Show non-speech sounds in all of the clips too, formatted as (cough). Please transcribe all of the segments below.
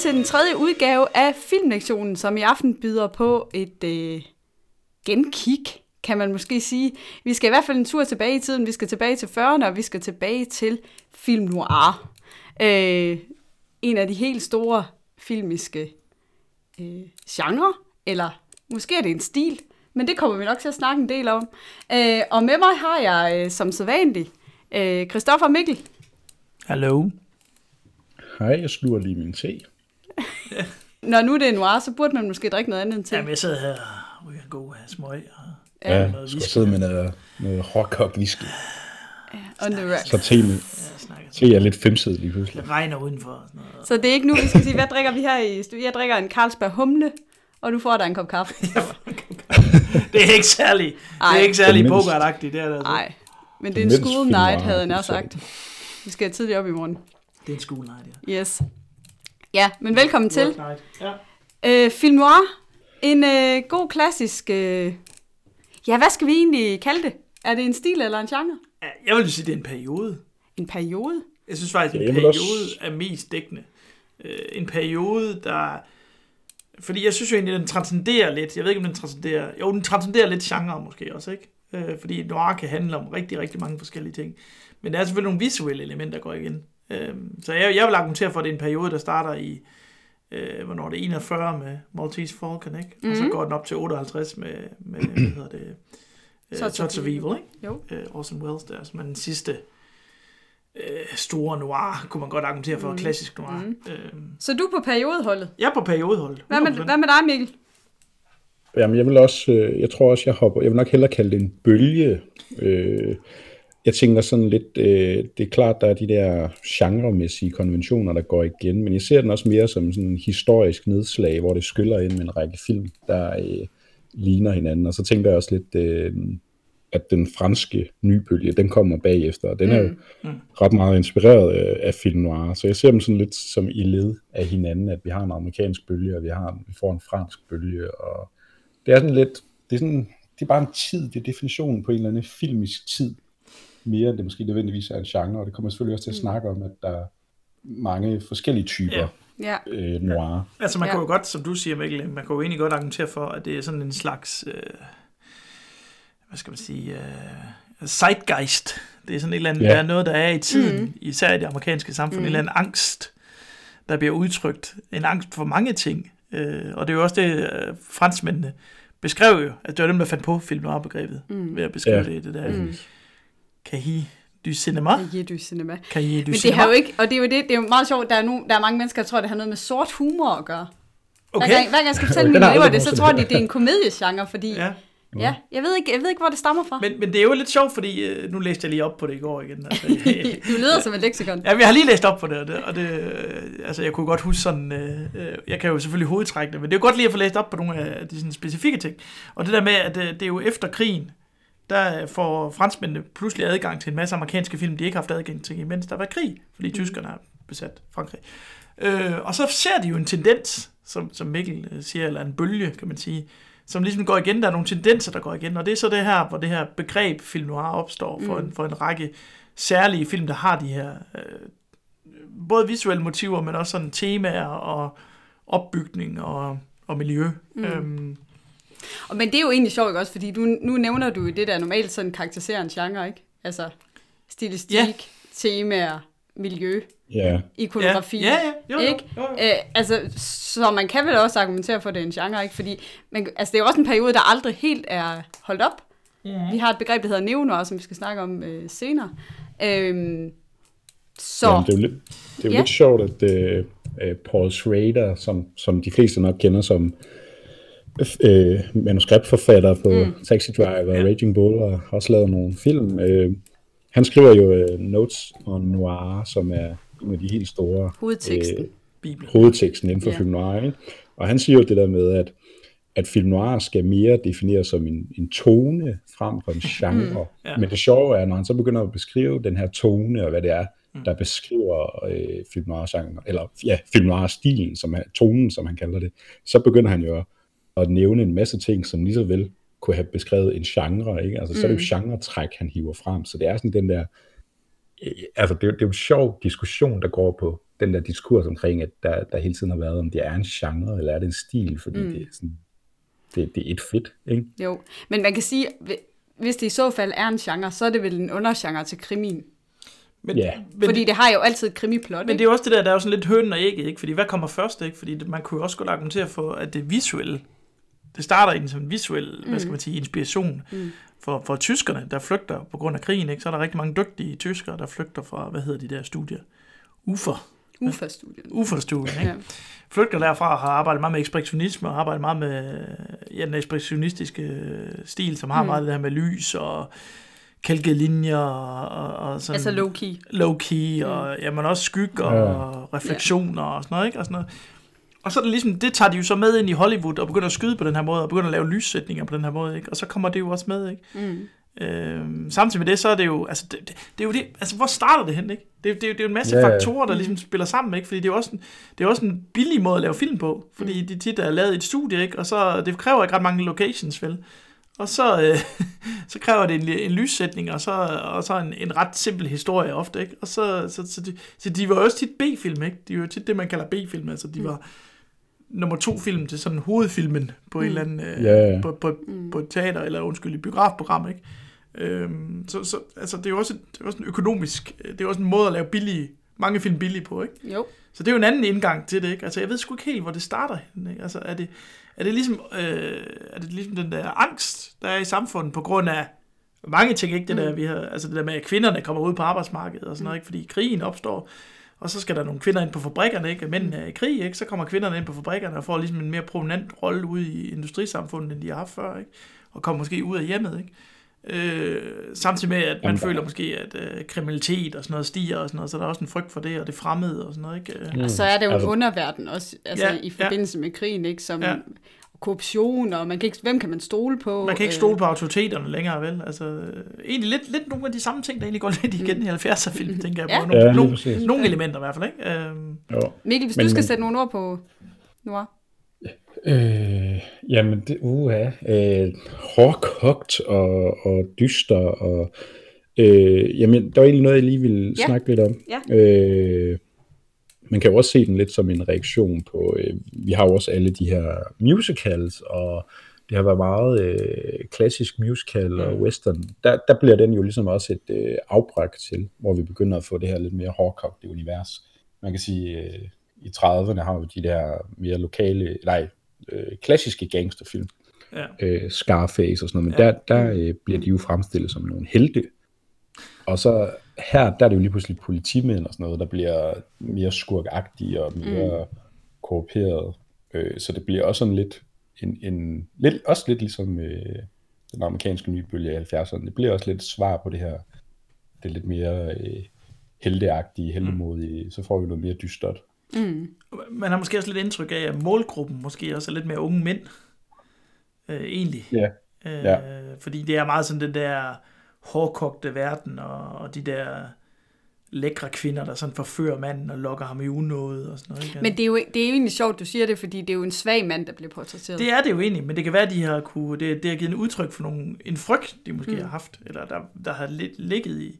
Til den tredje udgave af Filmlektionen, som i aften byder på et øh, genkig, kan man måske sige. Vi skal i hvert fald en tur tilbage i tiden. Vi skal tilbage til 40'erne, og vi skal tilbage til film noir. Øh, en af de helt store filmiske øh, genre, eller måske er det en stil, men det kommer vi nok til at snakke en del om. Øh, og med mig har jeg øh, som sædvanligt øh, Christoffer Mikkel. Hallo. Hej, jeg sluger lige min te. Når nu det er noir, så burde man måske drikke noget andet end te. Jamen, jeg sidder her og ryger en god smøg. Og Ja, noget jeg skal sidde med noget, noget råkok whisky. On the rocks. Så te, med, te er lidt femset lige pludselig. Det regner udenfor. og Sådan noget. Så det er ikke nu, vi skal sige, hvad drikker vi her i studiet? Jeg drikker en Carlsberg humle, og du får dig (laughs) en kop kaffe. Det er ikke særlig, det Ej. er ikke særlig Det er bogart det er det altså. Nej, men det er en school night, havde jeg nær sagt. Vi skal tidligt op i morgen. Det er en school night, ja. Yes. Ja, men velkommen til. Ja. Øh, film noir. En øh, god klassisk... Øh... Ja, hvad skal vi egentlig kalde det? Er det en stil eller en genre? Ja, Jeg vil sige, det er en periode. En periode? Jeg synes faktisk, Ja, en periode også- er mest dækkende. Øh, en periode, der... Fordi jeg synes jo egentlig, den transcenderer lidt. Jeg ved ikke, om den transcenderer... Jo, den transcenderer lidt genre måske også, ikke? Øh, fordi noir kan handle om rigtig, rigtig mange forskellige ting. Men der er selvfølgelig nogle visuelle elementer, der går igen. Øh, så jeg, jeg vil argumentere for, at det er en periode, der starter i... Øh, hvornår er det 41 med Maltese Falcon, ikke? Mm-hmm. Og så Mhm. går den op til 58 med, med hvad hedder det... Øh, Touch of Touch of Evil, ikke? Jo. øh, Orson Welles der, som er den sidste øh, store noir, kunne man godt argumentere for, mm. klassisk noir. Mm. Øh, Så du er på periodeholdet. jeg er på periodeholdet. Hvad med, 100%. hvad med dig, Mikkel? Jamen, jeg vil også, øh, jeg tror også, jeg hopper, jeg vil nok hellere kalde det en bølge. Øh, jeg tænker sådan lidt, øh, det er klart, der er de der genremæssige konventioner, der går igen, men jeg ser den også mere som sådan en historisk nedslag, hvor det skyller ind med en række film, der øh, ligner hinanden. Og så tænker jeg også lidt, øh, at den franske nybølge, den kommer bagefter, og den er jo Mm. ret meget inspireret øh, af film noir. Så jeg ser dem sådan lidt som i led af hinanden, at vi har en amerikansk bølge, og vi, har vi får en fransk bølge, og det er sådan lidt, det er, sådan, det er bare en tid, det er definitionen på en eller anden filmisk tid, mere end det måske nødvendigvis er en genre, og det kommer jeg selvfølgelig også til at snakke om, at der er mange forskellige typer Ja. Ja. øh, noir. Altså man Ja. kan jo godt, som du siger Mikkel, man kan jo egentlig godt argumentere for, at det er sådan en slags, øh, hvad skal man sige, øh, zeitgeist. Det er sådan et eller andet, Ja. der er noget, der er i tiden, Mm. mm. især i det amerikanske samfund, mm. en eller anden angst, der bliver udtrykt. En angst for mange ting. Øh, og det er jo også det, øh, franskmændene beskrev jo, at det var dem, der fandt på film noir-begrebet, Mm. ved at beskrive Ja. ja. det, det der. Mm. Cahiers du cinema. Ja, du cinema. Cahiers du Men det cinema. har jo ikke, og det er jo det, det er jo meget sjovt, der er, nogen, der er mange mennesker, der tror, det har noget med sort humor at gøre. Okay. Hver, gang, hver gang jeg skal fortælle mine elever det, så tror de, det er en komediegenre, fordi ja, Ja. jeg, ved ikke, jeg ved ikke, hvor det stammer fra. Men, Men, det er jo lidt sjovt, fordi øh, nu læste jeg lige op på det i går igen. Altså, (laughs) du lyder som en leksikon. Ja, jeg har lige læst op på det, og det, og det øh, altså jeg kunne godt huske sådan, øh, øh, jeg kan jo selvfølgelig hovedtrække det, men det er jo godt lige at få læst op på nogle af de sådan, specifikke ting. Og det der med, at øh, det er jo efter krigen, der får franskmændene pludselig adgang til en masse amerikanske film, de ikke har haft adgang til, imens der var krig, fordi mm. tyskerne har besat Frankrig. Øh, og så ser de jo en tendens, som, som Mikkel øh, siger, eller en bølge, kan man sige, som ligesom går igen. Der er nogle tendenser, der går igen, og det er så det her, hvor det her begreb film noir opstår for, Mm. en, for en række særlige film, der har de her øh, både visuelle motiver, men også sådan temaer og opbygning og, og miljø. Mm. Øhm, Og, men det er jo egentlig sjovt, ikke også? Fordi du, nu nævner du jo det, der normalt sådan karakteriserer en genre, ikke? Altså stilistik, Ja. temaer, miljø, Ja, ikonografi. Ja, ja, ja. Jo, jo, ikke? jo, jo. Øh, altså, så man kan vel også argumentere for, at det er en genre, ikke? Fordi man, altså, det er jo også en periode, der aldrig helt er holdt op. Mm. Vi har et begreb, der hedder neonoir, som vi skal snakke om øh, senere. Øhm, så, Jamen, det er jo lidt, det er jo Ja. lidt sjovt, at øh, øh, Paul Schrader, som, som de fleste nok kender som øh, manuskriptforfatter på mm. Taxi Driver og Ja. Raging Bull, og har også lavet nogle film. Øh, han skriver jo øh, Notes on Noir, som er en af de helt store hovedteksten. Bibelen. hovedteksten inden for Ja. film noir. Ikke? Og han siger jo det der med, at, at film noir skal mere defineres som en, en tone frem for en genre. Ja. Men det sjove er, når han så begynder at beskrive den her tone, og hvad det er, der beskriver øh, film noir genre, eller ja, film noir stilen, som er tonen, som han kalder det, så begynder han jo at, at nævne en masse ting, som lige så vel kunne have beskrevet en genre, ikke? Altså, så er det jo genre-træk, han hiver frem, så det er sådan den der, øh, altså, det, er jo- det er jo en sjov diskussion, der går på den der diskurs omkring, at der, der hele tiden har været, om det er en genre, eller er det en stil, fordi mm. det, er sådan, det, det er et fedt, ikke? Jo, men man kan sige, hvis det i så fald er en genre, så er det vel en undergenre til krimin. Men, Ja. men, Fordi det har jo altid et krimiplot, men ikke? det er jo også det der, der er jo sådan lidt hønen og ægget, ikke? Fordi hvad kommer først, ikke? Fordi man kunne jo også godt argumentere for, at det visuelle, det starter egentlig som en visuel, mm. hvad skal man sige, inspiration mm. for, for tyskerne, der flygter på grund af krigen, ikke? Så er der rigtig mange dygtige tyskere, der flygter fra, hvad hedder de der studier? Ufer. Ufa-studien. Uferstudien, ikke? Ja. Ja. Flygter derfra og har arbejdet meget med ekspressionisme og har arbejdet meget med ja, den ekspressionistiske øh, stil, som har mm. meget det her med lys og kælkede linjer og, og, sådan Altså low-key. low-key, og jamen også skygge og Ja. refleksioner og sådan noget, ikke? Og, sådan noget. Og så er det ligesom, det tager de jo så med ind i Hollywood og begynder at skyde på den her måde, og begynder at lave lyssætninger på den her måde, ikke? Og så kommer det jo også med, ikke? Mm. Øhm, samtidig med det, så er det jo, altså det, det, det er jo det, altså hvor starter det hen, ikke? Det, det, det er jo en masse yeah. faktorer, der ligesom spiller sammen, ikke? Fordi det er jo også en, det er også en billig måde at lave film på, fordi de tit er lavet i et studie, ikke? Og så, det kræver ikke ret mange locations, vel? Og så, øh, (laughs) så kræver det en, en lyssætning, og så, og så en, en ret simpel historie ofte, ikke? Og så, så, så, de, så de var også tit B-film, ikke? De var jo tit det, man kalder B-film, altså de var nummer to film til sådan hovedfilmen på mm. en eller anden, øh, Ja, ja. på, på, på et teater, eller undskyld, et biografprogram, ikke? Øhm, så, så altså, det er jo også, det er også en økonomisk, det er også en måde at lave billige, mange film billige på, ikke? Jo. Så det er jo en anden indgang til det, ikke? Altså, jeg ved sgu ikke helt, hvor det starter henne, ikke? Altså, er det, er det ligesom, øh, er det ligesom den der angst, der er i samfundet på grund af mange ting, ikke? Det der, vi har, altså det der med, at kvinderne kommer ud på arbejdsmarkedet og sådan noget, ikke? Fordi krigen opstår, og så skal der nogle kvinder ind på fabrikkerne, ikke? Mændene er i krig, ikke? Så kommer kvinderne ind på fabrikkerne og får ligesom en mere prominent rolle ude i industrisamfundet, end de har haft før, ikke? Og kommer måske ud af hjemmet, ikke? Øh, samtidig med, at man Jamen, føler måske, at øh, kriminalitet og sådan noget stiger og sådan noget, så der er også en frygt for det, og det fremmede og sådan noget, ikke? Øh, Og så er det jo Altså- en underverden også, altså Ja, i forbindelse med krigen, ikke? Som Ja. Korruption, og man kan ikke, hvem kan man stole på? Man kan ikke Øh, stole på autoriteterne længere, vel? Altså, øh, egentlig lidt, lidt nogle af de samme ting, der egentlig går lidt igen i 70'er-film, tænker jeg på. Ja. Nogle, Ja, nogle, nogle elementer i hvert fald, ikke? Øhm, Jo. Mikkel, hvis Men- du skal men- sætte nogle ord på Noir. Øh, jamen, det, uha, øh, hårdkogt og, og dyster, og øh, jamen, der var egentlig noget, jeg lige ville ja. snakke lidt om. Ja. Øh, man kan jo også se den lidt som en reaktion på, øh, vi har jo også alle de her musicals, og det har været meget øh, klassisk musical og Mm. western. Der, der bliver den jo ligesom også et øh, afbræk til, hvor vi begynder at få det her lidt mere hårdkogte univers. Man kan sige, øh, i 30'erne har vi de der mere lokale, nej, øh, klassiske gangsterfilm, ja. øh, Scarface og sådan noget, men Ja. ja. der, der øh, bliver de jo fremstillet som nogle helte. Og så her, der er det jo lige pludselig politimænd og sådan noget, der bliver mere skurkagtige og mere mm. korrumperet. Øh, så det bliver også sådan lidt, en, en, lidt også lidt ligesom øh, den amerikanske nye bølge i 70'erne. Det bliver også lidt svar på det her, det er lidt mere øh, helteagtige, heldemodige, så får vi noget mere dystert. Man har måske også lidt indtryk af, at målgruppen måske også er lidt mere unge mænd. Øh, egentlig. Ja. Øh, Ja. Fordi det er meget sådan den der hårdkogte verden, og, og de der lækre kvinder, der sådan forfører manden og lokker ham i unåde og sådan noget. Ikke? Men det er, jo, det er jo egentlig sjovt, du siger det, fordi det er jo en svag mand, der bliver portrætteret. Det er det jo egentlig, men det kan være, at de har kunne, det, det har givet en udtryk for nogle, en frygt, de måske mm. har haft, eller der, der har lig, ligget i,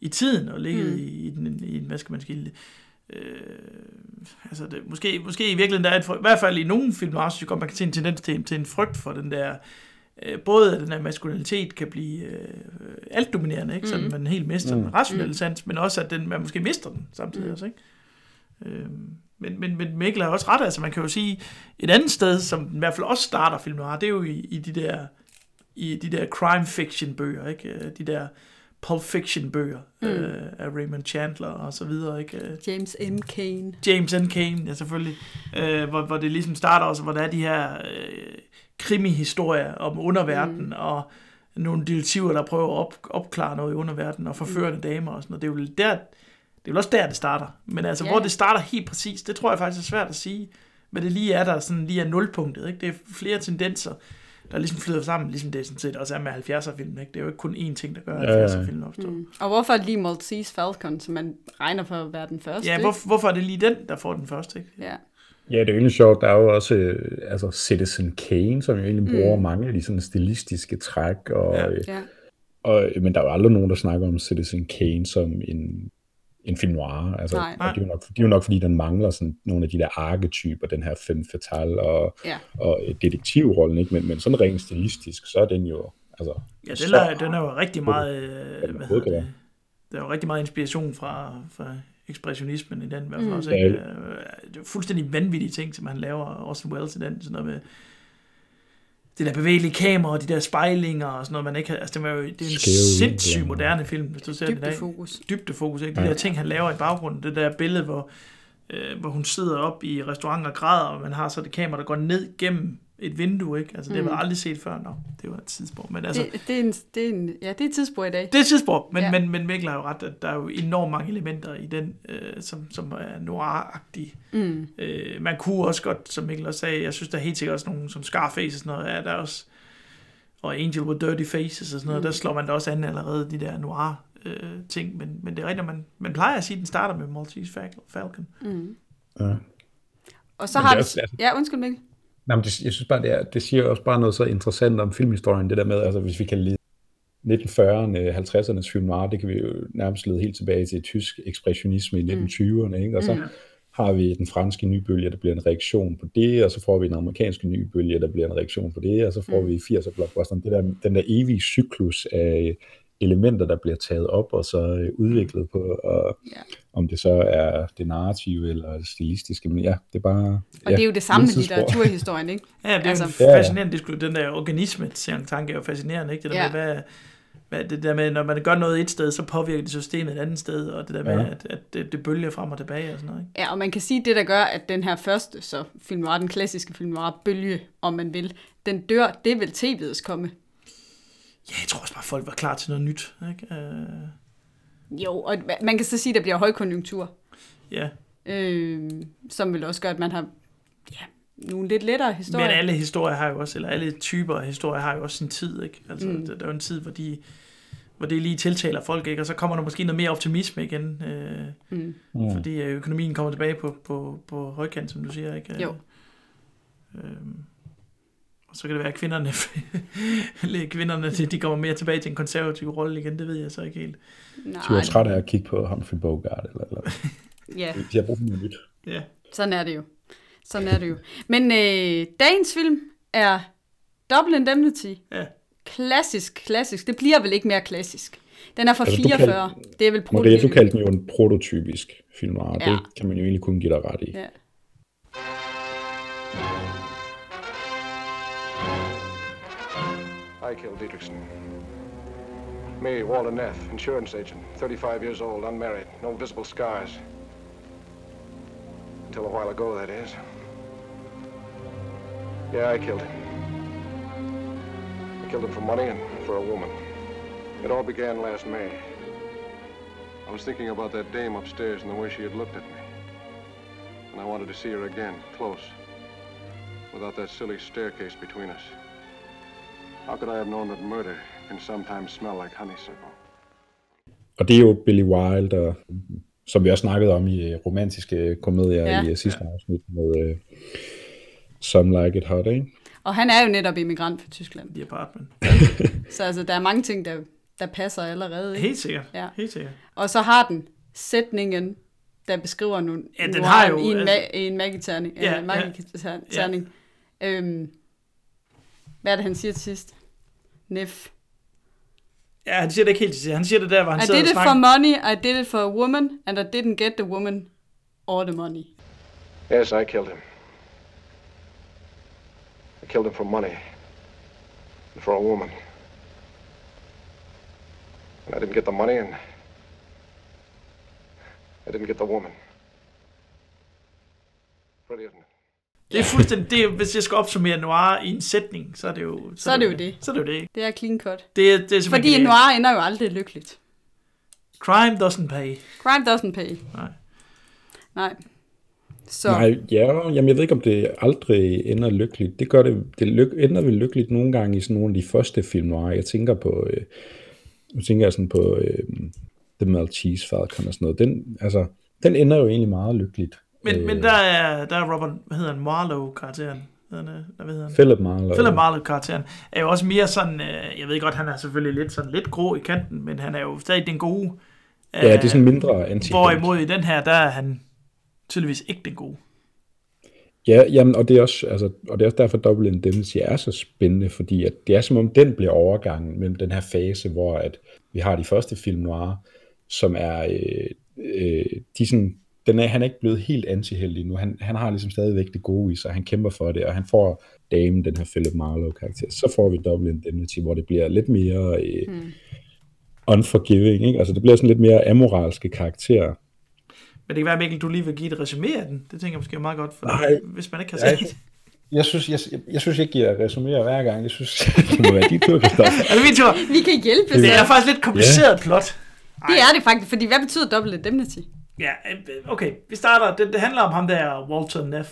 i tiden, og ligget mm. i, i, den, i, en, hvad skal man sige, øh, altså det, måske, måske i virkeligheden, der er et, i hvert fald i nogle film også, man kan se en tendens til, til en frygt for den der, øh, både at den her maskulinitet kan blive øh, altdominerende, ikke? så Mm. man helt mister Mm. den rationelle sans, men også at den, man måske mister den samtidig Mm. også, ikke? Øhm, men, men, men Mikkel har også ret, altså man kan jo sige, et andet sted, som den i hvert fald også starter film noir, det er jo i, i de der i de der crime fiction bøger, ikke? Øh, De der pulp fiction bøger mm. øh, af Raymond Chandler og så videre, ikke? Øh, James M. Cain. James N. Cain, ja selvfølgelig, øh, hvor, hvor det ligesom starter også, hvor der er de her øh, krimi-historier om underverdenen, mm. og nogle detektiver, der prøver at op, opklare noget i underverdenen, og forførende damer og sådan noget. Det er jo der, det er vel også der, det starter. Men altså, Ja. hvor det starter helt præcis, det tror jeg faktisk er svært at sige, hvad det lige er, der sådan lige er nulpunktet. Ikke? Det er flere tendenser, der ligesom flyder sammen, ligesom det sådan set også er med 70'er-filmen. Ikke? Det er jo ikke kun én ting, der gør, at Ja, ja. 70'er-filmen opstår. Mm. Mm. Og hvorfor lige Maltese Falcon, som man regner for at være den første? Ja, hvor, hvorfor er det lige den, der får den første? Ikke? Ja. Ja, det er jo egentlig sjovt. Der er jo også øh, altså Citizen Kane, som jo egentlig bruger mange af de sådan stilistiske træk. Og, Ja. ja. ja. og, men der er jo aldrig nogen, der snakker om Citizen Kane som en, en film noir. Altså, Nej. og det, er jo nok, det er jo nok, fordi den mangler sådan nogle af de der arketyper, den her femme fatale og, Ja. og detektivrollen, ikke? Men, men sådan rent stilistisk, så er den jo... Altså, Ja, den så- er, den er jo rigtig meget, øh, hvad hedder det, der er jo rigtig meget inspiration fra, fra ekspressionismen i den, i hvert fald Mm. også, ikke? Øh, Det er fuldstændig vanvittige ting, som han laver, Orson Welles i den, sådan noget med det der bevægelige kamera, og de der spejlinger og sådan noget, man ikke har, altså det, var jo, det er en Skæve sindssygt moderne film, hvis du ser den i dag. Dybdefokus. Dybdefokus, ikke? De Ja. der ting, han laver i baggrunden, det der billede, hvor, øh, hvor hun sidder op i restauranten og græder, og man har så det kamera, der går ned gennem et vindue, ikke? Altså det har Mm. man aldrig set før, nå, det var et tidspunkt, men altså, Det, det, er en, det, er en, ja, det er et tidsspor i dag. det er et tidspunkt, men, Ja. ja. men, men Mikkel har jo ret, at der er jo enormt mange elementer i den, øh, som, som er noir-agtige. Mm. Øh, man kunne også godt, som Mikkel også sagde, jeg synes, der er helt sikkert også nogle som Scarface og sådan noget, er der også, og Angel with Dirty Faces og sådan noget, Mm. mm. der slår man da også an allerede, de der noir øh, ting, men, men det er rigtigt, man, man plejer at sige, at den starter med Maltese Fal- Falcon. Mm. ja. Og så Men har er vi... også- Ja, undskyld Mikkel. Nej, men det, jeg synes bare, det, er, det siger også bare noget så interessant om filmhistorien, det der med, altså hvis vi kan lede 1940'erne, 50'ernes film noir, det kan vi jo nærmest lede helt tilbage til tysk ekspressionisme i 1920'erne, ikke? og så Mm. har vi den franske nybølge, der bliver en reaktion på det, og så får vi den amerikanske nybølge, der bliver en reaktion på det, og så får Mm. vi 80'er blockbusteren, det der, den der evige cyklus af elementer, der bliver taget op og så øh, udviklet på, og Ja. om det så er det narrative eller det stilistiske, men ja, det er bare... Og det er jo det samme med litteraturhistorien, (laughs) ikke? Ja, det er Altså- jo en Ja, ja. fascinerende diskussion. Den der organisme, tanke er jo fascinerende, ikke? Det der Ja. ja. med, hvad, hvad, det der med, når man gør noget et sted, så påvirker det systemet et andet sted, og det der med, Ja. ja. at, at det, det bølger frem og tilbage og sådan noget, ikke? Ja, og man kan sige, at det, der gør, at den her første, så film noir, den klassiske film noir bølge, om man vil, den dør, det vil tv'ets komme. Ja, jeg tror også bare, folk var klar til noget nyt, ikke? Uh, Jo, og man kan så sige, at der bliver højkonjunktur, ja, øh, som vil også gøre, at man har ja, nogle lidt lettere historier. men alle historier har jo også, eller alle typer af historier har jo også sin tid, ikke? Altså, Mm. der, der er jo en tid, hvor de hvor det lige tiltaler folk, ikke? Og så kommer der måske noget mere optimisme igen, øh, Mm. Fordi øh, økonomien kommer tilbage på, på, på højkant, som du siger, ikke? Jo. Øhm, og så kan det være, at kvinderne, (laughs) kvinderne de, kommer mere tilbage til en konservativ rolle igen, det ved jeg så ikke helt. De var trætte af at kigge på Humphrey Bogart, eller, eller. (laughs) Ja, de har brugt noget nyt. Ja. sådan er det jo. Sådan er det jo. Men øh, dagens film er Double Indemnity. Ja. Klassisk, klassisk. Det bliver vel ikke mere klassisk. Den er fra Altså, du 44. Det er vel Maria, du kaldte den jo en prototypisk film noir. Ja. Det kan man jo egentlig kun give dig ret i. Ja. I killed Dietrichson. Me, Walter Neff, insurance agent, 35 years old, unmarried, no visible scars. Until a while ago, that is. Yeah, I killed him. I killed him for money and for a woman. It all began last May. I was thinking about that dame upstairs and the way she had looked at me. And I wanted to see her again, close, without that silly staircase between us. How could I have known that murder can sometimes smell like honeysuckle? Og det er jo Billy Wilder, som vi også snakkede om i øh, romantiske komedier Ja. i øh, sidste afsnit med uh, Some Like It Hot, ikke? Og han er jo netop immigrant fra Tyskland. The Apartment. (laughs) Så altså, der er mange ting, der, der passer allerede. Ikke? Helt sikkert. Ja. Helt sikkert. Og så har den sætningen, der beskriver nogle Ja, den har jo, i en, altså- ma- i en magiterning. Ja, Ja, ja. ja. magiterning. Ja. Øhm, hvad er det, han siger til sidst? Nef. Ja, han siger det ikke helt til sidst. Han siger det der, hvor han I sidder did og it for snakker. money, I did it for a woman, and er I didn't get the woman or the money. Yes, I killed him. I killed him for money. And for a woman. And I didn't get the money and I didn't get the woman. Pretty, isn't it? Det er fuldstændig, det hvis jeg skal opsummere noir i en sætning, så er det jo... Så er det jo det. Så er det jo det, ikke? Det er clean cut. Det, er- det er Fordi en noir ender jo aldrig lykkeligt. Crime doesn't pay. Crime doesn't pay. Nej. Nej. Så Nej, ja, jamen jeg ved ikke, om det aldrig ender lykkeligt. Det gør det, det lyk, ender vel lykkeligt nogle gange i sådan nogle af de første film, noir. Jeg tænker på, øh, nu tænker jeg sådan på øh, The Maltese Falcon og sådan noget. Den, altså, den ender jo egentlig meget lykkeligt. Men, Øh, men der er, der er Robert, hvad hedder han, Marlowe-karakteren. Øh, Hvad hedder han? Philip Marlowe. Philip Marlowe-karakteren er jo også mere sådan, øh, jeg ved godt, han er selvfølgelig lidt sådan lidt grå i kanten, men han er jo stadig den gode Ja, det er sådan mindre anti Hvorimod i den her, der er han tydeligvis ikke den gode. Ja, jamen, og det er også, altså, og det er også derfor, Double Indemnity er så spændende, fordi at det er som om, den bliver overgangen mellem den her fase, hvor at vi har de første film noir, som er, øh, øh, de sådan, den er, han er ikke blevet helt antiheldig nu. Han, han har ligesom stadigvæk det gode i sig, han kæmper for det, og han får damen, den her Philip Marlowe-karakter. Så får vi Double Indemnity, hvor det bliver lidt mere øh, hmm. unforgiving, ikke? Altså det bliver sådan lidt mere amoralske karakterer. Men det kan være, Mikkel, du lige vil give et resumé af den. Det tænker jeg måske er meget godt, for Nej. hvis man ikke kan Jeg, se det. jeg, synes, jeg, jeg, jeg synes, jeg giver resuméer hver gang. Jeg synes, (laughs) det må være de tur, Christoffer. Er (laughs) det min tur? Vi kan hjælpe Det er faktisk lidt kompliceret plot. Det er det faktisk, fordi hvad betyder double indemnity? Ja, øh, okay. Vi starter. Det, det handler om ham der, Walter Neff.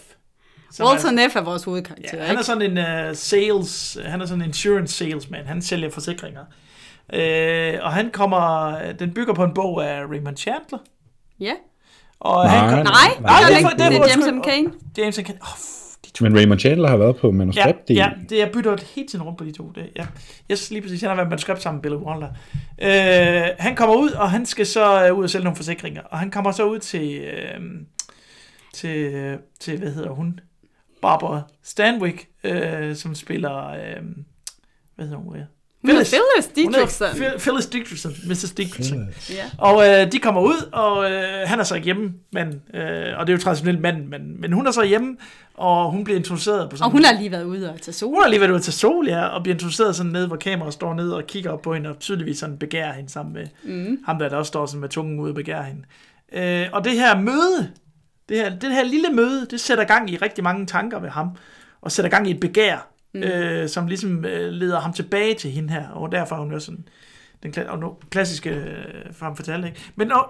Walter er- Neff er vores hovedkarakter, Ja, han er sådan en uh, sales, han er sådan en insurance salesman. Han sælger forsikringer. Uh, og han kommer, den bygger på en bog af Raymond Chandler. Ja. Og Nej, han kom, Nej, Nej, det, det er, er for- det, det er det er James M. Kane. James kan... Oh, de to. Men Raymond Chandler har været på Ja, manuskript. ja, det jeg bytter hele tiden rundt på de to. Det, ja. Yes, lige præcis. Han har været manuskript sammen med Billy Wilder. Øh, han kommer ud, og han skal så øh, ud og sælge nogle forsikringer. Og han kommer så ud til, øh, til, øh, til hvad hedder hun? Barbara Stanwyck, øh, som spiller, øh, hvad hedder hun? Er Phyllis. Phyllis Dietrichson. Phyllis Dickerson, Mrs. Dickerson. Ja. Og øh, de kommer ud, og øh, han er så ikke hjemme, men, øh, og det er jo traditionelt mand, men, men hun er så hjemme, og hun bliver introduceret på sådan Og hun har lige været ude og tage sol. hun har lige været ude til sol, ja, og bliver introduceret sådan ned, hvor kameraet står ned og kigger op på hende, og tydeligvis sådan begærer hende sammen med mm. ham, der, der også står sådan med tungen ude og begærer hende. Øh, og det her møde, det her, det her lille møde, det sætter gang i rigtig mange tanker ved ham, og sætter gang i et begær, mm. øh, som ligesom øh, leder ham tilbage til hende her, og derfor er hun jo sådan den kla- og no, klassiske øh, frem fortalte, ikke? Men oh,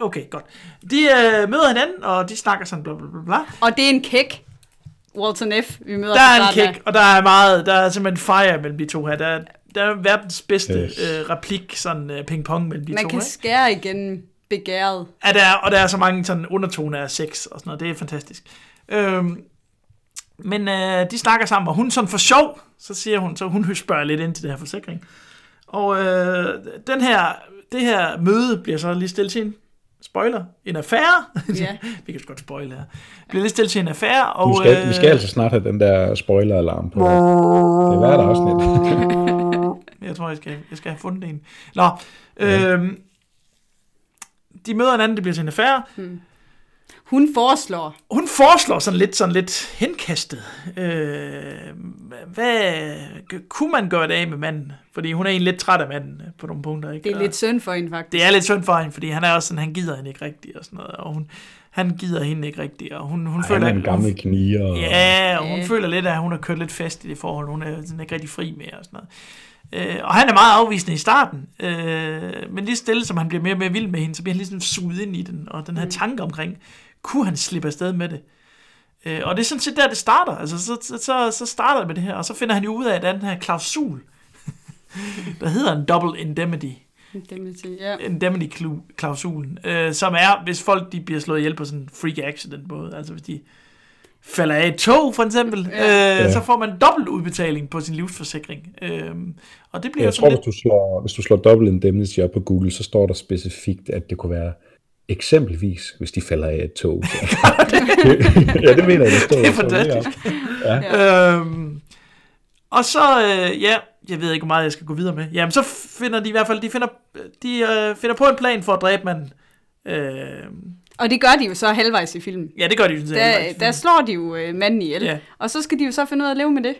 okay, godt. De øh, møder hinanden, og de snakker sådan bla bla bla bla. Og det er en kæk Walter Neff, vi møder Der er en kick, og der er meget, der er simpelthen fire mellem de to her. Der er, der er verdens bedste Yes. øh, replik, sådan øh, ping-pong mellem de Man to. kan Ikke? skære igennem begæret. Ja, der er, og der er så mange sådan undertoner af sex og sådan noget. Det er fantastisk. Øhm, men øh, de snakker sammen, og hun sådan for sjov, så siger hun, så hun spørger lidt ind til det her forsikring. Og øh, den her, det her møde bliver så lige stillet til en spoiler, en affære. Ja. (laughs) vi kan godt spoil her. Bliver lige stillet til en affære, og... Nu skal, øh, vi skal altså snart have den der spoiler-alarm på. Det er hvert afsnit. (laughs) Jeg tror, jeg skal, jeg skal have fundet en. Nå, øhm, de møder hinanden, det bliver til en affære. Hun foreslår, Hun foreslår sådan lidt, sådan lidt henkastet. Øh, hvad kunne man gøre det af med manden? Fordi hun er egentlig lidt træt af manden øh, på nogle punkter. Ikke? det er Og lidt synd for hende faktisk. det er lidt synd for hende, fordi han er også sådan, han gider hende ikke rigtigt og sådan noget. Og hun, han gider hende ikke rigtigt, og hun, hun Han føler... er en gammel knier. Og... Ja, og hun Ja. føler lidt, at hun har kørt lidt fast i det forhold. Hun er sådan ikke rigtig fri mere og sådan noget. Øh, og han er meget afvisende i starten, øh, men lige stille, som han bliver mere og mere vild med hende, så bliver han ligesom suget ind i den, og den her tanke omkring, kunne han slippe afsted med det? Øh, og det er sådan set der, det starter. Altså, så, så, så, så starter det med det her, og så finder han jo ud af, at der er den her klausul, (laughs) der hedder en double indemnity Indemnity, ja. indemnity-klausulen, øh, som er, hvis folk de bliver slået ihjel på sådan en freak accident måde, altså hvis de falder af et tog, for eksempel, Ja. øh, Ja. så får man dobbelt udbetaling på sin livsforsikring. Øh, og det bliver jo Jeg tror, lidt... hvis du, slår, hvis du slår double indemnity op på Google, så står der specifikt, at det kunne være eksempelvis, hvis de falder af et tog. Så. (laughs) (laughs) ja, det mener jeg, det står. Det er fantastisk. Ja. Øhm, og så, øh, ja, jeg ved ikke, hvor meget jeg skal gå videre med. Jamen, så finder de i hvert fald, de finder, de, øh, finder på en plan for at dræbe manden. Øh, Og det gør de jo så halvvejs i filmen. ja, det gør de jo sådan set Der, halvvejs. der slår de jo øh, manden ihjel, Ja. og så skal de jo så finde ud af at leve med det.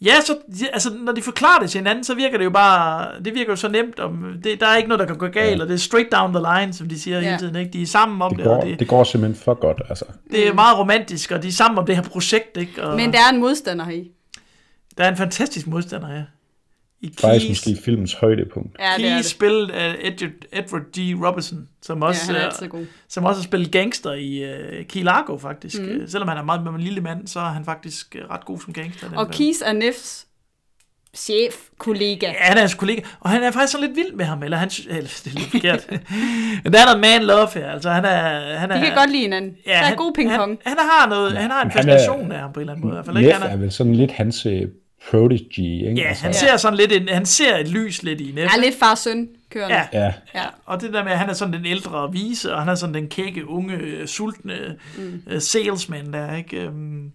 Ja, så, ja, altså, når de forklarer det til hinanden, så virker det jo bare, det virker jo så nemt, om, det, der er ikke noget, der kan gå galt, Ja. og det er straight down the line, som de siger Ja. hele tiden, ikke? De er sammen om Det, det, går, og det, det går simpelthen for godt, altså. det er meget romantisk, og de er sammen om det her projekt, ikke? Og Men der er en modstander heri. der er en fantastisk modstander her. I Faktisk Keys, måske filmens højdepunkt. Ja, det er det. spillet af Edward, Edward G. Robinson, som også, er ja, god. som også har spillet gangster i uh, Key Largo, faktisk. Mm. Selvom han er meget med en lille mand, så er han faktisk uh, ret god som gangster. den Og. Keys er Neffs chef, kollega. Ja, han er hans kollega, og han er faktisk sådan lidt vild med ham, eller han, (laughs) eller det er lidt forkert. Men der er noget man love her, altså han er... Han er De kan godt lide hinanden. Ja, der er han, god pingpong. Han, han, har noget, han har en er- fascination af ham på en eller anden måde. Neff Han er er, vel sådan lidt hans øh, prodigy, ikke? ja, altså, han ser sådan lidt, en, han ser et lys lidt i Neff. Ja, lidt far søn. kørende. Ja. Ja, ja. Og det der med, at han er sådan den ældre og vise, og han er sådan den kække, unge, øh, sultne mm. salesman der, ikke? Øhm,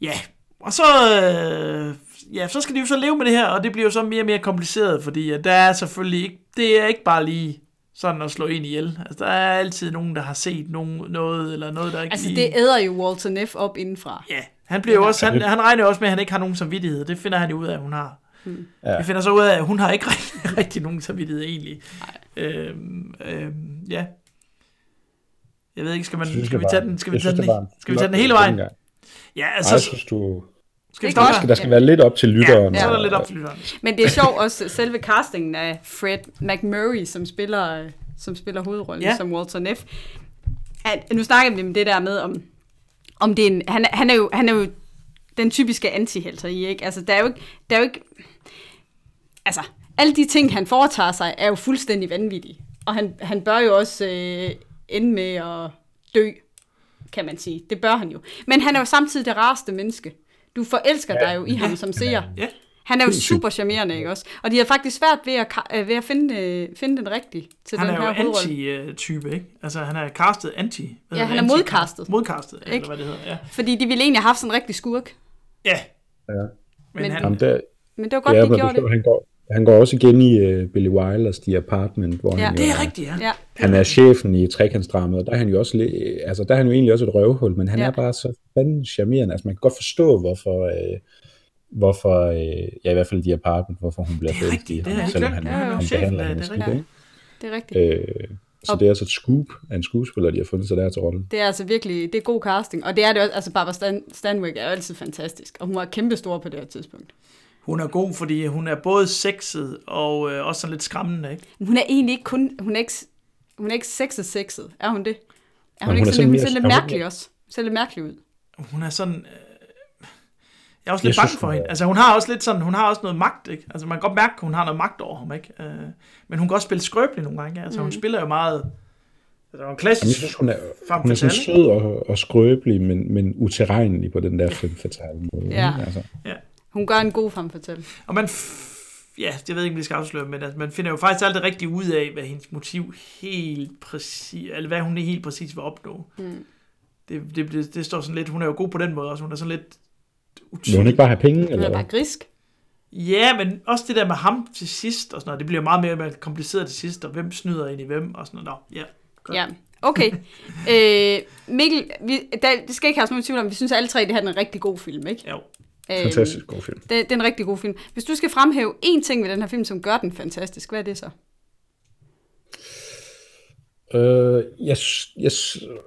ja, og så, øh, ja, så skal de jo så leve med det her, og det bliver jo så mere og mere kompliceret, fordi at der er selvfølgelig ikke, det er ikke bare lige sådan at slå ind ihjel. Altså, der er altid nogen, der har set nogen, noget, eller noget, der ikke Altså, lige... det æder jo Walter Neff op indenfra. Ja, han, bliver jo også, han, han regner jo også med, at han ikke har nogen samvittighed. Det finder han jo ud af, at hun har. Ja. Vi finder så ud af, at hun har ikke (laughs) rigtig, rigtig nogen samvittighed egentlig. Øhm, øhm, ja. Jeg ved ikke, skal, man, synes, skal vi tage den, skal vi tage den, skal vi tage den hele vejen? Ja, Ej, altså, jeg synes, du... skal vi gør Der skal, skal være lidt op til lytteren. Ja, så er der lidt op til lytteren. Men det er sjovt også, selve castingen af Fred McMurray, som spiller, øh, som spiller hovedrollen Ja. ja. som Walter Neff. At, nu snakker vi om det der med, om, om det er en, han, han, er jo, han er jo den typiske antihelt i, ikke? Altså, der er jo ikke, der er jo ikke, altså, alle de ting, han foretager sig, er jo fuldstændig vanvittige. Og han, han bør jo også øh, ende med at dø, kan man sige. Det bør han jo. Men han er jo samtidig det rareste menneske. Du forelsker dig jo i ham som seer. Ja, Han er jo (laughs) super charmerende, ikke også? Og de har faktisk svært ved at, øh, ved at finde, øh, finde den rigtige til han den er her jo hovedrolle. anti-type, ikke? Altså, han er castet anti. hvad Ja, han er modcastet. Modcastet, ja, eller Ikke? hvad det hedder, ja. Fordi de ville egentlig have haft sådan en rigtig skurk. Ja, Ja. men, Men- han, Jamen, der, Men det var godt, ja, de gjorde det. det. Han går, han går også igen i uh, Billy Wilders The Apartment, hvor Ja. han jo det er rigtigt, ja. Ja. Han er chefen i trekantsdramaet, og der er han jo også altså der er han jo egentlig også et røvhul, men han Ja. er bare så fanden charmerende. Altså man kan godt forstå, hvorfor, øh, hvorfor øh, ja i hvert fald de apartment, hvorfor hun bliver Det er forelsket i rigtigt, det ham, selvom han, Ja, han chefen, behandler hende det er skidt? Det er rigtigt. Øh, så det er altså et scoop af en skuespiller, de har fundet sig der til rollen. Det er altså virkelig, det er god casting. Og det er det også, altså Barbara Stan, Stanwyck er jo altid fantastisk. Og hun var kæmpestor på det her tidspunkt. hun er god, fordi hun er både sexet og øh, også sådan lidt skræmmende, ikke? Hun er egentlig ikke kun, hun er ikke, hun er ikke sexet sexet. Er hun det? Er hun, hun ikke er sådan, sådan hun mere- ser lidt er hun- mærkelig også. Ser lidt mærkelig ud. Hun er sådan... Jeg er også lidt Jeg bange synes, for hun hende. er- Altså, hun har også lidt sådan, hun har også noget magt, ikke? Altså, man kan godt mærke, at hun har noget magt over ham, ikke? Øh, men hun kan også spille skrøbelig nogle gange, Altså, hun spiller jo meget... Altså, en Jamen, klassisk... jeg synes, hun er, Femme hun er sådan sød og, og skrøbelig, men, men uterrenelig på den der femme fatale måde. Ja. ikke? Altså. Hun gør en god femme fatale. Og man... Ja, jeg ved ikke, om vi skal afsløre, men altså, man finder jo faktisk aldrig rigtig ud af, hvad hendes motiv helt præcis... Eller hvad hun helt præcis vil opnå. Mm. Det, det, det, det, står sådan lidt... Hun er jo god på den måde også. Hun er sådan lidt... Vil hun ikke bare have penge? Hun Eller er hvad? bare grisk. Ja, men også det der med ham til sidst og sådan noget, det bliver meget mere, mere kompliceret til sidst, og hvem snyder ind i hvem og sådan noget. Nå, ja, godt. Ja, okay. (laughs) øh, Mikkel, vi, der, det skal ikke have nogen tvivl om, vi synes alle tre, det her er en rigtig god film, ikke? Jo. Øhm, Fantastisk god film. Det, det er en rigtig god film. Hvis du skal fremhæve én ting ved den her film, som gør den fantastisk, hvad er det så? Øh, jeg, jeg,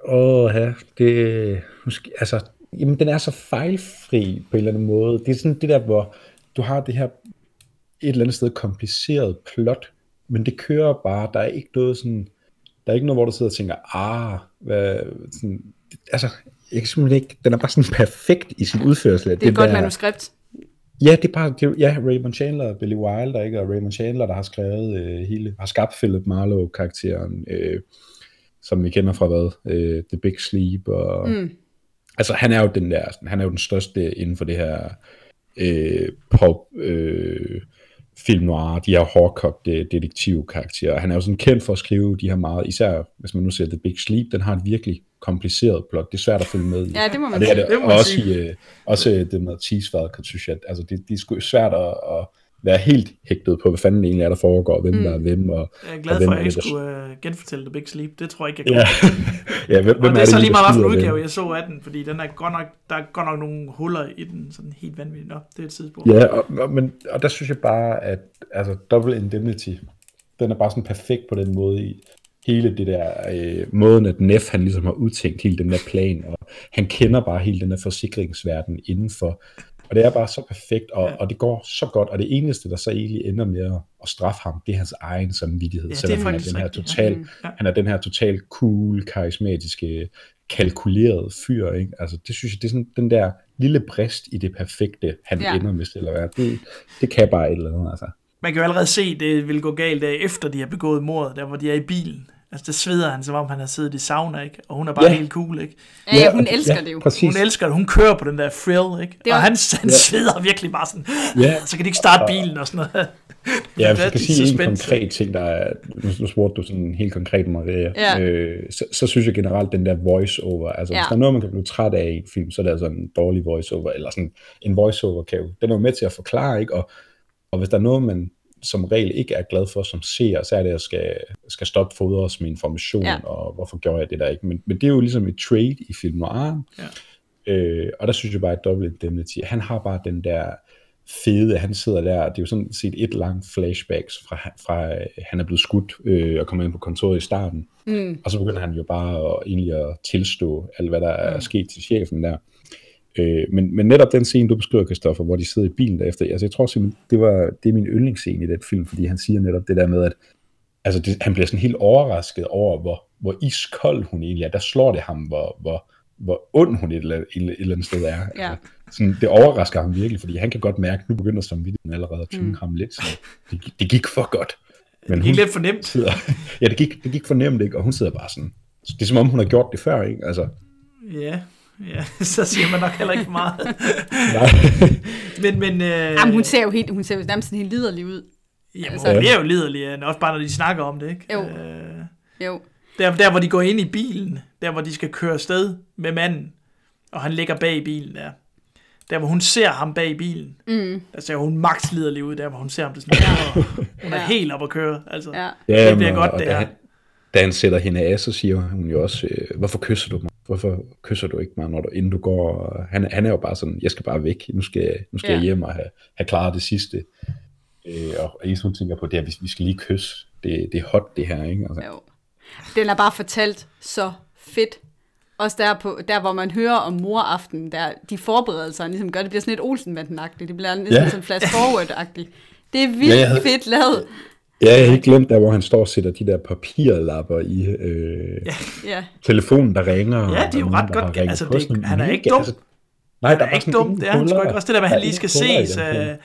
åh, ja, det, måske, altså, jamen, den er så fejlfri på en eller anden måde. Det er sådan det der, hvor du har det her et eller andet sted kompliceret plot, men det kører bare, der er ikke noget sådan, der er ikke noget, hvor du sidder og tænker, ah, hvad, sådan, altså, jeg kan simpelthen ikke, den er bare sådan perfekt i sin udførsel. Det er et godt manuskript. Ja, det er bare, det ja, Raymond Chandler og Billy Wilder, ikke? Og Raymond Chandler, der har skrevet øh, hele, har skabt Philip Marlowe-karakteren, øh, som vi kender fra hvad? Øh, The Big Sleep, og Mm. Altså han er jo den der, han er jo den største inden for det her øh, pop, øh, film noir, de her hårdkogte detektivkarakterer. Han er jo sådan kendt for at skrive de her meget, især hvis man nu ser The Big Sleep, den har et virkelig kompliceret plot. Det er svært at følge med i. Ja, det må man Og det er det, Det må også, sige. i, øh, også det med cheesefader, synes jeg, altså det, det er svært at, at være helt hægtet på, hvad fanden det egentlig er, der foregår, hvem mm. der er hvem, og, Jeg er og glad hvem for, at jeg der- skulle uh, genfortælle The Big Sleep. Det tror jeg ikke, jeg Ja, kunne. (laughs) ja hvem, hvem og det er så lige meget, hvilken udgave hvem? jeg så af den, fordi den er godt nok, der er godt nok nogle huller i den, sådan helt vanvittigt. Nå, det er et sidespor. Ja, og, og, men, og der synes jeg bare, at altså, Double Indemnity, den er bare sådan perfekt på den måde i hele det der, øh, måden at Neff han ligesom har udtænkt hele den der plan, og han kender bare hele den der forsikringsverden indenfor, og det er bare så perfekt, og, og det går så godt, og det eneste, der så egentlig ender med at, at straffe ham, det er hans egen samvittighed, Ja, selvom han er den her ja. total, Mm. Ja. han er den her total cool, karismatiske, kalkulerede fyr, ikke? Altså, det synes jeg, det er sådan den der lille brist i det perfekte, han Ja. ja. ender med til at være. Det, det kan bare et eller andet, altså. Man kan jo allerede se, det vil gå galt af efter de har begået mordet, der hvor de er i bilen. Altså, det sveder han, som om han har siddet i sauna, ikke? Og hun er bare Ja. helt cool, ikke? Ja, ja, hun elsker ja, det jo. Præcis. Hun elsker det. Hun kører på den der thrill, ikke? Det er og han, han Ja. sveder virkelig bare sådan, Ja. (laughs) så kan de ikke starte bilen og sådan noget. Ja, (laughs) hvis jeg kan sige en konkret ting, der er, nu, nu spurgte du sådan helt konkret, Maria, Ja. øh, så, så synes jeg generelt, den der voice-over, altså Ja. hvis der er noget, man kan blive træt af i en film, så er det altså en dårlig voice-over, eller sådan en voice-over kan jo, den er jo med til at forklare, ikke? Og, og hvis der er noget, man som regel ikke er glad for som seer, så er det, at jeg skal, skal stoppe fodres med information, Ja. og hvorfor gjorde jeg det der ikke? Men, men det er jo ligesom et trade i film noir, Ja. Øh, og der synes jeg bare, at Double Indemnity, han har bare den der fede, han sidder der, det er jo sådan set et langt flashbacks fra, fra øh, han er blevet skudt øh, og kommer ind på kontoret i starten. Mm. Og så begynder han jo bare at, egentlig at tilstå alt, hvad der er sket til chefen der. Øh, men, men netop den scene, du beskriver, Christoffer, hvor de sidder i bilen derefter, altså jeg tror simpelthen, det, var, det er min yndlingsscene i den film, fordi han siger netop det der med, at altså det, han bliver sådan helt overrasket over, hvor, hvor iskold hun egentlig er. Der slår det ham, hvor, hvor, hvor ond hun et eller, et, et eller andet sted er. Ja. Altså, sådan, det overrasker ham virkelig, fordi han kan godt mærke, at nu begynder samvittigheden allerede at tynge mm. ham lidt. Så det, det gik for godt. Men Helt lidt fornemt. sidder, (laughs) ja, det gik, det gik for nemt, ikke? Og hun sidder bare sådan, det er som om, hun har gjort det før, ikke? Altså, Ja, ja, (laughs) så siger man nok heller ikke for meget. (laughs) nej. men, men, øh, Jamen, hun ser jo helt, hun ser jo nærmest sådan helt liderlig ud. jamen, altså- hun bliver jo liderlig, øh, også bare når de snakker om det, ikke? Jo. Øh, Jo. der, der, hvor de går ind i bilen, der, hvor de skal køre afsted med manden, og han ligger bag i bilen der. Der, hvor hun ser ham bag i bilen, mm. der ser hun max liderlig ud, der, hvor hun ser ham, det sådan, hun er Ja. helt op at køre. Altså. Ja. Det bliver godt, det her. han, da han sætter hende af, så siger hun jo også, øh, hvorfor kysser du mig? Hvorfor kysser du ikke mig, når du, inden du går? Og han, han er jo bare sådan, jeg skal bare væk. Nu skal, nu skal Ja. jeg hjem og have, have klaret det sidste. Øh, og eneste hun tænker på, det er, vi, vi skal lige kysse. Det, det er hot, det her, ikke? Altså, Jo. Den er bare fortalt så fedt. Også der, på, der, hvor man hører om moraften, der de forberedelser, ligesom gør, det bliver sådan lidt Olsenbanden-agtigt. Det bliver næsten Ja. sådan flash forward-agtigt. Det er vildt Ja, havde- fedt lavet. Ja, jeg har ikke glemt der, hvor han står og sætter de der papirlapper i øh, ja. Ja. telefonen, der ringer. Ja, det er jo ret godt altså, det- han er ikke dum. Altså, nej, der Det er ikke dumt, det er han sgu ikke. Også det der med, at han lige skal ses af,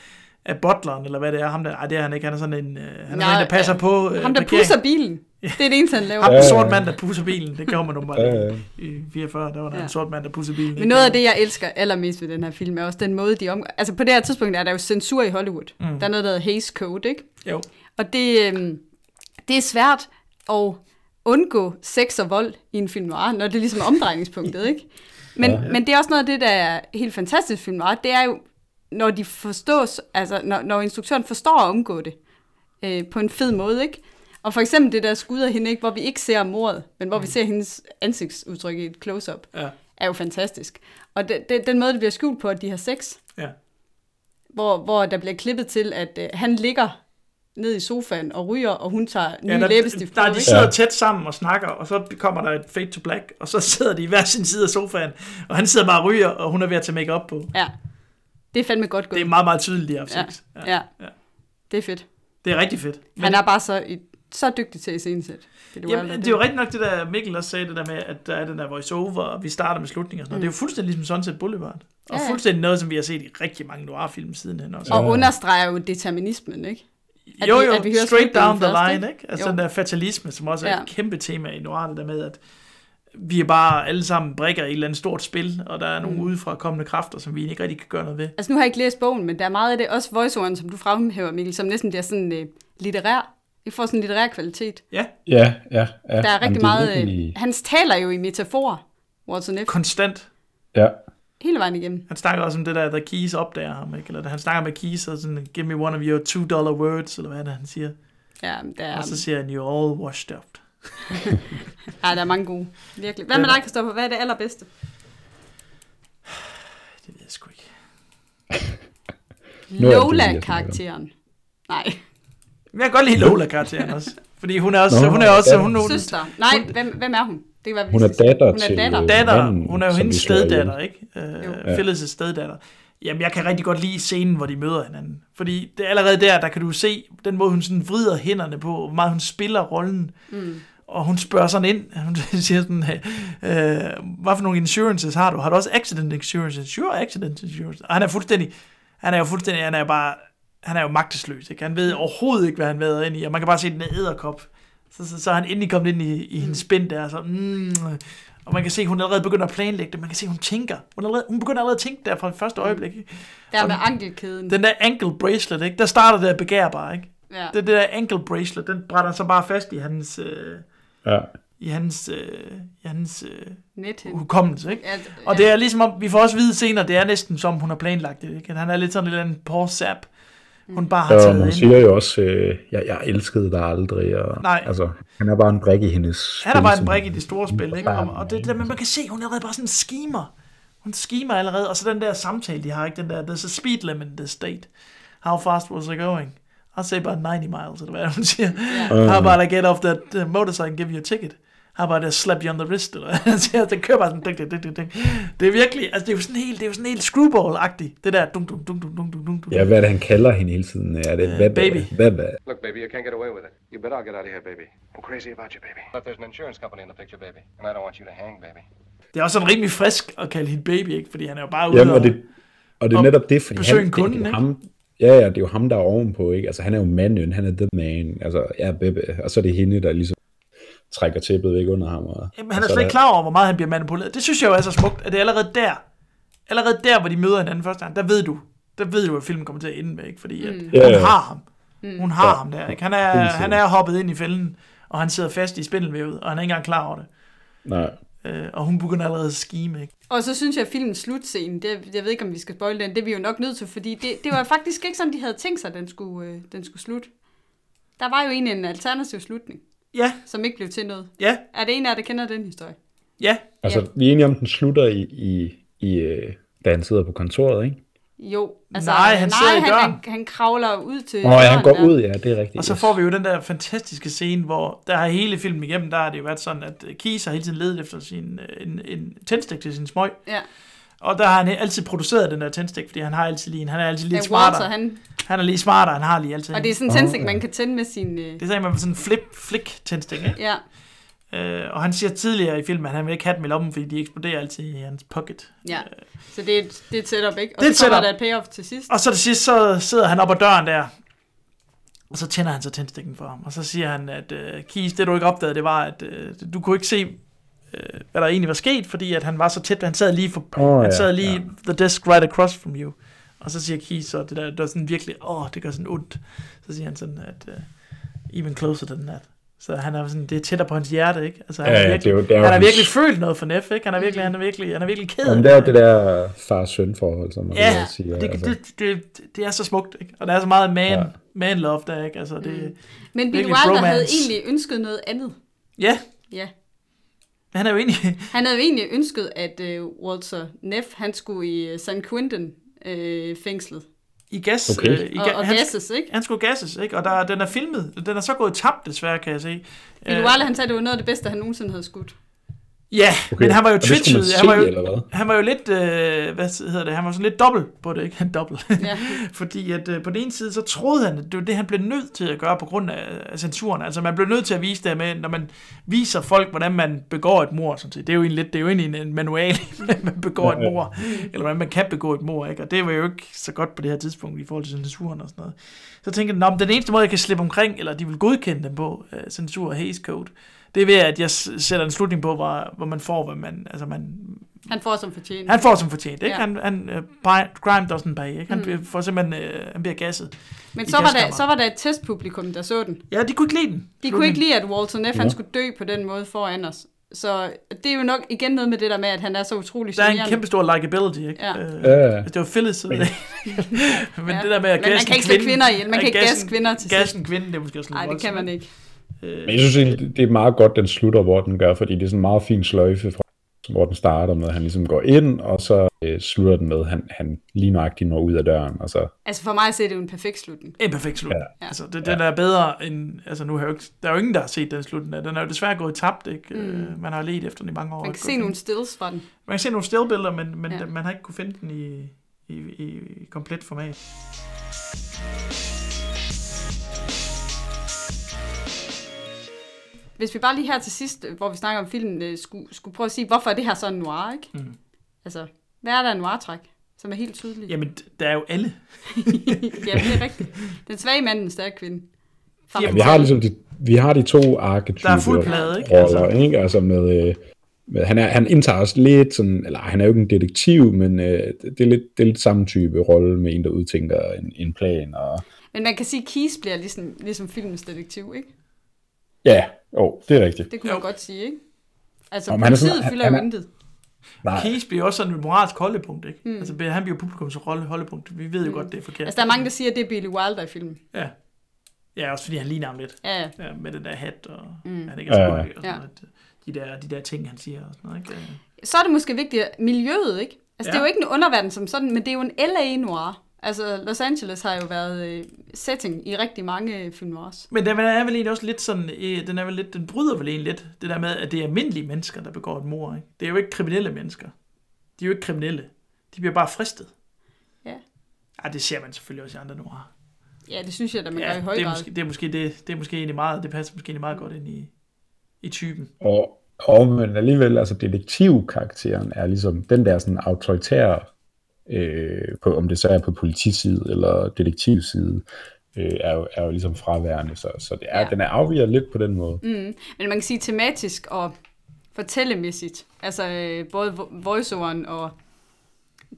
af butleren, eller hvad det er. Ham der, ej, det er han ikke. Han er sådan en, øh, han er sådan en, der passer øh, på øh, Ham, der parkering. pusser bilen. Det er det eneste, han laver. Ham, den ja. mand, der pusser bilen. Det gjorde man nu bare Ja, ja. i 44. Der var der Ja. en sort mand, der pusser bilen. Men noget af det, jeg elsker allermest ved den her film, er også den måde, de om... Altså på det her tidspunkt er der jo censur i Hollywood. Mm. Der er noget, der hedder Hays Code, ikke? Jo. Og det, øhm, det er svært at undgå sex og vold i en film noir, når det er ligesom omdrejningspunktet, ikke? Men, ja, ja. men det er også noget af det, der er helt fantastisk i film noir, det er jo, når de forstås, altså når, når instruktøren forstår at omgå det øh, på en fed måde, ikke? Og for eksempel det der skud af hende, ikke, hvor vi ikke ser mordet, men hvor vi ser hendes ansigtsudtryk i et close-up, Ja. er jo fantastisk. Og det, det, den måde, det bliver skjult på, at de har sex, Ja. hvor, hvor der bliver klippet til, at øh, han ligger ned i sofaen og ryger, og hun tager nye Ja, der, læbestift på, der, de sidder Ja. tæt sammen og snakker, og så kommer der et fade to black, og så (laughs) sidder de i hver sin side af sofaen, og han sidder bare og ryger, og hun er ved at tage make op på. Ja, det er fandme godt gået. Det er meget, meget tydeligt, de har ja. Ja. ja, ja. det er fedt. Det er rigtig fedt. Men, Han er bare så, i- så dygtig til at iscenesætte. Det, du Jamen, det er jo rigtigt nok det der, Mikkel også sagde, det der med, at der er den der voice-over, og vi starter med slutningen og sådan noget. Det er jo fuldstændig ligesom Sunset Boulevard. Og Mm. Ja, ja. fuldstændig noget, som vi har set i rigtig mange noir-film sidenhen også. Og understreger jo determinismen, ikke? At jo, vi- jo, at vi hører straight down the først, line, ikke? ikke? Altså Jo. den der fatalisme, som også er Ja. et kæmpe tema i noir, det der med, at vi er bare alle sammen brikker i et eller andet stort spil, og der er nogle mm. udefra kommende kræfter, som vi ikke rigtig kan gøre noget ved. Altså nu har jeg ikke læst bogen, men der er meget af det, også voiceoveren, som du fremhæver, Mikkel, som næsten bliver sådan øh, litterær. I får sådan en litterær kvalitet. Ja, Ja, ja, ja. Der er Jamen, rigtig det meget... virkelig- Øh, han taler jo i metaforer, Watson F. konstant. Ja, Hele vejen igennem. Han snakker også om det der, der Keys opdager ham, ikke? Eller han snakker med Keys, og sådan, give me one of your two dollar words, eller hvad er det, han siger. Ja, der er, Og så siger han, you're all washed up. (laughs) ja, der er mange gode. Virkelig. Hvad med dig, Kristoffer? Hvad er det allerbedste? (sighs) Det ved jeg sgu ikke. Er Lola-karakteren. Nej, jeg kan godt lide Lola-karakteren også. Fordi hun er også, Nå, hun er også, hun, hun, søster. Nej, hvem, hvem er hun? Det vi Hun er datter hun er til- datter. datter, manden, hun er jo hendes steddatter, ikke? Jo. Øh, Phyllis' steddatter. Jamen, jeg kan rigtig godt lide scenen, hvor de møder hinanden. Fordi det er allerede der, der kan du se den måde, hun sådan vrider hænderne på, hvor meget hun spiller rollen. Mm. Og hun spørger sådan ind, (laughs) hun siger sådan, øh, hvad for nogle insurances har du? Har du også accident insurance? Sure, accident insurance. Og han er fuldstændig, han er jo fuldstændig, han er jo bare, han er jo magtesløs, ikke? Han ved overhovedet ikke, hvad han ved ind i, og man kan bare se den æderkop Så, så, så er han endelig kommet ind i, i hendes spind der, så, mm, og man kan se, hun allerede begynder at planlægge det. Man kan se, hun tænker. Hun, allerede, hun begynder allerede at tænke der fra det første øjeblik. Ikke? Der med den- ankelkæden. Den der ankle bracelet, ikke? der starter det at begære bare. Ikke? ja. Det, det der ankle bracelet, den brænder så bare fast i hans, øh, Ja. i hans, øh, i hans øh, hukommelse. Ikke? Ja, Og det er ligesom om, vi får også vide senere, det er næsten som hun har planlagt det. Ikke? At Han er lidt sådan en eller anden Paul Sap. Hun bare har Og taget hun ind. siger jo også, øh, jeg, jeg elskede dig aldrig. Og, Nej. Altså, han er bare en brik i hendes Han er spil, bare en brik i det store spil, ikke? Og, og det, der, men man kan se, hun er allerede bare sådan en schemer. Hun schemer allerede, og så den der samtale, de har, ikke? Den der, there's a speed limit in this state. How fast was I going? I'll say about 90 miles, eller hvad (laughs) hun siger. How about I get off that uh, motorcycle and give you a ticket? How about I slap you on the wrist? Eller siger, det kører bare sådan, ding, ding, ding, ding. Det er virkelig, altså det er jo sådan helt, det er jo sådan helt screwball-agtigt. Det der, dum, dum, dum, dum, dum, dum, dum. Ja, hvad er det, han kalder hende hele tiden? Er det hvad, baby. Hvad, hvad? Look, baby, you can't get away with it. You bet I'll get out of here, baby. I'm crazy about you, baby. But there's an insurance company in the picture, baby. And I don't want you to hang, baby. Det er også sådan rimelig frisk at kalde hende baby, ikke? Fordi han er jo bare ude Jamen, og og- det, og det er netop det, fordi han, en kunde, det, det er ikke? ham, ja, ja, det er jo ham, der er ovenpå, ikke? Altså, han er jo manden, han er the man, altså, ja, baby, og så er det hende, der ligesom trækker tæppet væk under ham. Og, Jamen, han er slet ikke klar over, hvor meget han bliver manipuleret. Det synes jeg jo er så smukt, at det er allerede der, allerede der, hvor de møder hinanden første gang, der ved du, der ved du, at filmen kommer til at ende med, ikke? Fordi at Ja, hun har ham. Hun har Ja. ham der, ikke? Han er, han er hoppet ind i fælden, og han sidder fast i spindelvævet, og han er ikke engang klar over det. Nej, Øh, og hun begynder allerede at skime, ikke? Og så synes jeg, at filmens slutscene, det, jeg ved ikke, om vi skal spoil den, det er vi jo nok nødt til, fordi det, det var faktisk ikke sådan, de havde tænkt sig, at den skulle, øh, den skulle slutte. Der var jo egentlig en alternativ slutning, Ja, som ikke blev til noget. ja, Er det en af jer, der kender den historie? ja. altså, Ja. vi er enige om, den slutter i, i, i øh, da han sidder på kontoret, ikke? Jo. Altså, Nej, han sidder i han, døren. han, han kravler ud til Åh, oh, ja, han går der. ud, ja, det er rigtigt. Og så yes. får vi jo den der fantastiske scene, hvor der har hele filmen igennem, der har det jo været sådan, at Keys har hele tiden ledet efter sin, øh, en, en tændstik til sin smøg. Ja. Og der har han altid produceret den der tændstik, fordi han har altid lige en, han er altid lidt Ja, smartere. Walter, han, Han er lige smartere, han har lige altid og det er sådan en tændstik, man kan tænde med sin... Øh, Det sagde man sådan en flip, flick tændstik, ikke? ja, Øh, og han siger tidligere i filmen, at han vil ikke have dem i lommen, fordi de eksploderer altid i hans pocket. ja. Så det er, et- det er et setup, ikke? Og Det er et så kommer der et payoff til sidst. Og så til sidst, så sidder han op ad døren der, og så tænder han så tændstikken for ham. Og så siger han, at uh, Keys, det du ikke opdagede, det var, at uh, du kunne ikke se, hvad der egentlig var sket, fordi at han var så tæt, han sad lige, for, Åh, han ja, sad lige ja. the desk right across from you. Og så siger Keys så, det der, det var sådan virkelig, åh, det gør sådan ondt. Så siger han sådan, at uh, even closer than that. Så han er sådan, det er tættere på hans hjerte, ikke? Altså, han, Ja, er virkelig, det er jo- det er han har hans- virkelig følt noget for Neff, ikke? Han er virkelig, han er virkelig, han er virkelig ked af Jamen, det er jo det der far-søn-forhold, som man Ja, ja, siger. det, altså. det, det, det er så smukt, ikke? Og der er så meget man, Ja. man love der, ikke? Altså, det, mm. Men Billy virkelig Wilder havde bromance. egentlig ønsket noget andet. Ja, Ja. Han er jo egentlig... (laughs) Han havde jo egentlig ønsket, at øh, Walter Neff, han skulle i øh, San Quentin øh, fængslet. I gas... Okay. Øh, i Og, ga- og han, gasses, ikke? han skulle gasses, ikke? Og der, den er filmet. Den er så gået tabt, desværre, kan jeg se. Billy Øh, Wilder, han sagde, det var noget af det bedste, han nogensinde havde skudt. Ja, okay. men han var jo twitchet. se, Han var jo, han var jo lidt, øh, hvad hedder det, han var sådan lidt dobbelt på det, ikke? Han (laughs) dobbelt. Ja. (laughs) Fordi at øh, på den ene side, så troede han, at det var det, han blev nødt til at gøre på grund af, af censuren. Altså man blev nødt til at vise det med, når man viser folk, hvordan man begår et mor, sådan set. Det er jo egentlig lidt, det er jo egentlig en manual, (laughs) hvordan man begår et mor, eller hvordan man kan begå et mor, ikke? Og det var jo ikke så godt på det her tidspunkt i forhold til censuren og sådan noget. Så tænkte jeg, "Nå, men den eneste måde, jeg kan slippe omkring, eller de vil godkende dem på, uh, censur og Hays Code, det er ved, at jeg sætter en slutning på, hvor, hvor man får, hvad man, altså man, Han får som fortjent. han får som fortjent, ikke? Ja. Ja. Han, han uh, crime doesn't pay, ikke? Han mm. får simpelthen, uh, han bliver gasset. Men så var, der, så var der et testpublikum, der så den. Ja, de kunne ikke lide den. De kunne ikke lide, at Walter Neff, han skulle dø på den måde foran os. Så det er jo nok igen noget med det der med, at han er så utrolig Der er en generende. kæmpe stor likability, ikke? Ja. Øh, Ja, ja. det var Phyllis, ikke. Men (laughs) Ja. det der med at Men man gasse kan ikke slå kvinde- kvinder ihjel. Man kan ikke gasse gasse kvinder til Gasse sidst. en kvinde, det er måske også lidt Nej, det kan man ikke. Men jeg synes egentlig, det er meget godt, den slutter, hvor den gør, fordi det er sådan en meget fin sløjfe, fra, hvor den starter med, at han ligesom går ind, og så øh, slutter den med, at han, han lige nøjagtigt når ud af døren, og så Altså for mig så er det jo en perfekt slutning. En perfekt slut. Ja. Ja. Altså, det, den er bedre end... Altså, nu har jeg jo ikke, der er jo ingen, der har set den slutning. Den er jo desværre gået tabt, ikke? Mm. Man har let efter den i mange år. Man kan se nogle stills fra den. Man kan se nogle stillbilleder, men, men ja. man har ikke kunne finde den i, i, i, i komplet format. Hvis vi bare lige her til sidst, øh, hvor vi snakker om filmen, øh, skulle, skulle prøve at sige, hvorfor er det her så en noir, ikke? Mm. Altså, hvad er der en noir-træk, som er helt tydeligt? Jamen, der er jo alle. (laughs) ja, det er rigtigt. Den svage mand, den stærke kvinde. Fra Jamen, Ja, vi har ligesom de, vi har de to arketyper Der er fuld plade, ikke? roller, altså. ikke? Altså med, øh, med han, er, han indtager også lidt sådan, eller han er jo ikke en detektiv, men øh, det, er lidt, det er lidt samme type rolle med en, der udtænker en, en plan. Og, Men man kan sige, at Keys bliver ligesom, ligesom filmens detektiv, ikke? Ja, jo, det er rigtigt. Det kunne man godt sige, ikke? Altså, Om han er sådan- politiet han- fylder han jo er- intet. Nej, Keys bliver også sådan et moralsk holdepunkt, ikke? Mm. Altså, han bliver publikums holdepunkt. Vi ved jo mm. godt, det er forkert. Altså, der er mange, der siger, at det er Billy Wilder i filmen. Ja. Ja, også fordi han ligner ham lidt. Ja, ja. Med den der hat, og mm. han ikke er så Ja. og sådan Ja. noget. De der, de der ting, han siger og sådan noget, ikke? Så er det måske vigtigt, miljøet, ikke? Altså, ja. det er jo ikke en underverden som sådan, men det er jo en LA noir. Altså, Los Angeles har jo været øh, setting i rigtig mange film også. Men den er vel egentlig også lidt sådan, øh, den er vel lidt, den bryder vel egentlig lidt, det der med, at det er almindelige mennesker, der begår et mord, ikke? Det er jo ikke kriminelle mennesker. De er jo ikke kriminelle. De bliver bare fristet. Ja. Ja, det ser man selvfølgelig også i andre noir. Ja, det synes jeg, at man gør Ja, i høj det er, grad. måske, det er måske det, det er måske egentlig meget, det passer måske egentlig meget godt ind i, i typen. Og, og men alligevel, altså detektivkarakteren er ligesom den der sådan autoritære, øh, på, om det så er på politiside eller detektivside, øh, er, jo, er jo ligesom fraværende, så, så det er, Ja. ja. den er afviger lidt på den måde. Mm. Men man kan sige tematisk og fortællemæssigt, altså øh, både vo- voiceoveren og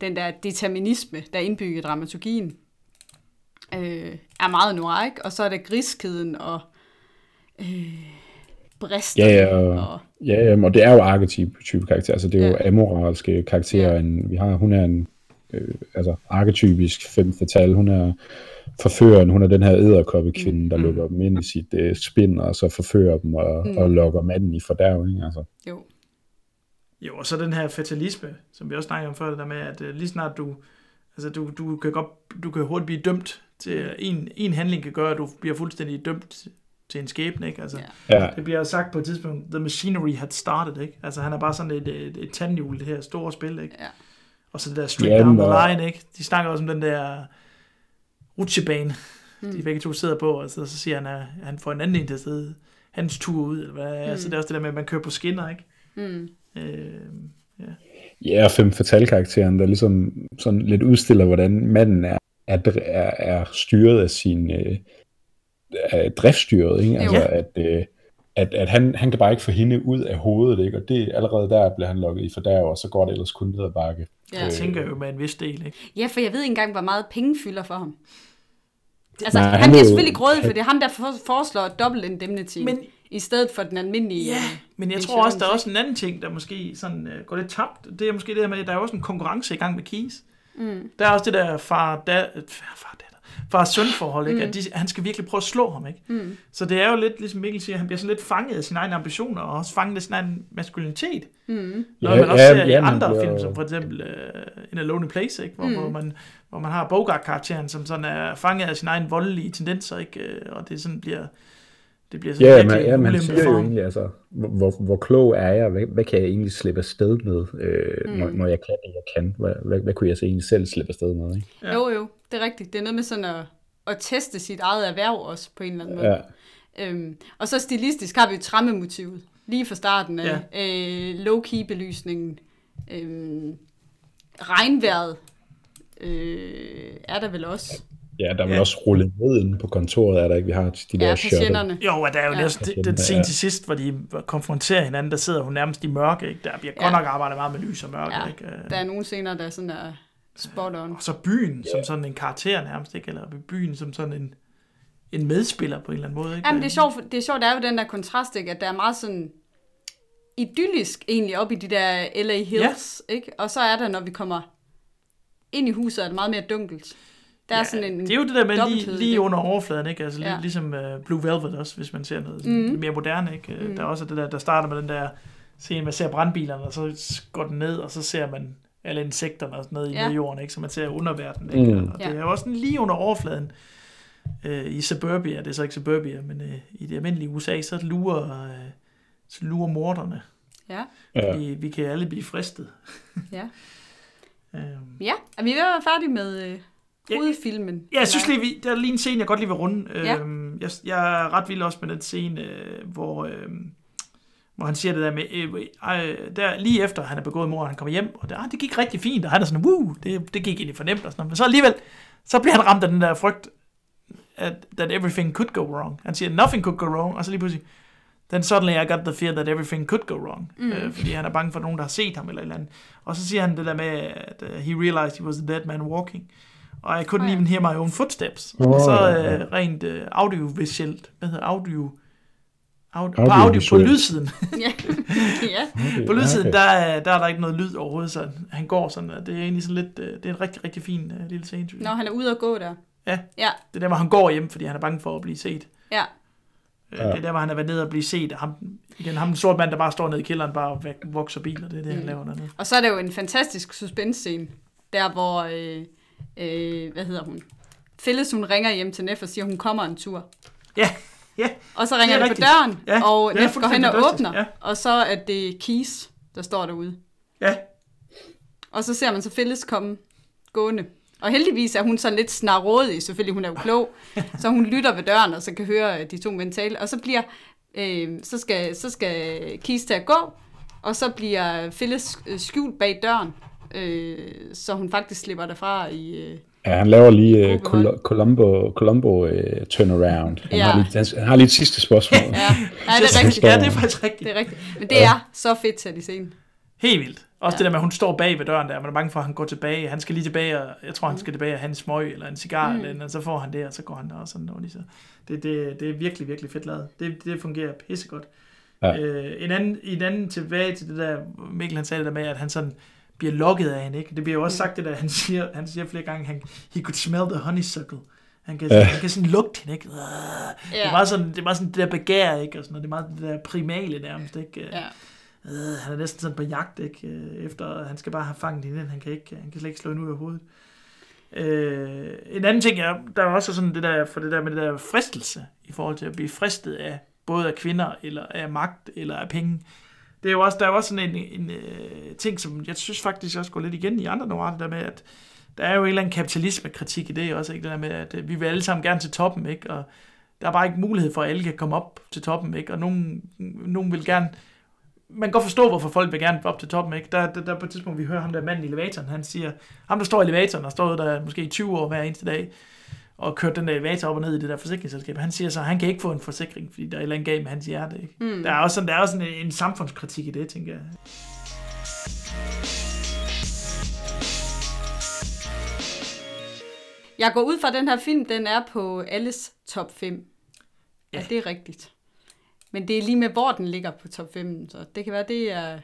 den der determinisme, der er indbygget i dramaturgien, øh, er meget noir, ikke? Og så er der griskheden og øh, brister. Ja, ja, og, og, ja, jamen, og det er jo arketype type karakter, altså det er jo Ja. amoralske karakterer, Ja. en, vi har, hun er en øh, altså arketypisk fem fatal, hun er forføreren, hun er den her æderkoppekvinde, der lukker dem ind i sit øh, spind, og så forfører dem og, mm. og lokker manden i fordærv, ikke? Altså. jo. Jo, og så den her fatalisme, som vi også snakkede om før, det der med, at øh, lige snart du, altså du, du kan godt, du kan hurtigt blive dømt til, en, en handling kan gøre, at du bliver fuldstændig dømt til en skæbne, ikke? Altså. Ja, Det bliver sagt på et tidspunkt, the machinery had started, ikke? Altså han er bare sådan et, et, et tandhjul, det her store spil, ikke? Ja. Og så det der straight Ja, down the line, ikke? De snakker også om den der rutsjebane, mm. de begge to sidder på, og så, så siger han, at han får en anden en til at sidde hans tur ud, eller hvad mm. Så det er også det der med, at man kører på skinner, ikke? Mm. Øh, ja. ja og fem fatal karakteren, der ligesom sådan lidt udstiller, hvordan manden er, er, er, er styret af sin øh, er driftstyret, ikke? Altså, Jo. at, øh, at, at han, han kan bare ikke få hende ud af hovedet, ikke? Og det allerede der bliver han lukket i fordærv, og så går det ellers kun ned ad bakke. Ja. Jeg tænker jo med en vis del, ikke? ja, for jeg ved ikke engang, hvor meget penge fylder for ham. Altså, Nej, han, bliver er selvfølgelig grådig, for det er ham, der for, foreslår dobbelt indemnity, Men- i stedet for den almindelige... Ja, øh, men jeg tror også, der er også en anden ting, der måske sådan, uh, går lidt tabt. Det er måske det her med, at der er også en konkurrence i gang med Keys. Mm. Der er også det der far, da, far, datter, far søn forhold, ikke? Mm. At de, han skal virkelig prøve at slå ham, ikke? Mm. Så det er jo lidt, ligesom Mikkel siger, han bliver sådan lidt fanget af sine egne ambitioner, og også fanget af sin egen maskulinitet. Mm. Noget Ja, man også ja, ser i ja, man andre bliver- film, som for eksempel uh, In a Lonely Place, ikke? Hvor, mm. hvor, man, hvor man har Bogart-karakteren, som sådan er fanget af sine egne voldelige tendenser, ikke? Øh, Og det sådan bliver... Det bliver sådan Ja, men, ja, en man siger jo egentlig, altså, hvor, hvor, klog er jeg? Hvad, hvad kan jeg egentlig slippe afsted med, øh, mm. når, når jeg kan det, jeg kan? Hvad, hvad, hvad kunne jeg så egentlig selv slippe afsted med? Ikke? Ja. Jo, jo, det er rigtigt. Det er noget med sådan at, at teste sit eget erhverv også, på en eller anden måde. Ja. Øhm, og så stilistisk har vi jo trammemotivet, lige fra starten af. Ja. Øh, low-key belysningen, øh, regnvejret øh, er der vel også. Ja, der er vel Ja. også rullet ned inde på kontoret, er der ikke? Vi har de der Ja, patienterne. Jo, og der er jo Ja. ja. næsten den, den scene til sidst, hvor de konfronterer hinanden, der sidder hun nærmest i mørke, ikke? Der bliver ja. godt Ja. nok arbejdet meget med lys og mørke, Ja, ikke? Øh, der er nogle scener, der sådan er spot on. Og så byen som sådan en karakter nærmest, ikke? Eller byen som sådan en, en medspiller på en eller anden måde, ikke? Jamen, det er sjovt, for- det er sjovt, der er jo den der kontrast, ikke? at der er meget sådan idyllisk egentlig op i de der LA Hills, ja. ikke? Og så er der, når vi kommer ind i huset, er det meget mere dunkelt. Der er sådan en det er jo det der med lige, lige under overfladen, ikke? Altså lige, Ja. ligesom uh, Blue Velvet også, hvis man ser noget sådan mm. mere moderne, ikke? Mm. Der er også det der, der starter med den der scene, man ser brandbilerne, og så går den ned, og så ser man alle insekterne og sådan noget Ja. i jorden, ikke? Så man ser underverdenen, ikke? Mm. Og det Ja. er jo også sådan lige under overfladen. Øh, I suburbia, det er så ikke suburbia, men øh, i det almindelige USA, så lurer, øh, så lurer morderne. Ja, Ja. Vi, vi kan alle blive fristet. ja. (laughs) Øhm. Ja, er vi være færdige med øh, Ja. Hovedfilmen? Ja, jeg synes lige, vi, der er lige en scene, jeg godt lige vil runde. Ja. Øhm, jeg, jeg er ret vild også med den scene, øh, hvor, øh, hvor han siger det der med, øh, øh, der, lige efter han er begået mord, han kommer hjem, og det, ah, det gik rigtig fint, og han er sådan, woo, det, det gik egentlig for nemt, og sådan men så alligevel, så bliver han ramt af den der frygt, at, that everything could go wrong. Han siger, nothing could go wrong, og så lige pludselig, then suddenly I got the fear that everything could go wrong. Mm. Øh, fordi han er bange for nogen, der har set ham eller et eller andet. Og så siger han det der med, at uh, he realized he was a dead man walking. Og I couldn't Oh, ja. even hear my own footsteps. Åh, og så ja. uh, rent uh, audiovisuelt, hvad hedder audio? Audio, på Audiovisuelt. audio på lydsiden. (laughs) (laughs) ja. ja. på lydsiden, der, er- der er der ikke noget lyd overhovedet, så han går sådan, og det er egentlig sådan lidt, øh, det er en rigtig, rigtig fin uh, lille scene, synes jeg. Når han er ude at gå der. Ja. Ja, Det er der, hvor han går hjem, fordi han er bange for at blive set. ja. Øh, Ja. Det er der, hvor han er været nede og blive set. Ham, igen, ham den sorte mand, der bare står nede i kælderen, bare og vokser biler. Det er det, han Mm. laver dernede. Og så er der jo en fantastisk suspense-scene, der hvor, øh, øh, hvad hedder hun? Phyllis, hun ringer hjem til Neff og siger, hun kommer en tur. Ja, ja. Og så ringer Det det på døren, Ja, og Neff går hen og åbner, ja. og så er det Keys, der står derude. Ja, Og så ser man så Phyllis komme gående. Og heldigvis er hun sådan lidt snarrådig, selvfølgelig hun er jo klog, så hun lytter ved døren, og så kan høre de to mænd tale. Og så bliver, øh, så skal, så skal Keys til at gå, og så bliver Phyllis øh, skjult bag døren, øh, så hun faktisk slipper derfra i... Øh, Ja, han laver lige uh, Gruppehold. Col- Columbo, Columbo uh, turnaround. Han, Ja. har lige, han, han har lige et sidste spørgsmål. (laughs) ja, ja, det er rigtigt. Ja, det er faktisk rigtigt. Det er rigtigt. Men det er så fedt til i scenen. Helt vildt. Også Ja. det der med, at hun står bag ved døren der, man er bange for, at han går tilbage. Han skal lige tilbage, og jeg tror, han skal tilbage og have en smøg eller en cigar, mm. eller, og så får han det, og så går han der og sådan noget. Lige så. Det, det, det er virkelig, virkelig fedt lavet. Det, det fungerer pissegodt. Ja. Øh, en, anden, en anden tilbage til det der, Mikkel han sagde det der med, at han sådan bliver lokket af hende, ikke? Det bliver jo også sagt det der, han siger, han siger flere gange, han, he could smell the honeysuckle. Han kan, Ja. han kan sådan lugte hende, ikke? Øh, Det er meget sådan, det er meget sådan det der begær, ikke? Og sådan noget. Det er meget det der primale nærmest, ikke? Ja. Øh, han er næsten sådan på jagt, ikke? Øh, Efter, han skal bare have fanget hende, han kan, ikke, han kan slet ikke slå hende ud af hovedet. Øh, en anden ting er, der er også sådan det der, for det der med det der fristelse, i forhold til at blive fristet af, både af kvinder, eller af magt, eller af penge. Det er jo også, der er jo også sådan en, en øh, ting, som jeg synes faktisk også går lidt igen i andre noir, det der med, at der er jo en eller anden kapitalismekritik i det også, ikke? Det der med, at øh, vi vil alle sammen gerne til toppen, ikke? Og der er bare ikke mulighed for, at alle kan komme op til toppen, ikke? Og nogen, nogen vil gerne man kan godt forstå, hvorfor folk vil gerne op til toppen, ikke? Der, der, der på et tidspunkt, vi hører ham der manden i elevatoren, han siger, ham der står i elevatoren, og står der måske i 20 år hver eneste dag, og kørt den der elevator op og ned i det der forsikringsselskab, han siger så, at han kan ikke få en forsikring, fordi der er et eller andet galt med hans hjerte, ikke? Mm. Der er også sådan, der er også sådan en, en samfundskritik i det, tænker jeg. Jeg går ud fra, at den her film, den er på alles top 5. Ja, Ja. det er rigtigt. Men det er lige med, hvor den ligger på top 5, så det kan være, det er,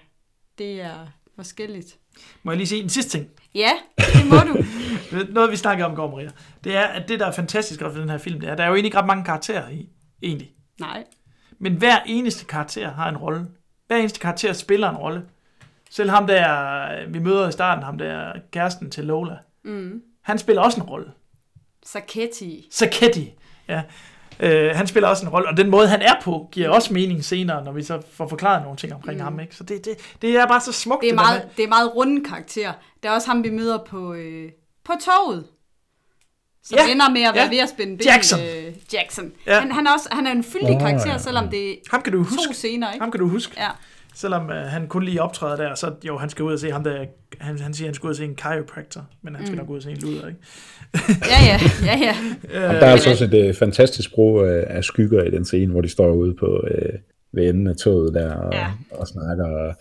det er forskelligt. Må jeg lige sige en sidste ting? Ja, det må du. (laughs) Noget, vi snakker om går, Maria. Det er, at det, der er fantastisk ved den her film, det er, at der er jo egentlig ikke ret mange karakterer i, egentlig. Nej. Men hver eneste karakter har en rolle. Hver eneste karakter spiller en rolle. Selv ham der, vi møder i starten, ham der kæresten til Lola, Mm. han spiller også en rolle. Saketti. Saketti, ja. Øh, han spiller også en rolle, og den måde, han er på, giver også mening senere, når vi så får forklaret nogle ting omkring mm. ham. Ikke? Så det, det, det er bare så smukt. Det er der meget, det er meget runde karakter. Der er også ham, vi møder på, øh, på toget. Som Ja, ender med at være ja. ved at spænde ben. Jackson. Øh, Jackson. Ja. Han, han, er også, han er en fyldig karakter, selvom det er Ham kan du huske. to scener, ikke? Ham kan du huske. Ja. Selvom øh, han kun lige optræder der, så jo, han skal ud og se ham der, han, han siger, han skal ud og se en chiropractor, men han skal mm. nok ud og se en luder, ikke? Ja, ja, ja, ja. Og der er altså også et uh, fantastisk brug uh, af skygger i den scene, hvor de står ude på uh, ved enden af toget der og, Ja. og snakker. Og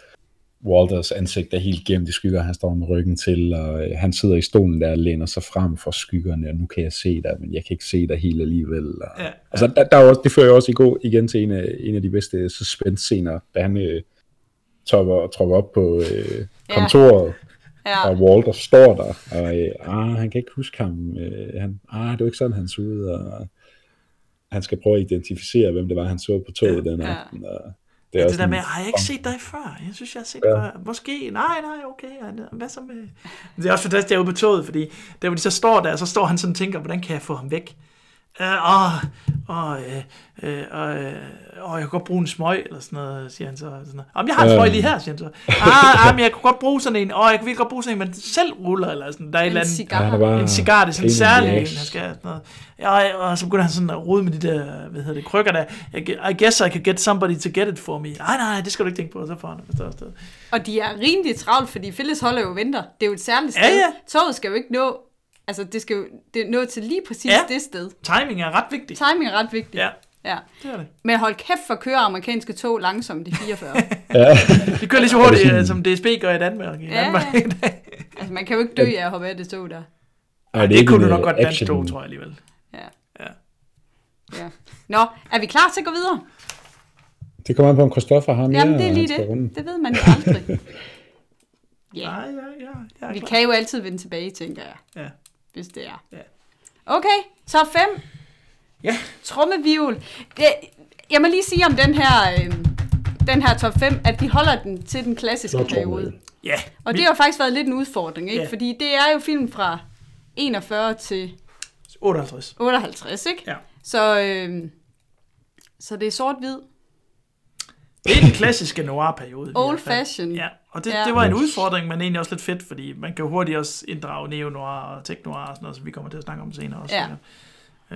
Walters ansigt er helt gennem de skygger, han står med ryggen til, og uh, han sidder i stolen der og læner sig frem for skyggerne, og nu kan jeg se dig, men jeg kan ikke se dig helt alligevel. Og, Ja, Altså, der, der er også, det fører jo også i går igen til en af, en af de bedste suspense-scener, da han uh, tropper, tropper op på uh, kontoret, ja. og Walter står der, og øh, ah, han kan ikke huske ham. Øh, han, ah, det var ikke sådan, han så ud, og han skal prøve at identificere, hvem det var, han så på toget den Ja. aften. Og Det, ja, det der med, har jeg ikke set dig før? Jeg synes, jeg har set Ja. ja. før. Måske, nej, nej, okay. ja, Hvad så med... Det er også fantastisk, derude på toget, fordi der, hvor de så står der, så står han sådan og tænker, hvordan kan jeg få ham væk? Øh, åh, åh, øh, øh, øh, åh, jeg kan godt bruge en smøg, eller sådan noget, siger han så. Sådan noget. Jamen, jeg har en smøg lige her, siger han så. Ah, ah, men jeg kunne godt bruge sådan en, åh, jeg kan virkelig godt bruge sådan en, man selv ruller, eller sådan. Der er eller En andet, cigar. Ja, en cigar, det er sådan en særlig ass. han skal sådan noget. Ja, og så begynder han sådan at rode med de der, hvad hedder det, krykker der. I guess I could get somebody to get it for me. Nej, nej, det skal du ikke tænke på, så får han det. Og de er rimelig travlt, fordi Phyllis holder jo og venter. Det er jo et særligt sted. Ja, ja. Toget skal jo ikke nå altså det skal jo det er nået til lige præcis Ja. det sted. Timing er ret vigtig. Timing er ret vigtigt. Ja, ja. det er det. Men hold kæft for kører amerikanske tog langsomt i 44. (laughs) De kører lige så Er det hurtigt, sådan- øh, som DSB gør i Danmark. I Ja, Danmark. altså man kan jo ikke dø af at hoppe af det tog der. Ej, det ikke kunne du en, nok øh, godt dansk tog, tror jeg alligevel. Ja. Ja. ja. Nå, er vi klar til at gå videre? Det kommer an på, om Christoffer har mere. Jamen det er lige det. runde. Det ved man jo aldrig. (laughs) Ja, Ja, ja, ja. ja vi kan jo altid vende tilbage, tænker jeg. Ja. Hvis det er. Ja. Okay, top 5. Ja. Trommevivl. Det, jeg må lige sige om den her, øh, den her top 5, at vi holder den til den klassiske periode. Ja, Og vi- det har faktisk været lidt en udfordring, ikke? Ja. Fordi det er jo film fra 41 til 58. 58, ikke? Ja. Så, øh, så det er sort-hvid. Det er den klassiske noir-periode. Old fashion. Ja, og det, Ja. det var en udfordring, men egentlig også lidt fedt, fordi man kan jo hurtigt også inddrage neo-noir og tech-noir og sådan noget, som vi kommer til at snakke om senere også. Ja.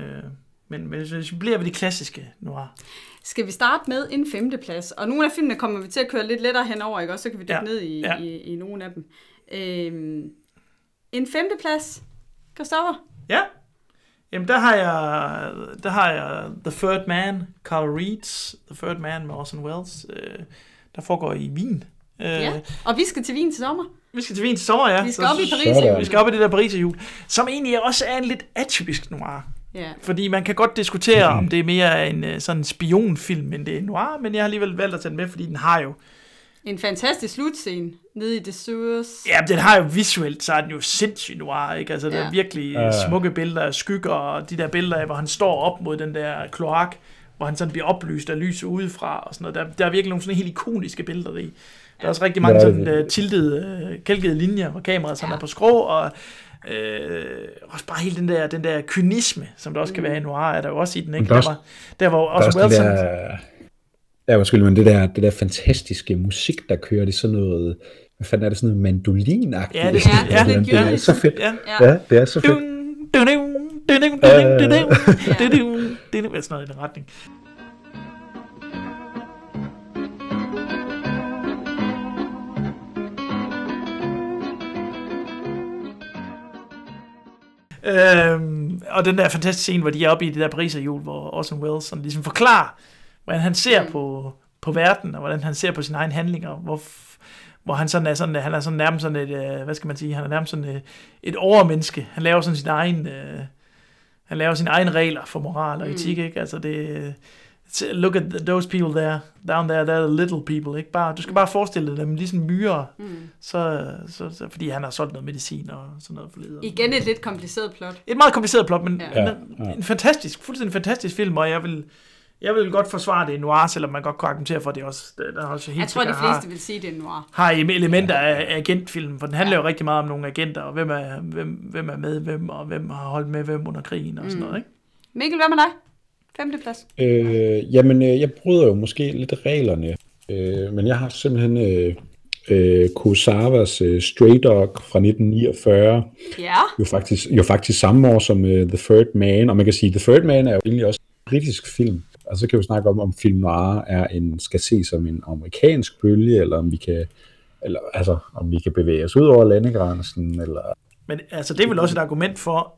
Øh, men, men hvis- hvis vi bliver ved de klassiske noir. Skal vi starte med en femteplads? Og nogle af filmene kommer vi til at køre lidt lettere henover, ikke? Og så kan vi dykke Ja, ned i, ja. i, i nogle af dem. Øhm, en femteplads, Christoffer? Ja, jamen der har jeg, der har jeg The Third Man, Carl Reeds The Third Man med Orson Welles, øh, der foregår i Wien. Øh, Ja. Og vi skal til Wien til sommer. Vi skal til Wien til sommer, ja. Vi skal op i Paris. Sådan. Vi skal op i det der Paris jul, som egentlig også er en lidt atypisk noir. Ja. Fordi man kan godt diskutere, om det er mere en øh, sådan spionfilm, end det er noir, men jeg har alligevel valgt at tage den med, fordi den har jo, En fantastisk slutscene nede i The Sewers. ja, den har jo visuelt, så er den jo sindssygt noir, ikke? Altså, der Ja. er virkelig Ja. smukke billeder af skygger, og de der billeder af, hvor han står op mod den der kloak, hvor han sådan bliver oplyst af lyset udefra, og sådan noget. Der, der er virkelig nogle sådan helt ikoniske billeder i. Der er også rigtig mange Ja, det er sådan det. uh, tiltede, uh, kælkede linjer, hvor kameraet sådan Ja. er på skrå, og øh, også bare hele den der, den der kynisme, som der også kan være i noir, er der jo også i den, ikke? der er Der, var, der hvor Der er også det Wilson... der, ja, undskyld, men det der, det der fantastiske musik, der kører, det er sådan noget, hvad fanden er det, sådan noget mandolinagtigt? Ja, det er sådan- ja, det er det er så fedt. Ja. Ja. Ja, det er så fedt. Dun, dun, dun, dun, dun, dun, dun, dun, dun, dun, dun, dun, Sådan noget i den retning. Øhm, og den der fantastiske scene, hvor de er oppe i det der Pariser jul, hvor Orson Welles sådan ligesom forklarer, hvordan han ser Mm. på, på verden, og hvordan han ser på sine egne handlinger, hvor, hvor han sådan er sådan, han er sådan nærmest sådan et, øh, hvad skal man sige, han er nærmest sådan et, et overmenneske. Han laver sådan sin egen, øh, han laver sine egne regler for moral og Mm. etik, ikke? Altså det, øh, look at those people there, down there, they're the little people, ikke? Bare, du skal bare forestille dig dem ligesom myrer, Mm. så, så, så, fordi han har solgt noget medicin og sådan noget for leder. Igen et lidt kompliceret plot. Et meget kompliceret plot, men Ja. ja. Ja, en, ja. en fantastisk, fuldstændig fantastisk film, og jeg vil, jeg vil godt forsvare det i noir, selvom man godt kan argumentere for, at det også, det, der også helt Jeg tror, de fleste vil sige, det er noir. har, har elementer af, af agentfilm, for den handler jo rigtig meget om nogle agenter, og hvem er, hvem, hvem er med hvem, og hvem har holdt med hvem under krigen og sådan Mm. noget, ikke? Mikkel, hvad med dig? Femteplads. Øh, jamen, øh, jeg bryder jo måske lidt reglerne, øh, men jeg har simpelthen øh, øh, Kurosawas øh, Stray Dog fra 1949, Ja. jo faktisk, jo faktisk samme år som øh, The Third Man, og man kan sige, The Third Man er jo egentlig også en britisk film. Altså så kan vi snakke om, om film noir er en, skal ses som en amerikansk bølge, eller om vi kan eller altså, om vi kan bevæge os ud over landegrænsen, eller Men altså, det er vel også et argument for,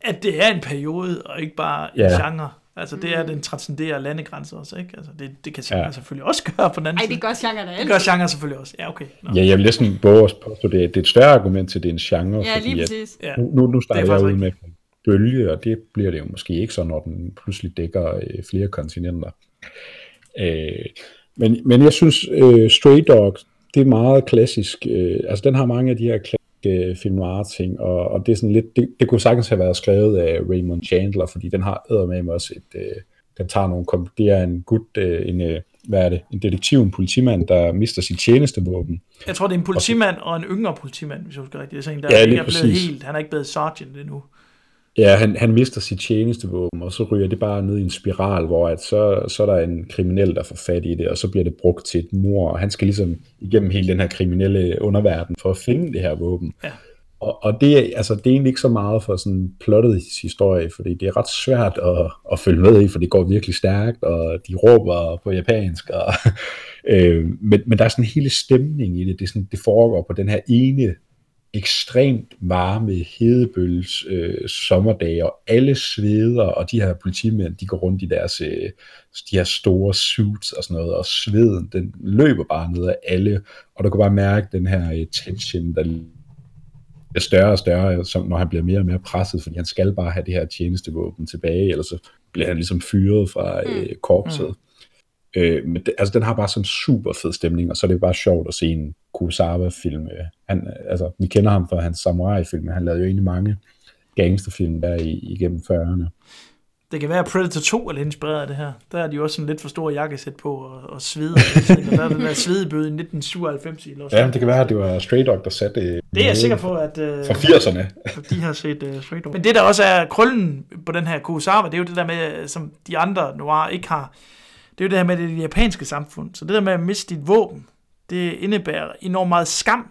at det er en periode, og ikke bare en Ja. genre. Altså, det er, at den transcenderer landegrænser også, ikke? Altså, det, det kan Ja. genre selvfølgelig også gøre på den anden Ej, det gør genre da det gør genre selvfølgelig også. Ja, okay. Nå. ja, jeg vil næsten våge at påstå, det, er- det er et større argument til, at det er en genre, Ja, lige fordi at, præcis. Ja. nu, nu, nu starter er jeg ud med bølge, og det bliver det jo måske ikke så, når den pludselig dækker øh, flere kontinenter. Øh, men, men jeg synes, øh, Stray Dog, det er meget klassisk. Øh, altså, den har mange af de her klassiske film noir ting, og, og det er sådan lidt, det, det kunne sagtens have været skrevet af Raymond Chandler, fordi den har med også et, øh, den tager nogle, det er en gut, øh, en, øh, hvad er det, en detektiv, en politimand, der mister sit tjenestevåben. Jeg tror, det er en politimand og en yngre politimand, hvis jeg husker rigtigt. Det er sådan der Ja, lige ikke er blevet helt, han er ikke blevet sergeant endnu. Ja, han, han mister sit tjenestevåben, og så ryger det bare ned i en spiral, hvor at så, så er der en kriminel, der får fat i det, og så bliver det brugt til et mor, og han skal ligesom igennem hele den her kriminelle underverden for at finde det her våben. Ja. Og, og det, er- altså, det er egentlig ikke så meget for sådan plottet historie, fordi det er ret svært at, at følge med i, for det går virkelig stærkt, og de råber på japansk, og, (laughs) øh, men, men der er sådan en hele stemning i det, det, sådan, det foregår på den her ene ekstremt varme hedebølges øh, sommerdage, og alle sveder, og de her politimænd, de går rundt i deres øh, de her store suits og sådan noget, og sveden, den løber bare ned af alle, og du kan bare mærke den her øh, tension, der bliver større og større, som når han bliver mere og mere presset, fordi han skal bare have det her tjenestevåben tilbage, ellers så bliver han ligesom fyret fra øh, korpset. Mm. Øh, men det, altså, den har bare sådan en super fed stemning, og så er det bare sjovt at se en Kurosawa-film. Øh, han, altså, vi kender ham fra hans samurai-film, han lavede jo egentlig mange gangsterfilm der i, igennem 40'erne. Det kan være, at Predator 2 er lidt inspireret af det her. Der er de jo også sådan lidt for store jakkesæt på og, og sveder. (laughs) og der er den der svedebøde i 1997 i Los Ja, det kan være, at det var Stray Dog, der satte det. Det er jeg sikker på, at... Uh, fra 80'erne. de har set uh, Stray Dog. Men det, der også er krøllen på den her Kurosawa, det er jo det der med, som de andre noir ikke har. Det er jo det her med det japanske samfund. Så det der med at miste dit våben, det indebærer enormt meget skam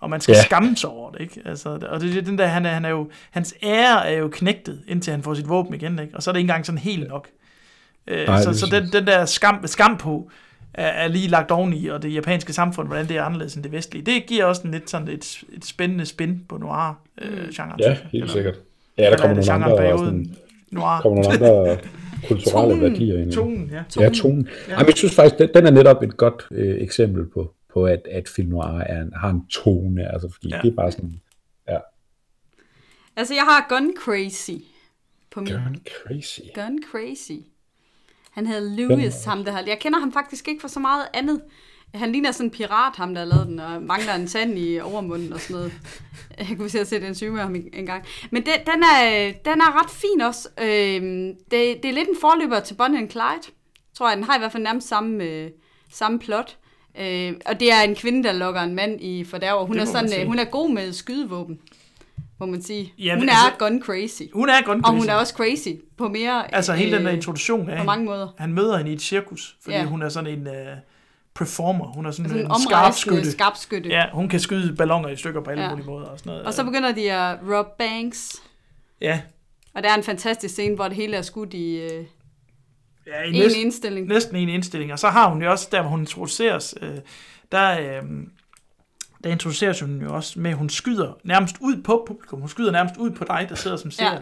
og man skal ja. skamme sig over det, ikke? Altså, og det, det den der, han er, han er jo, hans ære er jo knægtet, indtil han får sit våben igen, ikke? Og så er det ikke engang sådan helt nok. Øh, Nej, så så den, den der skam, skam på, er, er lige lagt oveni, og det japanske samfund, hvordan det er anderledes end det vestlige. Det giver også en lidt sådan et, et spændende spin på noir-genren. Øh, ja, helt eller, sikkert. Ja, der kommer nogle andre, sådan, noir. kommer nogle andre (laughs) kulturelle tonen, værdier ind. Tonen, ja. Tonen. Ja, tonen. Ja. Jamen, jeg synes faktisk, den, den er netop et godt øh, eksempel på, på, at, at film noir er en, har en tone, altså fordi ja. det er bare sådan, ja. Altså, jeg har Gun Crazy på min... Gun Crazy? Gun Crazy. Han hedder Lewis, ham der Jeg kender ham faktisk ikke for så meget andet. Han ligner sådan en pirat, ham der lavet den, og mangler en tand i overmunden og sådan noget. Jeg kunne se at se den syge med ham en gang. Men det, den, er, den er ret fin også. Øhm, det, det er lidt en forløber til Bonnie and Clyde, tror jeg. Den har i hvert fald nærmest samme, øh, samme plot. Øh, og det er en kvinde, der lokker en mand i fordærv. Hun er, sådan, øh, hun er god med skydevåben, må man sige. Ja, hun er altså, gun crazy. Hun er gun crazy. Og hun er også crazy på mere... Altså hele øh, den der introduktion af På mange måder. Han møder hende i et cirkus, fordi ja. hun er sådan en... Uh, performer. Hun er sådan, sådan en skarpskytte. skarpskytte. Ja, hun kan skyde ballonger i stykker på alle ja. mulige måder. Og, sådan noget. og så begynder de at Rob Banks. Ja. Og der er en fantastisk scene, hvor det hele er skudt i... Øh, Ja, i en næsten, indstilling. Næsten en indstilling. Og så har hun jo også, der hvor hun introduceres, øh, der, øh, der introduceres hun jo også med, at hun skyder nærmest ud på publikum. Hun skyder nærmest ud på dig, der sidder som ser. Ja.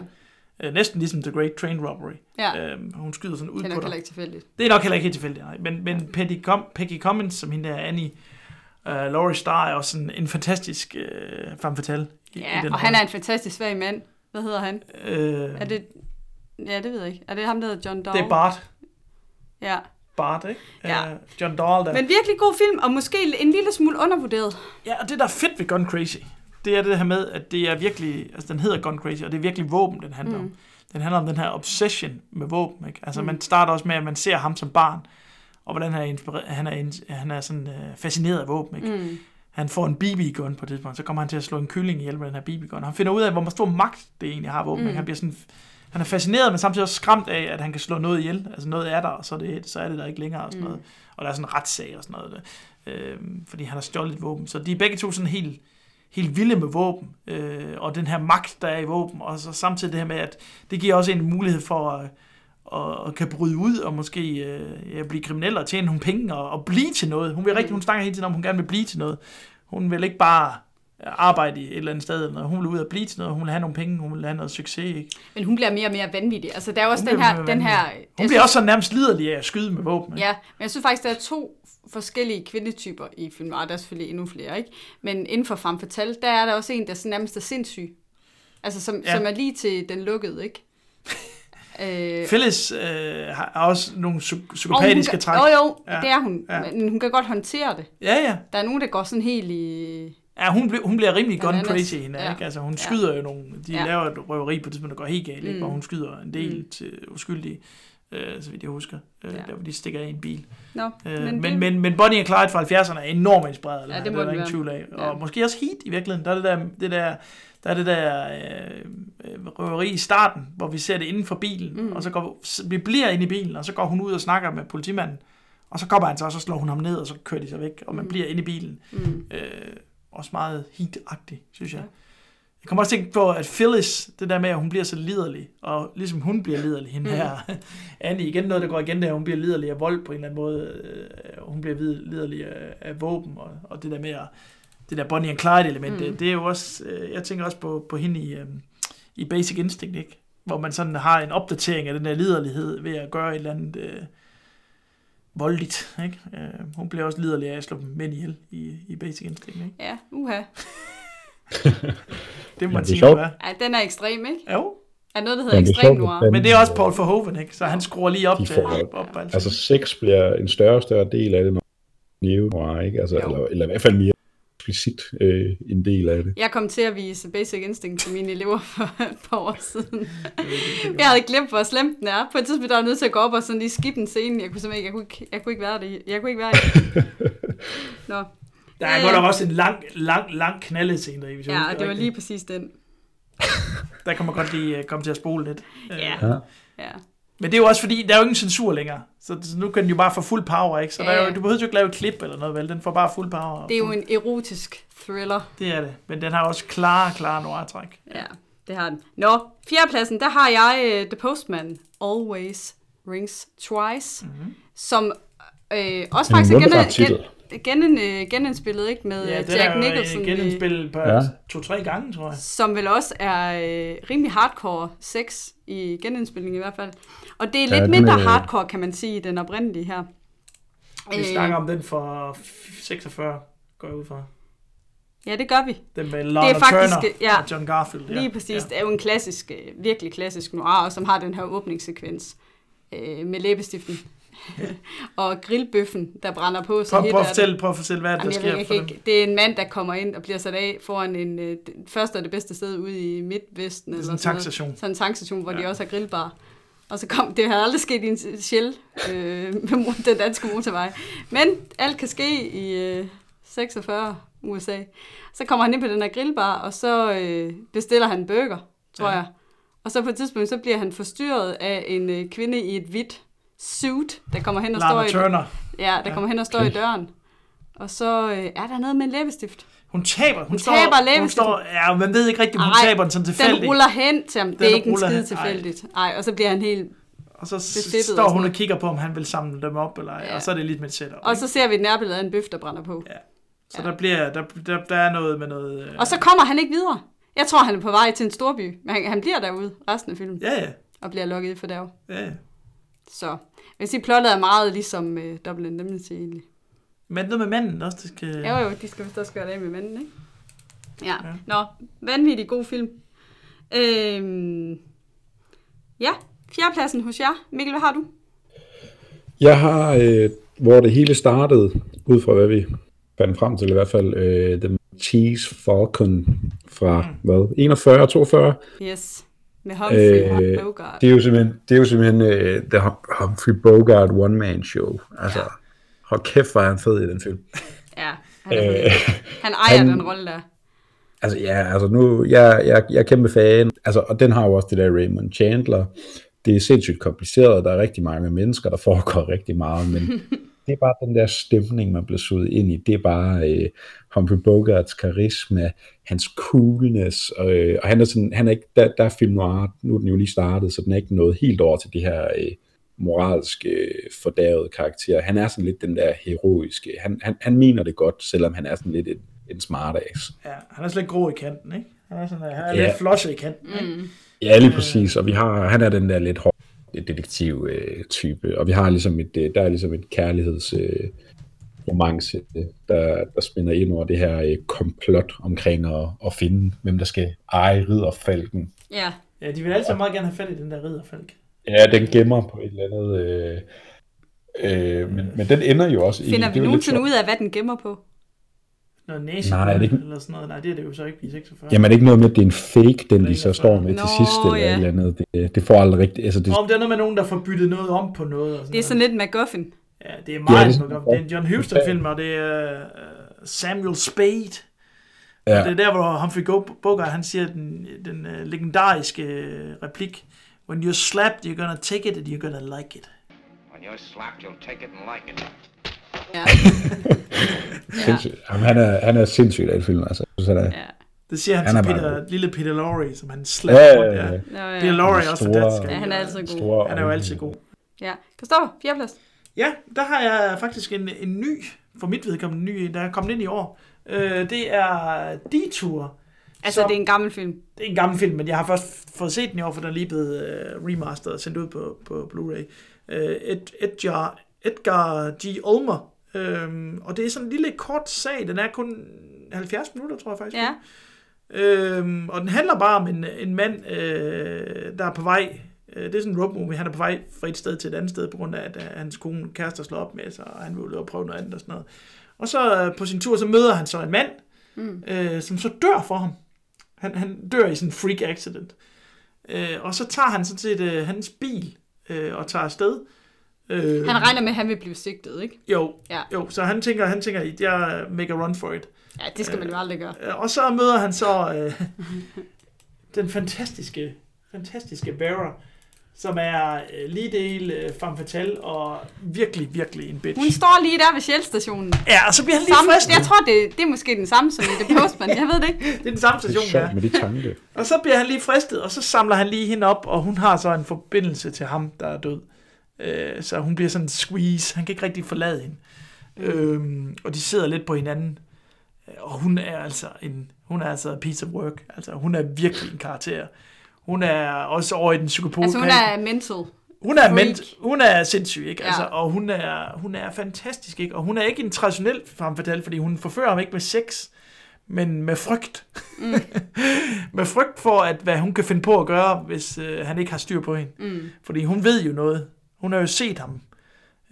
Øh, næsten ligesom The Great Train Robbery. Ja. Øh, hun skyder sådan ud på dig. Det er nok heller ikke tilfældigt. Det er nok heller ikke helt tilfældigt, nej. Men, men Peggy, Com- Peggy Cummins, som hende der Annie uh, Laurie Starr, er også en, en fantastisk uh, femme fatale. I, ja, i den og han er en fantastisk svag mand. Hvad hedder han? Øh, er det... Ja, det ved jeg ikke. Er det ham, der hedder John Dahl? Det er Bart. Ja. Bart, ikke? Ja. Uh, John Dahl der. Men virkelig god film, og måske en lille smule undervurderet. Ja, og det der er fedt ved Gun Crazy, det er det her med, at det er virkelig, altså den hedder Gun Crazy, og det er virkelig våben, den handler mm. om. Den handler om den her obsession med våben, ikke? Altså mm. man starter også med, at man ser ham som barn, og hvordan han er, inspireret, han er, han er sådan uh, fascineret af våben, ikke? Mm. Han får en BB-gun på det tidspunkt, så kommer han til at slå en kylling ihjel med den her BB-gun. Han finder ud af, hvor stor magt det egentlig har våben. Mm. Han bliver sådan han er fascineret, men samtidig også skræmt af, at han kan slå noget ihjel. Altså noget er der, og så er det, så er det der ikke længere og sådan mm. noget. Og der er sådan en retssag og sådan noget. Øh, fordi han har stjålet et våben. Så de er begge to sådan helt, helt vilde med våben. Øh, og den her magt, der er i våben. Og så samtidig det her med, at det giver også en mulighed for at, og, og kan bryde ud og måske øh, ja, blive kriminel og tjene nogle penge og, og blive til noget. Hun vil rigtig, hun snakker hele tiden om, hun gerne vil blive til noget. Hun vil ikke bare arbejde i et eller andet sted, eller hun vil ud og blive til noget, hun vil have nogle penge, hun vil have noget succes, ikke? Men hun bliver mere og mere vanvittig. Altså, der er også den her, den her... Hun bliver synes, også så nærmest liderlig af at skyde med våben. Ikke? Ja, men jeg synes faktisk, der er to forskellige kvindetyper i filmen, og der er selvfølgelig endnu flere, ikke? Men inden for Femme Fatale, der er der også en, der så nærmest er sindssyg. Altså, som, ja. som er lige til den lukkede, ikke? (laughs) Øh, Phyllis øh, har også nogle psykopatiske kan, træk. Jo, jo, ja. det er hun. Ja. Men hun kan godt håndtere det. Ja, ja. Der er nogen, der går sådan helt i... Ja, hun, ble, hun bliver rimelig gun crazy hende, ja. ikke? Altså, hun skyder ja. jo nogle... De ja. laver et røveri på det tidspunkt, der går helt galt, mm. ikke? Hvor hun skyder en del mm. til uskyldige, øh, så vidt jeg husker. Øh, ja. Der, hvor de stikker af i en bil. No, øh, men, men, det... men, men Bonnie og Clyde fra 70'erne er enormt inspireret. Ja, det det er ingen tvivl af. Ja. Og måske også Heat i virkeligheden. Der er det der, det der der er det der øh, røveri i starten, hvor vi ser det inden for bilen, mm. og så går vi bliver ind i bilen, og så går hun ud og snakker med politimanden, og så kommer han så, og så slår hun ham ned, og så kører de sig væk, og man mm. bliver inde i bilen. Mm. Øh, også meget heat synes jeg. Jeg kommer også tænke på, at Phyllis, det der med, at hun bliver så liderlig, og ligesom hun bliver liderlig, hende mm. her, Annie, igen noget, der går igen der, hun bliver liderlig af vold på en eller anden måde, øh, hun bliver liderlig af, af våben, og, og det der med at det der Bonnie and Clyde element, mm. det, det er jo også, øh, jeg tænker også på, på hende i, øh, i Basic Instinct, ikke? Hvor man sådan har en opdatering af den der liderlighed ved at gøre et eller andet øh, voldeligt, ikke? Øh, hun bliver også liderlig af at slå mænd ihjel i, i Basic Instinct, ikke? Ja, uha. Det må Ja, det er? Ja, den er ekstrem, ikke? Jo, Er noget, der hedder er ekstrem noir. men det er også Paul Verhoeven, ikke? Så han skruer lige op De til, op, op Altså sex bliver en større og større del af det, når neo noir, ikke? Altså, Jo. eller, eller i hvert fald mere eksplicit øh, en del af det. Jeg kom til at vise Basic Instinct til mine elever for et par år siden. Jeg havde glemt, hvor slem den er. På et tidspunkt der var jeg nødt til at gå op og sådan lige skippe en scene. Jeg kunne simpelthen ikke, jeg kunne ikke, jeg kunne ikke være det. Jeg kunne ikke være det. (laughs) Nå. Der er Ja, godt ja. nok også en lang, lang, lang knaldescene der i, hvis Ja, og det var rigtigt. lige præcis den. Der kan man godt lige øh, komme til at spole lidt. Øh, Ja. Ja. Ja. Men det er jo også fordi, der er jo ingen censur længere. Så nu kan den jo bare få fuld power, ikke? Så der er Ja. jo, du behøver jo ikke lave et klip eller noget, vel? Den får bare fuld power. Det er jo en erotisk thriller. Det er det. Men den har også klare, klare noir-træk. Ja, det har den. Nå, fjerdepladsen, der har jeg uh, The Postman Always Rings Twice, mm-hmm. som øh, også En faktisk wunderbar gen, titel. Gen, øh, genindspillet, ikke? Med Ja, øh, Jack er jo Nicholson, øh, øh, genindspillet på Ja. to-tre gange, tror jeg. som vel også er øh, rimelig hardcore sex i genindspilling i hvert fald. Og det er Ja, lidt mindre er- hardcore, kan man sige, den oprindelige her. Vi Øh, snakker om den for 46, går jeg ud fra. Ja, det gør vi. Den med Lana faktisk, Turner ja. og John Garfield. Lige præcis. Det er jo en klassisk, øh, virkelig klassisk noir, som har den her åbningssekvens øh, med læbestiften. (laughs) og grillbøffen, der brænder på. Så Prøv, prøv, at fortælle, prøv at fortælle, hvad der Jamen, jeg sker jeg for dem. ikke. Det er en mand, der kommer ind og bliver sat af foran en øh, første og det bedste sted ude i Midtvesten. Det er sådan en tankstation. Sådan en tankstation, hvor ja. de også har grillbar. Og så kom, det havde aldrig sket i en Shell øh, med (laughs) den danske motorvej. Men alt kan ske i øh, 46 USA. Så kommer han ind på den her grillbar, og så øh, bestiller han en burger, tror ja. jeg. Og så på et tidspunkt, så bliver han forstyrret af en øh, kvinde i et hvidt suit, der kommer hen og står Lana i, Turner. ja, der kommer hen og står i døren. Og så øh, er der noget med en læbestift. Hun taber. Hun, Hun står, taber hun står, ja, man ved ikke rigtigt, om hun Ej, taber den sådan tilfældigt. Den ruller hen til ham. Det Den er ikke en skide hen. tilfældigt. Nej, og så bliver han helt... Og så står og hun sådan og kigger på, om han vil samle dem op, eller, Ja. og så er det lidt med et setup. Og ikke? så ser vi et nærbillede af en bøf, der brænder på. Ja. Så Ja. der, bliver, der, der, der er noget med noget... øh, Og så kommer han ikke videre. Jeg tror, han er på vej til en storby, men han, han bliver derude resten af filmen Ja, ja. og bliver lukket i for der. ja, ja. Så jeg vil sige, plottet er meget ligesom uh, Double Indemnity egentlig. Men noget med manden også, det skal... Jo jo, de skal vist også gøre det med manden, ikke? Ja. Ja. ja. Nå, vanvittig god film. Øhm, ja, fjerdepladsen hos jer. Mikkel, hvad har du? Jeg har, øh, hvor det hele startede, ud fra hvad vi fandt frem til i hvert fald, øh, The Cheese Falcon fra, Mm. hvad, 41, 42? Yes, med Humphrey Øh, Bogart. Det er jo simpelthen, det er jo simpelthen uh, The Hum- Humphrey Bogart one-man show. Altså, Ja. hold kæft, hvor er han fed i den film. Ja, han, Øh, han ejer han- den rolle der. Altså ja, altså nu, jeg, jeg, jeg er kæmpe fan, altså, og den har jo også det der Raymond Chandler. Det er sindssygt kompliceret, der er rigtig mange mennesker, der foregår rigtig meget, men (laughs) det er bare den der stemning, man bliver suget ind i. Det er bare øh, Humphrey Bogarts karisma, hans coolness, øh, og han er sådan, han er ikke, der, der er film noir, nu er den jo lige startet, så den er ikke nået helt over til de her øh, moralske, øh, fordærvede karakterer. Han er sådan lidt den der heroiske, han, han, han mener det godt, selvom han er sådan lidt en, en smartass. Ja, han er slet ikke grå i kanten, ikke? Han er, sådan, han er Ja. lidt flosset i kanten, ikke? Mm. Ja, lige præcis, og vi har, han er den der lidt hårde detektiv øh, type, og vi har ligesom et, øh, der er ligesom et kærligheds øh, romance, der, der spænder ind over det her øh, komplot omkring at, at finde, hvem der skal eje ridderfalken. Ja, Ja, de vil altid meget gerne have fat i den der ridderfalk. Ja, den gemmer på et eller andet, øh, øh, men, men den ender jo også i... finder det vi nogensinde ud af, hvad den gemmer på? Noget næse Nej, er det ikke- eller sådan noget. Nej, det er det jo så ikke i 46. Jamen er det ikke noget med, at det er en fake, den de Nå, så står med til sidst, eller ja. et eller andet. Det, det får aldrig rigtigt, altså det, Om det er noget med nogen, der får byttet noget om på noget. Og sådan Det er sådan noget. lidt MacGuffin. Ja, det er meget. Ja, det er sådan- det er en John Huston-film, og det er uh, Samuel Spade. Ja. ja, Det er der, hvor Humphrey Bogart, han siger den, den uh, legendariske øh, replik. When you're slapped, you're gonna take it, and you're gonna like it. When you're slapped, you'll take it and like it. Ja. (laughs) sindssygt. Jamen, han, er, han er sindssygt af filmen, altså. Jeg synes, han er, ja. Det siger han, Han til bare Peter, lille Peter Lorre, som han slapper Ja, rundt. ja, ja. Ja. Peter Lorre er også Store- fantastisk. Ja, han er altid god. store Han er jo altid god. Ja. Christoffer, fjerdeplads. Ja, der har jeg faktisk en, en ny, for mit vedkommende en ny, der er kommet ind i år. Øh, det er Detour. Altså, Så- det er en gammel film. Det er en gammel film, men jeg har først fået set den i år, for den er lige blevet øh, remasteret og sendt ud på, på Blu-ray. Øh, Ed, Edgar, Edgar G. Ulmer. Øhm, og det er sådan en lille kort sag. Den er kun 70 minutter, tror jeg faktisk. Ja. Øhm, og den handler bare om en, en mand, øh, der er på vej. Øh, det er sådan en road movie. Han er på vej fra et sted til et andet sted, på grund af, at øh, hans kone kæreste slår op med sig, og han vil ud og prøve noget andet og sådan noget. Og så øh, på sin tur, så møder han så en mand, mm. øh, som så dør for ham. Han, han dør i sådan en freak accident. Øh, og så tager han sådan set øh, hans bil øh, og tager afsted. Øh, Han regner med, at han vil blive sigtet, ikke? jo, Ja. jo, så han tænker, han tænker, jeg make a run for it. Ja, det skal man jo aldrig gøre. Øh, Og så møder han så øh, den fantastiske, fantastiske Vera, som er øh, lige del øh, femme fatale og virkelig, virkelig en bitch. Hun står lige der ved Shell-stationen. Ja, og så bliver han lige Samme, fristet. jeg tror, det, det er måske den samme som i The (laughs) Postman. Jeg ved det ikke. Det er den samme Det er station, ja. med de tanke. Og så bliver han lige fristet, og så samler han lige hende op, og hun har så en forbindelse til ham, der er død. Øh, så hun bliver sådan en squeeze. Han kan ikke rigtig forlade hende. Øhm, og de sidder lidt på hinanden. Øh, Og hun er altså en hun er altså a piece of work. Altså, hun er virkelig en karakter. Hun er også over i den psykopat. Altså, hun er mental. hun er, ment, hun er sindssyg, ikke? Ja. Altså, og hun er, hun er fantastisk, ikke? Og hun er ikke en traditionel fatale, fordi hun forfører ham ikke med sex, men med frygt. Mm. (laughs) med frygt for, at hvad hun kan finde på at gøre, hvis øh, han ikke har styr på hende. Mm. Fordi hun ved jo noget. Hun har jo set ham.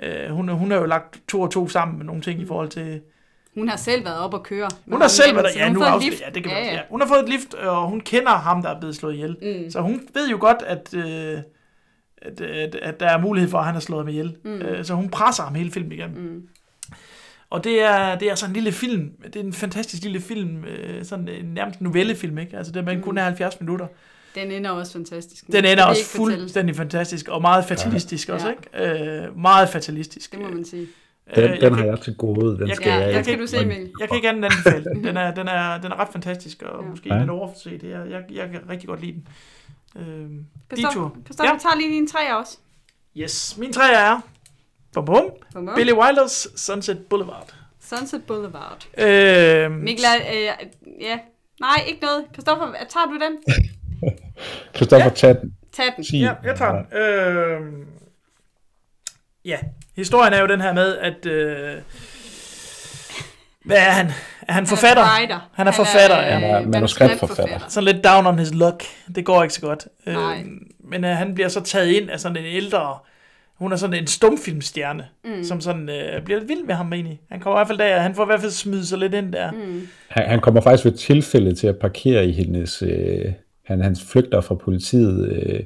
Øh, hun, hun har jo lagt to og to sammen med nogle ting i forhold til... Hun har selv været op og køre. Hun har selv været der. Ja, nu afslører lift. ja, det kan ja, ja, ja. ja. Hun har fået et lift, og hun kender ham, der er blevet slået ihjel. Mm. Så hun ved jo godt, at, øh, at, at, at der er mulighed for, at han har slået ham ihjel. Mm. Øh, så hun presser ham hele filmen igennem. Mm. Og det er, det er sådan en lille film. Det er en fantastisk lille film. Øh, sådan en nærmest novellefilm, ikke? Altså, det man kun er 70 minutter. Den ender også fantastisk. Den ender også fuldstændig fantastisk, og meget fatalistisk ja. også, Ja. ikke? Øh, meget fatalistisk. Det må man sige. Den, Øh, den jeg har jeg til gode. Den jeg skal kan- jeg, jeg Den kan skal du se, Mikkel. Jeg kan ikke andet end anbefale den. Den er, den er, den er ret fantastisk, og Ja. måske Ja. lidt overset. Jeg, jeg, jeg kan rigtig godt lide den. Detour. Christoffer, Ja. tager lige din træer også. Yes, min tre er... Bum, bum. Bum, bum. Billy Wilders Sunset Boulevard. Sunset Boulevard. Øhm, Mikkel, øh, ja. Nej, ikke noget. Christoffer, tager du den? (laughs) Christoffer, tag den. Tag den. Ja, jeg tager den. Øhm, ja, historien er jo den her med, at... Øh, hvad er han? Er han forfatter? Han er. Han er forfatter, ja. Han er manuskriptforfatter. Sådan lidt down on his luck. Det går ikke så godt. Nej. Øhm, men øh, han bliver så taget ind af sådan en ældre... Hun er sådan en stumfilmstjerne, mm. som sådan øh, bliver lidt vild med ham egentlig. Han kommer i hvert fald der, han får i hvert fald smidt sig lidt ind der. Mm. Han, han kommer faktisk ved tilfælde til at parkere i hendes... Øh, han, han flygter fra politiet, øh,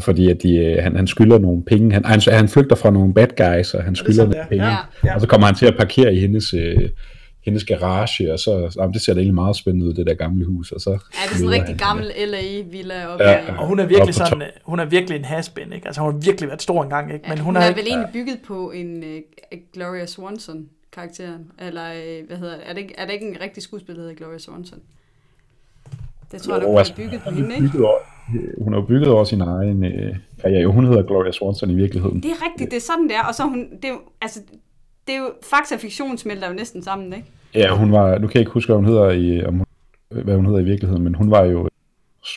fordi at de, øh, han, han skylder nogle penge. Han, han, han flygter fra nogle bad guys, og han skylder nogle det penge. Ja. Ja. Og så kommer han til at parkere i hendes, øh, hendes garage, og så jamen, det ser da egentlig meget spændende ud, det der gamle hus. Og så Ja, det er sådan en rigtig han- gammel LA-villa oppe Ja, i... Og hun er virkelig sådan, øh, hun er virkelig en has-been, ikke? Altså hun har virkelig været stor engang, ikke? Ja, Men hun, hun, hun er, er ikke, vel egentlig bygget på en uh, Gloria Swanson karakteren, eller øh, hvad hedder er det, ikke, er det ikke en rigtig skuespiller, der hedder Gloria Swanson? Det tror jeg, Jo, nok, hun altså, er bygget på er hende, ikke? over, hun har jo bygget over sin egen øh, karriere. Hun hedder Gloria Swanson i virkeligheden. Det er rigtigt, det er sådan der, og så er hun, det er jo, altså, det er jo, fakta og fiktion smelter jo næsten sammen, ikke? Ja, hun var, nu kan jeg ikke huske, hvad hun hedder i, om hun, hvad hun hedder i virkeligheden, men hun var jo,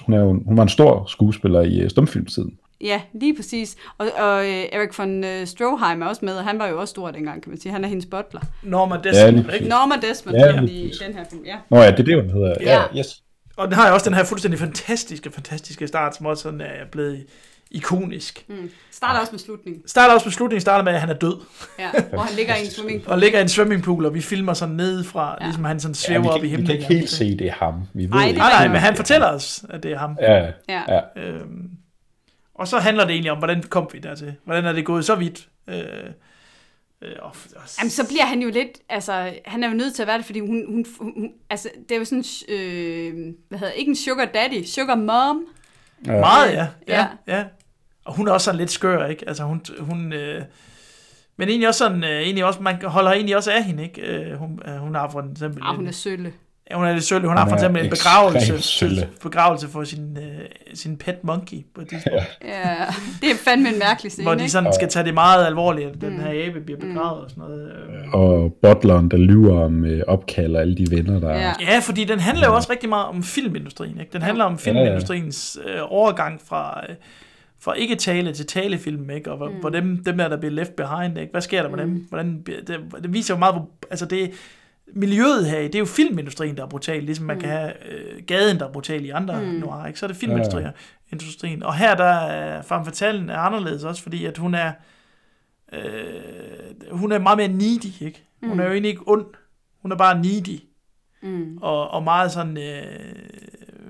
hun, er jo, hun var en stor skuespiller i øh, stumfilmtiden. Ja, lige præcis. Og, og øh, Erik von øh, Stroheim er også med, og han var jo også stor dengang, kan man sige. Han er hendes butler. Norma Ja, Desmond, lige ikke? Norma Desmond Ja, ja, i den her film, ja. Nå ja, det er det, hun hedder. Ja, Ja. yes. Og den har jo også den her fuldstændig fantastiske, fantastiske start, som også sådan er blevet ikonisk. Mm. Starter også med slutningen, Starter også med slutningen, starter med, at han er død, ja, hvor han ligger i en swimmingpool. og ligger i en swimmingpool, og vi filmer sådan nedefra, ja. Ja. ligesom han sådan Ja, svæver vi, op i kan, vi himlen. kan ikke helt se, det er ham. Vi ved Ej, det ikke. Nej, nej, men han fortæller os, at det er ham. Ja, Ja. ja. Øhm, og så handler det egentlig om, hvordan kom vi dertil? Hvordan er det gået så vidt? Øh, øh, og, og, Jamen, så bliver han jo lidt, altså, han er jo nødt til at være det, fordi hun, hun, hun altså, det er jo sådan, øh, hvad hedder, ikke en sugar daddy, sugar mom. Meget, ja. ja. Ja. ja. Og hun er også sådan lidt skør, ikke? Altså hun, hun øh, men egentlig også sådan, øh, egentlig også, man holder egentlig også af hende, ikke? Øh, hun, øh, hun har for eksempel... Ah, en- hun er sølle. Ja, hun er lidt sølle. Hun har for er eksempel en begravelse, sølle. begravelse for sin, øh, sin pet monkey på et tidspunkt. Ja, det er fandme en mærkelig scene, hvor de ikke? sådan skal tage det meget alvorligt, at den her abe bliver begravet og sådan noget. øh. Og butleren, der lyver om øh, opkald og alle de venner, der Ja. Ja, fordi den handler jo også rigtig meget om filmindustrien. Ikke? Den handler om filmindustriens øh, overgang fra, øh, fra ikke tale til talefilm, ikke? og hvor, mm. hvor dem, dem der, der bliver left behind, ikke? hvad sker der med dem? Hvordan, det, det viser jo meget, hvor, altså det, miljøet her, det er jo filmindustrien, der er brutal, ligesom man mm. kan have øh, gaden, der er brutal i andre mm. noir, ikke? så er det filmindustrien. Industrien. Og her der er Femme Fatalen er anderledes også, fordi at hun er øh, hun er meget mere needy, ikke? Hun er jo egentlig ikke ond, hun er bare needy. Mm. Og, og meget sådan, øh,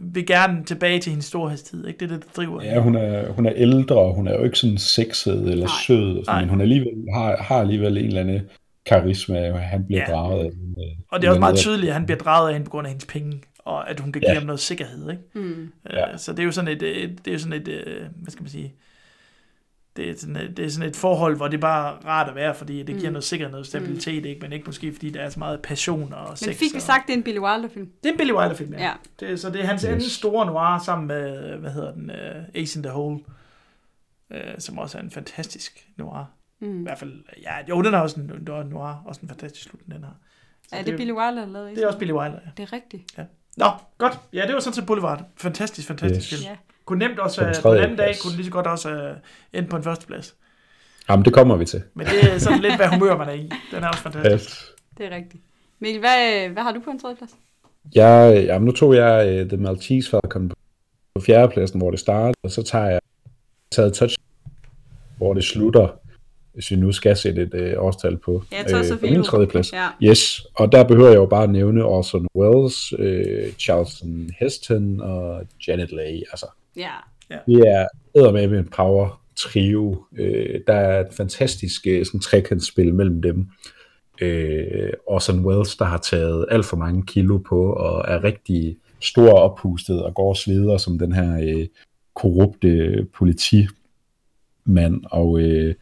vil gerne tilbage til hendes storhedstid, ikke? Det er det, der driver Ja, hun er, hun er ældre, og hun er jo ikke sådan sexet eller Nej. sød, og sådan, Nej. men hun alligevel, har, har alligevel en eller anden karisma, og han bliver Ja. ja. draget af. øh, Og det er også meget tydeligt, at han bliver draget af hende på grund af hendes penge, og at hun kan give Ja. ham noget sikkerhed, ikke? Mm. Ja. Øh, Så det er jo sådan et, et, det er jo sådan et, øh, hvad skal man sige, det er, sådan et, det er sådan et forhold, hvor det er bare rart at være, fordi det giver Mm. noget sikkerhed, noget stabilitet, ikke? men ikke måske fordi der er så meget passion og sex. Men fik vi og... sagt, det er en Billy Wilder-film? Det er en Billy Wilder-film, ja. Ja. Det, så det er hans. Yes. anden store noir sammen med, hvad hedder den, uh, Ace in the Hole, uh, som også er en fantastisk noir. Mm. I hvert fald, ja, jo, den er også en er noir, også en fantastisk slutning, den her. Så Er det Billy Wilder, der lavede Det er også Billy Wilder, ja. Det er rigtigt. Nå, godt. Ja, det var sådan set Boulevard. Fantastisk, fantastisk Yes. film. Ja. Kunne nemt også, På den tredje anden dag, kunne lige så godt også uh, ende på en førsteplads. Jamen, det kommer vi til. Men det er sådan lidt, hvad humør man er i. Den er også fantastisk. Yes. Det er rigtigt. Mikkel, hvad, hvad har du på en tredje plads? Jeg, jamen, nu tog jeg uh, The Maltese Falcon på- på fjerdepladsen, hvor det startede, og så tager jeg taget touch, hvor det slutter, hvis vi nu skal sætte et uh, årstal på. Ja, øh, på min tredje plads. Ja. Yes, og der behøver jeg jo bare at nævne Orson Welles, øh, Charlton Heston og Janet Leigh. Altså, Ja. det er eddermame en power trio. Øh, der er et fantastisk øh, sådan, trekantsspil mellem dem. Øh, Orson Welles, der har taget alt for mange kilo på, og er rigtig stor og oppustet, og går og sveder som den her øh, korrupte politimand. Og øh,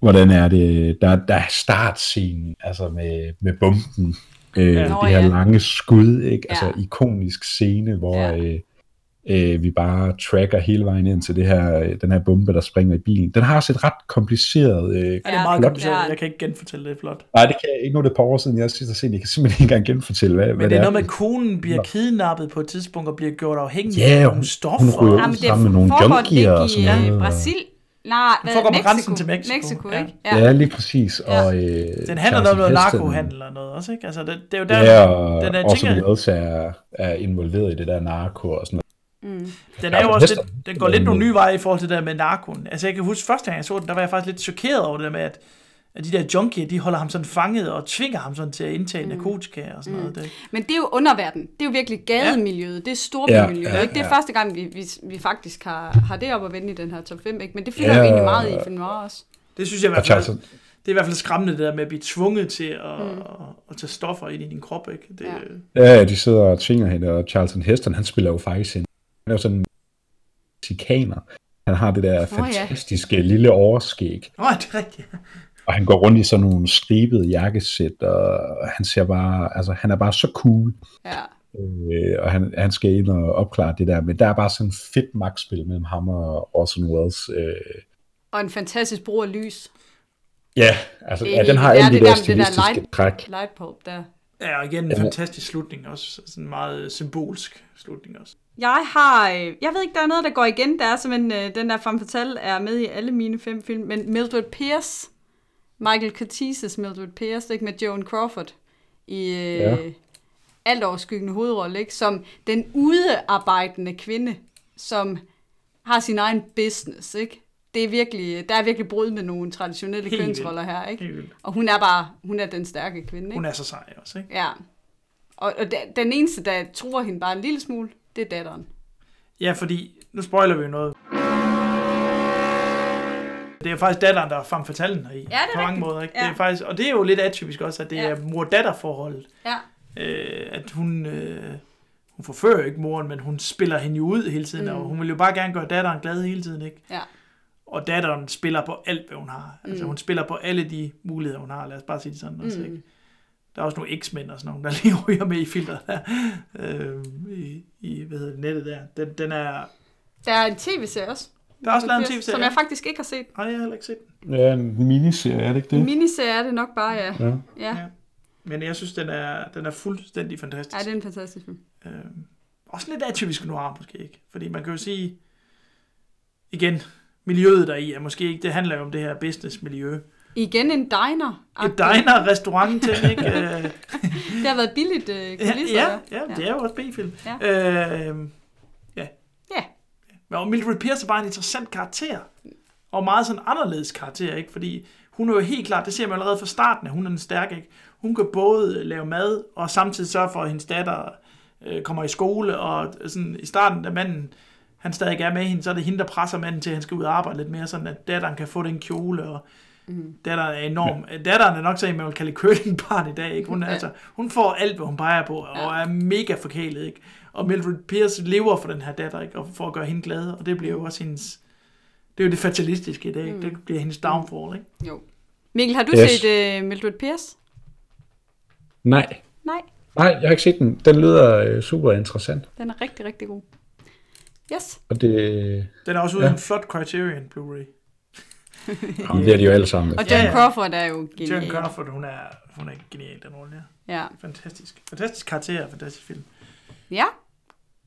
hvordan er det? Der, der er startscenen, altså med, med bomben. Øh, Ja. ja. Det her ja. lange skud, ikke? Altså Ja. ikonisk scene, hvor Ja. ja. øh, øh, vi bare tracker hele vejen ind til det her, øh, den her bombe, der springer i bilen. Den har også et ret kompliceret... Øh, Ja, det er Ja, meget kompliceret. Ja. Jeg kan ikke genfortælle det flot. nej, det kan jeg ikke. Nu er det et par år siden, jeg sidst har set. Jeg kan simpelthen ikke engang genfortælle, hvad, Men hvad det er er. noget med, at konen bliver kidnappet på et tidspunkt og bliver gjort afhængig Ja, af hun- nogle stoffer. hun ryger det sammen med nogle det junkier og ikke sådan i noget. øh, Brasil. Nej, hvad, foregår Mexico. grænsen til Mexico. Mexico, Ja. ikke? Ja, ja lige præcis. Og, øh, Den handler noget om noget narkohandel og noget også, ikke? Altså, det, det er jo der, Ja, og den er, også tænker, Welles er, er involveret i det der narko og sådan noget. Mm. den er jo Ja, også lidt, den går lidt nogle nye veje i forhold til det der med narkoen. Altså, jeg kan huske, første gang jeg så den, der var jeg faktisk lidt chokeret over det der med, at, at de der junkier, de holder ham sådan fanget og tvinger ham sådan til at indtage mm. narkotika og sådan noget. Det, Men det er jo underverden. Det er jo virkelig gademiljøet. Det er storbymiljøet. Ja, Ja, ja, ikke? Det er ja. første gang, vi, vi, vi faktisk har, har det op at vende i den her top 5. Ikke? Men det fylder Ja. jo egentlig meget i film også. det synes jeg i hvert fald, Charlton, det er i hvert fald skræmmende, det der med at blive tvunget til at, mm. at tage stoffer ind i din krop, ikke? Det, Ja. ja. Ja, de sidder og tvinger hende, og Charlton Heston, han spiller jo faktisk en, han er jo sådan en mexikaner. Han har det der ja. fantastiske lille overskæg, Nå, det er rigtigt. Og han går rundt i sådan nogle stribede jakkesæt, og han ser bare, altså han er bare så cool, Ja. øh, og han, han skal ind og opklare det der, men der er bare sådan et fedt magtspil mellem ham og Orson Welles. Øh, Og en fantastisk brug af lys. ja, altså Det ja, den har alle de der der det der stilistiske light- træk. Der. Ja, og igen en Ja. fantastisk slutning også. Sådan en meget symbolsk slutning også. Jeg har, øh, jeg ved ikke, der er noget, der går igen. Der er simpelthen, øh, den der Femme Fatale er med i alle mine fem film, men Mildred Pierce, Michael Curtiz's Mildred Pierce, ikke, med Joan Crawford i øh, Ja. alt overskyggende hovedrolle, ikke, som den udearbejdende kvinde, som har sin egen business, ikke? Det er virkelig, der er virkelig brud med nogle traditionelle Helt kønsroller her, ikke? Helt. Og hun er bare, hun er den stærke kvinde, ikke? Hun er så sej også, ikke? Ja. Og, og da- den eneste, der tror hende bare en lille smule, det er datteren. Ja, fordi, nu spoiler vi jo noget. Det er faktisk datteren, der er femme fatalen her i. Ja, det er På mange rigtigt. måder, ikke? Ja. Det er faktisk, og det er jo lidt atypisk også, at det Ja. er mor-datter-forholdet. Ja. Øh, at hun, øh, hun forfører ikke moren, men hun spiller hende jo ud hele tiden, mm. og hun vil jo bare gerne gøre datteren glad hele tiden, ikke? Ja. Og datteren spiller på alt, hvad hun har. Altså, hun spiller på alle de muligheder, hun har. Lad os bare sige det sådan også, ikke? Der er også nogle X-Men og sådan nogle, der lige (laughs) ryger med i filteret der, øh, i, i hvad hedder det, nettet der. Den, den er, Der er en tv-serie også. Der er også lavet en tv-serie. Som jeg faktisk ikke har set. Nej, jeg har heller ikke set den. Ja, en miniserie, er det ikke En det? miniserie er det nok bare, ja. Ja. Ja, Ja. Men jeg synes, den er, den er fuldstændig fantastisk. ja det er en fantastisk film. Øh, også lidt atypisk noir måske ikke. Fordi man kan jo sige, igen, miljøet der i er måske ikke, det handler jo om det her business-miljø. Igen en diner. Et diner, restaurant ting, ikke? (laughs) Øh, Det har været billigt ja, kulisser. ja, ja, det er jo også B-film. Ja. Øh, ja. Ja. Men Mildred Pierce er bare en interessant karakter. Og meget sådan anderledes karakter, ikke? Fordi hun er jo helt klart, det ser man allerede fra starten, at hun er den stærke, ikke? Hun kan både lave mad, og samtidig sørge for, at hendes datter øh, kommer i skole, og sådan, i starten, da manden, han stadig er med hende, så er det hende, der presser manden til, at han skal ud og arbejde lidt mere, sådan at datteren kan få den kjole, og mm. datteren er enorm. Ja. Datteren er nok så en, man vil kalde curlingbarn i dag, ikke? Hun, er, Ja. altså, hun får alt, hvad hun peger på, og Ja. er mega forkælet, ikke? Og Mildred Pierce lever for den her datter, ikke? Og for at gøre hende glad, og det bliver jo også hendes... Det er jo det fatalistiske i dag, ikke? Det bliver hendes downfall, ikke? Jo. Mikkel, har du Yes. set uh, Mildred Pierce? Nej. Nej, Nej, jeg har ikke set den. Den lyder øh, super interessant. den er rigtig, rigtig god. Yes. Og det, Den er også ude Ja. en flot Criterion Blu-ray. (laughs) jamen, det er de jo alle sammen. Og John ja. Crawford er jo Joan genial. Crawford, hun er, hun er genial, den rolle, ja. Ja. Fantastisk. Fantastisk karakter, fantastisk film. ja.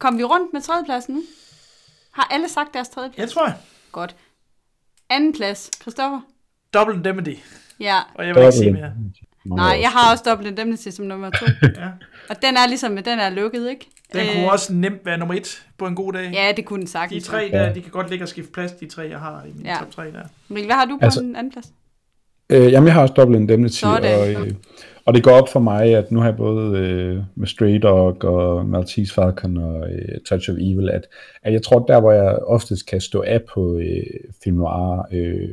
Kom vi rundt med tredjepladsen nu? Har alle sagt deres tredjeplads? Jeg tror jeg. Godt. Anden plads, Christoffer? Double Indemnity. Ja. Og jeg vil ikke sige mere. Nej, jeg har også Double Indemnity som nummer to. (laughs) Ja. Og den er ligesom, den er lukket, ikke? Den Øh, kunne også nemt være nummer et på en god dag. Ja, det kunne den De sagtens. tre der, de kan godt ligge og skifte plads, de tre, jeg har i min Ja. ja. top tre der. Mikkel, hvad har du på Altså- den anden plads? Øh, jamen, jeg har også Double Indemnity, Sådan. og, øh, og det går op for mig, at nu har jeg både øh, med Stray Dog og Maltese Falcon og øh, Touch of Evil, at, at jeg tror, der hvor jeg oftest kan stå af på øh, film noir, øh,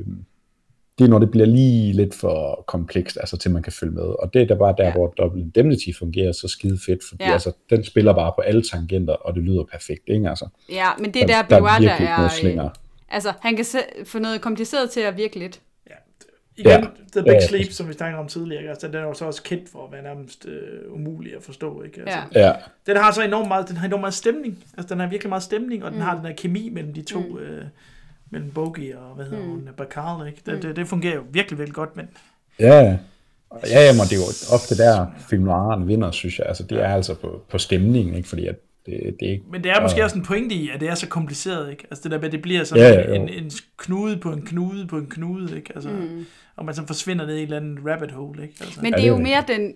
det er når det bliver lige lidt for komplekst, altså til man kan følge med. Og det er da bare der, Ja. hvor Double Indemnity fungerer så skide fedt, fordi Ja. altså, den spiller bare på alle tangenter, og det lyder perfekt, ikke altså? Ja, men det er der, der er Bill Wilder virkelig ikke er... Øh, altså, han kan få noget kompliceret til at virke lidt. Igen, Ja. The Big Ja, ja. Sleep, som vi snakkede om tidligere, ikke? altså, den er jo så også kendt for at være nærmest øh, umulig at forstå. Ikke? Altså, Ja. Den har så enormt meget, den har enormt meget stemning. Altså, den har virkelig meget stemning, og den har den her kemi mellem de to, mm. øh, mellem Bogey og, hvad hedder mm. hun, Bacall, ikke? Det, det, det, fungerer jo virkelig, virkelig godt, men Ja, ja, jamen, og det er jo ofte der film noiren vinder, synes jeg. Altså, det er altså på, på stemningen, ikke? Fordi at det, det er ikke... Men det er måske Og- også en pointe i, at det er så kompliceret, ikke? Altså det der med, at det bliver sådan Ja, ja, en, en knude på en knude på en knude, ikke? Altså, mm. og man så forsvinder ned i et eller andet rabbit hole, ikke? Altså, Men det er jo er mere den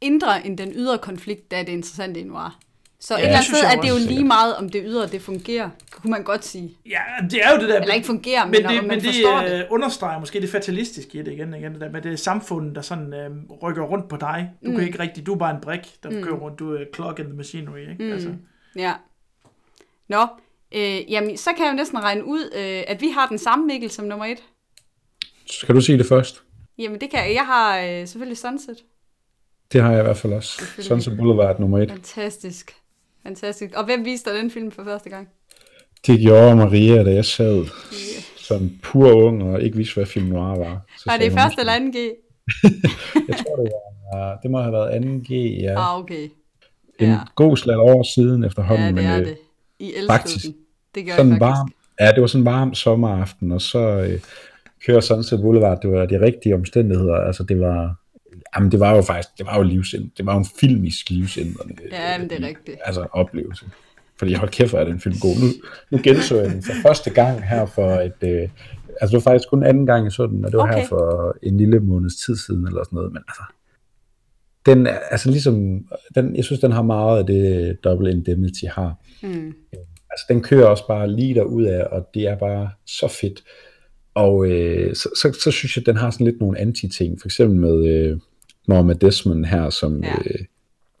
indre end den ydre konflikt, der er det interessante i noir. Så Ja, et eller andet sted er det jo lige meget, om det ydre det fungerer, kunne man godt sige. ja, det er jo det der... Eller ikke fungerer, men, men om det, man men forstår det det. øh, understreger måske det fatalistiske i det igen, igen det der med det samfund, der sådan øh, rykker rundt på dig. Du mm. kan ikke rigtig, du er bare en brik, der mm. kører rundt, du er clock in the machinery, ikke? Mm. Altså, Ja. Nå, øh, jamen, så kan jeg jo næsten regne ud, øh, at vi har den samme Mikkel som nummer et. Skal du sige det først? Jamen, det kan jeg. Jeg har øh, selvfølgelig Sunset. Det har jeg i hvert fald også. Sunset Boulevard nummer et. Fantastisk. Fantastisk. Og hvem viste dig den film for første gang? Det gjorde Maria, da jeg sad som pur ung og ikke vidste, hvad film noir var. Så Var det første eller anden G? (laughs) Jeg tror, det var, det må have været 2G, ja. Ah, okay. En Ja, god slag år siden efterhånden, ja det er men øh, det. I elskede faktisk den. Det gør sådan jeg faktisk. varm. Ja, det var sådan en varm sommeraften, og så øh, kører Sunset Boulevard, det var de rigtige omstændigheder, altså det var, jamen det var jo faktisk, det var jo livsind, det var jo en filmisk livsindrende Ja, men det er rigtigt. altså oplevelse. Fordi hold kæft, er den film god. Nu, nu genså jeg den for første gang her for et, øh, altså det var faktisk kun anden gang, jeg så den, og det var okay. Okay. her for en lille måneds tid siden, eller sådan noget, men altså, den er, altså ligesom, den, jeg synes, den har meget af det Double Indemnity har. Mm. Altså, den kører også bare lige derud af, og det er bare så fedt. Og øh, så, så, så synes jeg, at den har sådan lidt nogle anti-ting. For eksempel med øh, Norma Desmond her, som... Ja. Øh,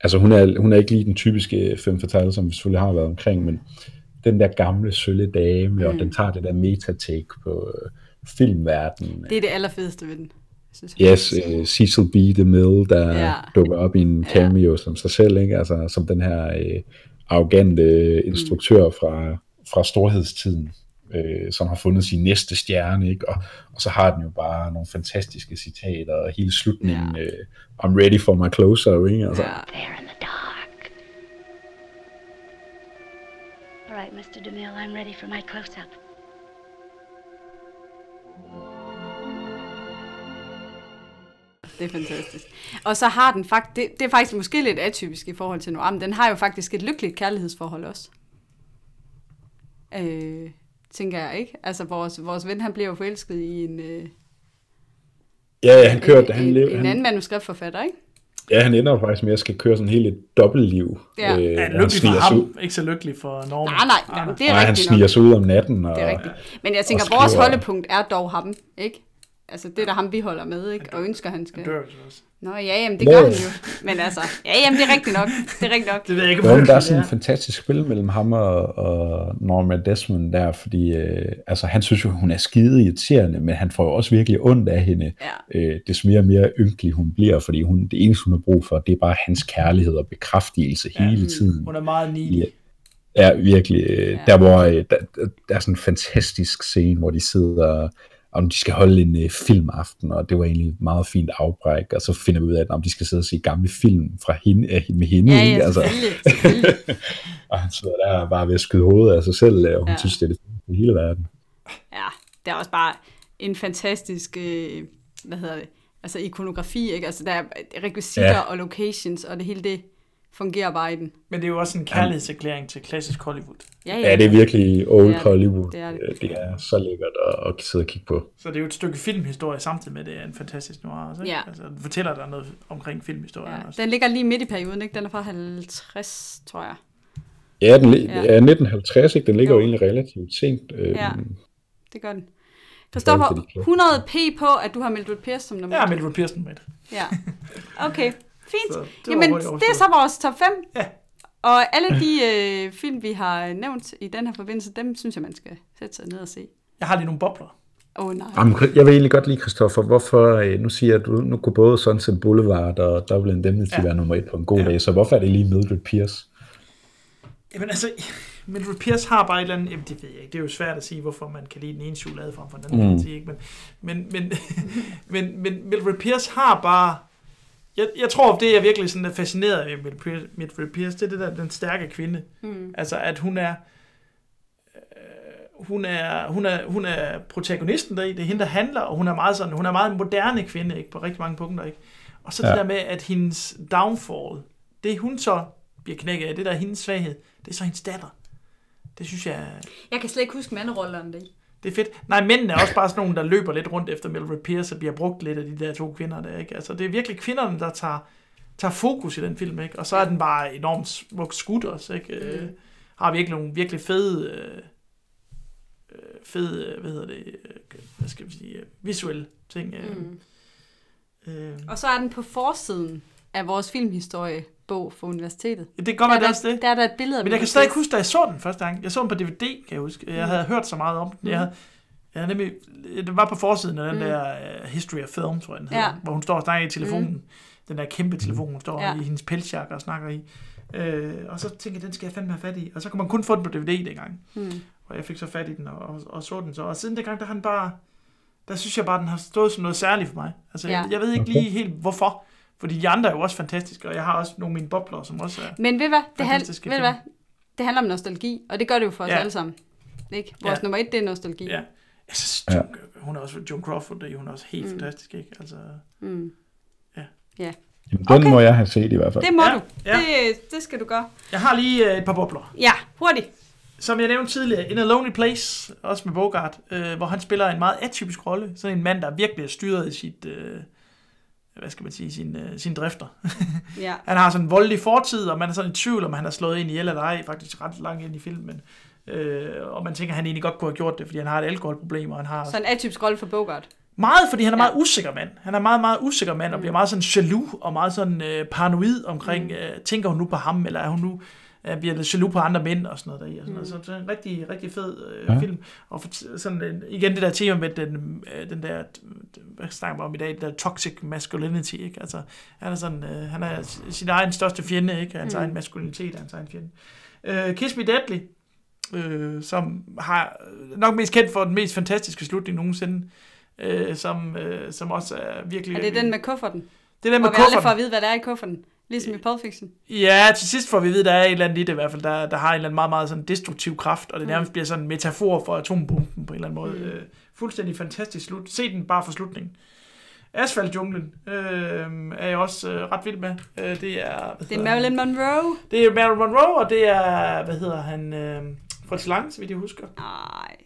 altså, hun er, hun er ikke lige den typiske femme fatale, som vi selvfølgelig har været omkring, men den der gamle, sølle dame, mm. og den tager det der metatake på øh, filmverdenen. Det er det allerfedeste ved den. Synes Yes, øh, Cecil B. DeMille, der Ja. dukker op i en cameo ja. som sig selv, ikke? Altså, som den her øh, arrogante instruktør fra, fra storhedstiden. Øh, som har fundet sin næste stjerne, ikke? Og, og så har den jo bare nogle fantastiske citater, og hele slutningen, Ja. øh, I'm ready for my closer, ikke? Altså, Ja. There in the dark. All right, Mr. DeMille, I'm ready for my close-up. Det er fantastisk. Og så har den faktisk, det, det er faktisk måske lidt atypisk i forhold til men den har jo faktisk et lykkeligt kærlighedsforhold også. Øh, tænker jeg, ikke? Altså, vores, vores ven, han bliver jo forelsket i en, øh, ja, ja, han kører, en, han, en, lever, en han, anden manuskriptforfatter, ikke? ja, han ender jo faktisk med at skal køre sådan helt et dobbeltliv. Ja. øh, Ja, han lykkelig for sniger sig ud. ham, ikke så lykkelig for Norman. Nej, nej, jamen, det er Nej, han rigtigt sniger nok. sig ud om natten. Og, Det er rigtigt. Men jeg tænker, vores holdepunkt er dog ham, ikke? Altså, det er der ham, vi holder med, ikke? Og ønsker, han skal... Han dør også. Nå, ja, jamen, det Nå. gør han jo. Men altså, ja, jamen, det er rigtigt nok. Det er rigtigt nok. (laughs) Det ved jeg ikke, men der er sådan en fantastisk spil mellem ham og, og Norma Desmond der, fordi øh, altså, han synes jo, hun er skide irriterende, men han får jo også virkelig ondt af hende, Ja. øh, des mere og mere ynkelig hun bliver, fordi hun, det eneste, hun har brug for, det er bare hans kærlighed og bekræftelse ja. hele tiden. Hun er meget needy. Ja, Ja, virkelig. Øh, Der, hvor øh, der, der- der er sådan en fantastisk scene, hvor de sidder om de skal holde en øh, filmaften, og det var egentlig et meget fint afbræk, og så finder vi ud af, at om de skal sidde og se gamle film fra hende, øh, med hende. Ja, ikke? ja, selvfølgelig. (laughs) og han sidder der bare ved at skyde hovedet af sig selv, og hun Ja. ja. synes, det er det i hele verden. Ja, det er også bare en fantastisk, øh, hvad hedder det, altså ikonografi, ikke? Altså der er rekvisitter ja. Ja. og locations, og det hele det fungerer bare i den. Men det er jo også en kærlighedserklæring til klassisk Hollywood. Ja, Ja, det er virkelig old Det er det. Hollywood. Det er det. Øh, det er så lækkert at, at sidde og kigge på. Så det er jo et stykke filmhistorie samtidig med, at det er en fantastisk noir også. Ikke? Ja. Altså, den fortæller dig noget omkring filmhistorien Ja, også. den ligger lige midt i perioden, ikke? Den er fra 50, tror jeg. Ja, den, Ja. ja. 1950, ikke? den ligger Jo. jo egentlig relativt sent. Øh, Ja. Det gør den. Christoffer, til de klassiske. 100 p på, at du har Mildred Pierce som nummer Ja. Mildred Pearson med. Ja. Okay, fint. Så det Jamen, det er så vores top 5. Ja. Og alle de øh, film, vi har nævnt i den her forbindelse, dem synes jeg, man skal sætte sig ned og se. Jeg har lige nogle bobler. Åh oh, nej. Jamen, jeg vil egentlig godt lide, Christoffer, hvorfor, øh, nu siger jeg, at du, nu kunne både Sunset Boulevard og Double Indemnity Ja. være nummer et på en god Ja. dag, så hvorfor er det lige Mildred Pierce? Jamen altså, Mildred Pierce har bare et eller andet, jamen det ved jeg ikke, det er jo svært at sige, hvorfor man kan lide den ene chokolade frem for den anden, mm. Sige, ikke? Men, men, men, (laughs) men, men Mildred Pierce har bare, jeg, jeg tror, det er virkelig sådan er fascineret af Mildred Pierce, det er det der, den stærke kvinde. Mm. Altså, at hun er, øh, hun er, hun er, hun er protagonisten der i, det er hende, der handler, og hun er meget sådan, hun er meget en moderne kvinde, ikke, på rigtig mange punkter, ikke? Og så ja. det der med, at hendes downfall, det hun så bliver knækket af, det der er hendes svaghed, det er så hendes datter. Det synes jeg, Jeg kan slet ikke huske manderollerne det. Det er fedt. Nej, mændene er også bare sådan nogle, der løber lidt rundt efter Mildred Pierce og bliver brugt lidt af de der to kvinder der, ikke? Altså, det er virkelig kvinderne, der tager, tager fokus i den film, ikke? Og så er den bare enormt smukt skudt også, ikke? Øh, har virkelig nogle virkelig fede, øh, øh, fede, øh, hvad hedder det, øh, hvad skal vi sige, øh, visuelle ting. Øh, Mm. øh. Og så er den på forsiden af vores filmhistoriebog for universitetet. Det kan godt være, det er også der, det. der er der et billede af Men jeg kan stadig Pierce. huske, da jeg så den første gang. Jeg så den på DVD, kan jeg huske. Jeg havde hørt så meget om den. Jeg havde, jeg havde nemlig, det var på forsiden af den Mm. der uh, History of Film, tror jeg den hedder, Ja. hvor hun står og snakker i telefonen. Mm. Den der kæmpe telefon, hun står Ja. ja. i hendes pelsjakke og snakker i. Øh, og så tænkte jeg, den skal jeg fandme have fat i. Og så kunne man kun få den på DVD dengang. Mm. Og jeg fik så fat i den og, og, og så den så. Og siden dengang, der har den bare, der synes jeg bare, den har stået som noget særligt for mig. Altså, Ja. ja. jeg, jeg ved ikke lige helt, hvorfor. Fordi de andre er jo også fantastiske, og jeg har også nogle af mine bobler, som også er... Men ved hvad? Det, Fantastiske ved hvad? det handler om nostalgi, og det gør det jo for os Ja. alle sammen. Ikke? Vores Ja. nummer et, det er nostalgi. Ja. Jeg synes, Ja. Hun er også Joan Crawford, det er hun er også helt mm. fantastisk, ikke? Altså, Mm. Jamen, den Okay. må jeg have set i hvert fald. Det må Ja, du. ja. Det, det skal du gøre. jeg har lige øh, et par bobler. Ja, hurtigt. Som jeg nævnte tidligere, In a Lonely Place, også med Bogart, øh, hvor han spiller en meget atypisk rolle. Sådan en mand, der virkelig er styret i sit, øh, hvad skal man sige, sin, øh, sin drifter. (laughs) Ja. han har sådan en voldelig fortid, og man er sådan i tvivl, om han har slået ind i eller ej, faktisk ret langt ind i filmen. Øh, og man tænker, at han egentlig godt kunne have gjort det, fordi han har et alkoholproblem, og han har Så en atypisk rolle for Bogart. Meget, fordi han er Ja. meget usikker mand. Han er meget, meget usikker mand, og bliver meget sådan jaloux, og meget sådan øh, paranoid omkring, mm. øh, tænker hun nu på ham, eller er hun nu, øh, bliver lidt jaloux på andre mænd, og sådan noget der i. Og sådan mm. noget. Så det er en rigtig, rigtig fed øh, ja. Film. Og for, sådan, øh, igen det der tema med den, øh, den der, hvad snakker man om i dag, den der toxic masculinity, ikke? Altså, han er sådan, øh, han er sin egen største fjende, ikke? Hans mm. egen maskulinitet er hans egen fjende. Øh, Kiss Me Deadly, øh, som har nok mest kendt for den mest fantastiske slutning nogensinde, øh, som, øh, som også er virkelig... Er det den med kufferten? det er den Hvor med vi aldrig får kufferten. at vide, hvad der er i kufferten. Ligesom i Pulp Fiction. Ja, til sidst får vi at vide, der er et eller andet i det i hvert fald, der, der har en eller anden meget, meget sådan destruktiv kraft, og det nærmest bliver sådan en metafor for atombomben på en eller anden måde. Mm. Øh, fuldstændig fantastisk slut. Se den bare for slutningen. Asfaltjunglen øh, er jeg også øh, ret vild med. Øh, det er, hvad Det er Marilyn? Monroe. Det er Marilyn Monroe, og det er, hvad hedder han, øh, Fritz Lang, så vidt jeg husker. Nej,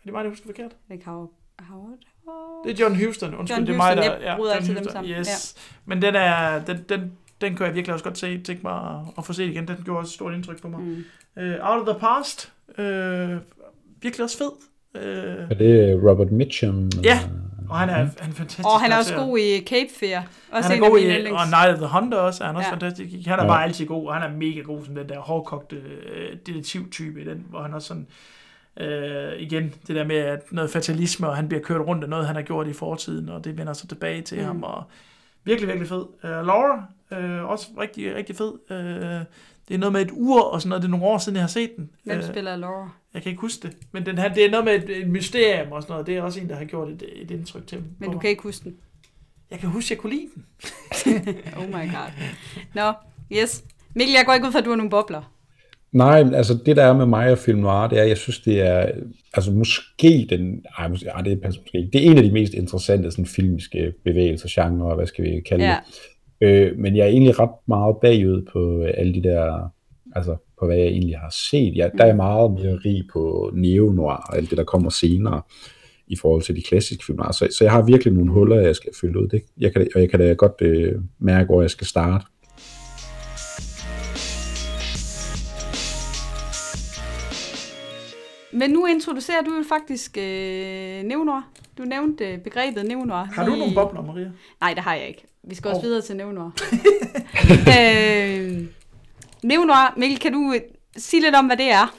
Er det mig, der husker forkert? det er. Howard. Det er John Huston, undskyld, John det er mig, der... jeg bryder John altid dem Huston, sammen, Yes. Men den er, den, den, den kan jeg virkelig også godt se, tænke mig at, få set igen. Den gjorde også et stort indtryk på mig. Mm. Uh, Out of the Past, uh, virkelig også fed. Uh, Er det Robert Mitchum? ja, og han er, han er fantastisk. Og han er også god i Cape Fear. Også Han er god i, yndlings. og Night of the Hunter også, er han også Ja. fantastisk. Han er Ja. bare altid god, og han er mega god som den der hårdkogte øh, detektivtype i den, hvor han også sådan, øh, igen, det der med at noget fatalisme, og han bliver kørt rundt af noget, han har gjort i fortiden, og det vender så tilbage til mm. ham, og virkelig, virkelig fed. Uh, Laura, øh, også rigtig, rigtig fed. Uh, det er noget med et ur og sådan noget, det er nogle år siden, jeg har set den. Hvem Øh, spiller Laura? jeg kan ikke huske det, men den her, det er noget med et, et mysterium og sådan noget, det er også en, der har gjort et, et indtryk til Men på du mig. kan ikke huske den. Jeg kan huske, jeg kunne lide den. (laughs) Oh my god. Nå, yes. Mikkel, jeg går ikke ud fra, at du har nogle bobler. Nej, altså det der er med mig og film noir, det er, jeg synes, det er altså måske den, ej, måske, ej det passer måske ikke, det er en af de mest interessante sådan, filmiske bevægelser, genre, hvad skal vi kalde Ja. det. Øh, men jeg er egentlig ret meget bagud på øh, alle de der, altså på hvad jeg egentlig har set. Jeg, der er jeg meget mere rig på neo-noir og alt det, der kommer senere i forhold til de klassiske film. Så, så jeg har virkelig nogle huller, jeg skal fylde ud. Det, jeg kan, og jeg kan da godt øh, mærke, hvor jeg skal starte. Men nu introducerer du jo faktisk øh, neonor. Du nævnte øh, begrebet neonor. Har du nogle bobler, Maria? Nej, det har jeg ikke. Vi skal også Åh. videre til neonor. (laughs) øh, neonor, Mikkel, kan du øh, sige lidt om, hvad det er?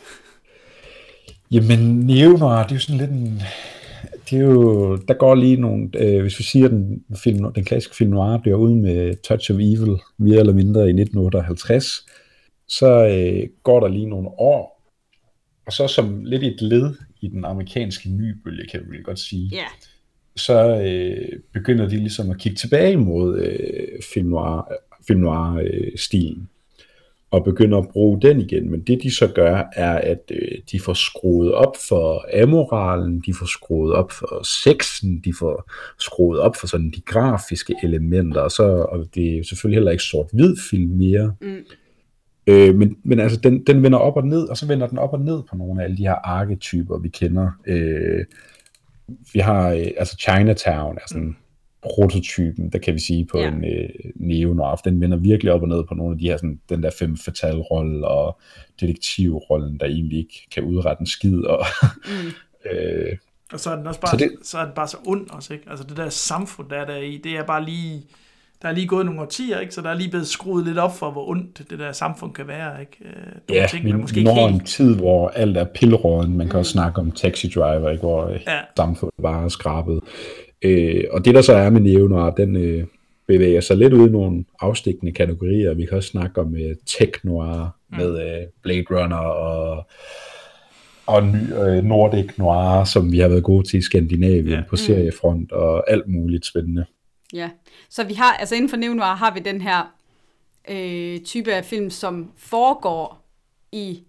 Jamen, neo-noir, det er jo sådan lidt en... Det er jo, der går lige nogle, øh, hvis vi siger, at den, film, den klassiske film noir bliver ude med Touch of Evil, mere eller mindre i 1958, så øh, går der lige nogle år, og så som lidt et led i den amerikanske nybølge, kan vi godt sige, Ja. så øh, begynder de ligesom at kigge tilbage mod øh, film noir, film noir øh, og begynder at bruge den igen. Men det de så gør, er, at øh, de får skruet op for amoralen, de får skruet op for sexen, de får skruet op for sådan de grafiske elementer, og, så, og det er selvfølgelig heller ikke sort-hvid film mere. Mm. Øh, men, men altså, den, den vender op og ned, og så vender den op og ned på nogle af alle de her arketyper, vi kender. Øh, vi har øh, altså Chinatown, er sådan prototypen, der kan vi sige på Ja. en øh, neo Den vender virkelig op og ned på nogle af de her, sådan, den der fem fatal rolle og detektivrollen, der egentlig ikke kan udrette en skid. Og, Mm. (laughs) Og øh, så Altså, er den også bare, så, Så det... det- så er den bare så ond også, ikke? Altså det der samfund, der er der i, det er bare lige, der er lige gået nogle årtier, ikke? Så der er lige blevet skruet lidt op for, hvor ondt det der samfund kan være, ikke? Øh, Nogle ja, ting, vi, man måske når en helt... tid, hvor alt er pilråden. Man kan også snakke om Taxi Driver, ikke? hvor øh, Ja. samfundet bare er skrabet. Øh, og det der så er med neo den øh, bevæger sig lidt ud i nogle afstikkende kategorier. Vi kan også snakke om øh, tech-noir Mm. med øh, Blade Runner og, og ny, øh, Nordic Noir, som vi har været gode til i Skandinavien Ja. ja. på seriefront og alt muligt spændende. Ja, så vi har, altså inden for neonoir har vi den her øh, type af film, som foregår i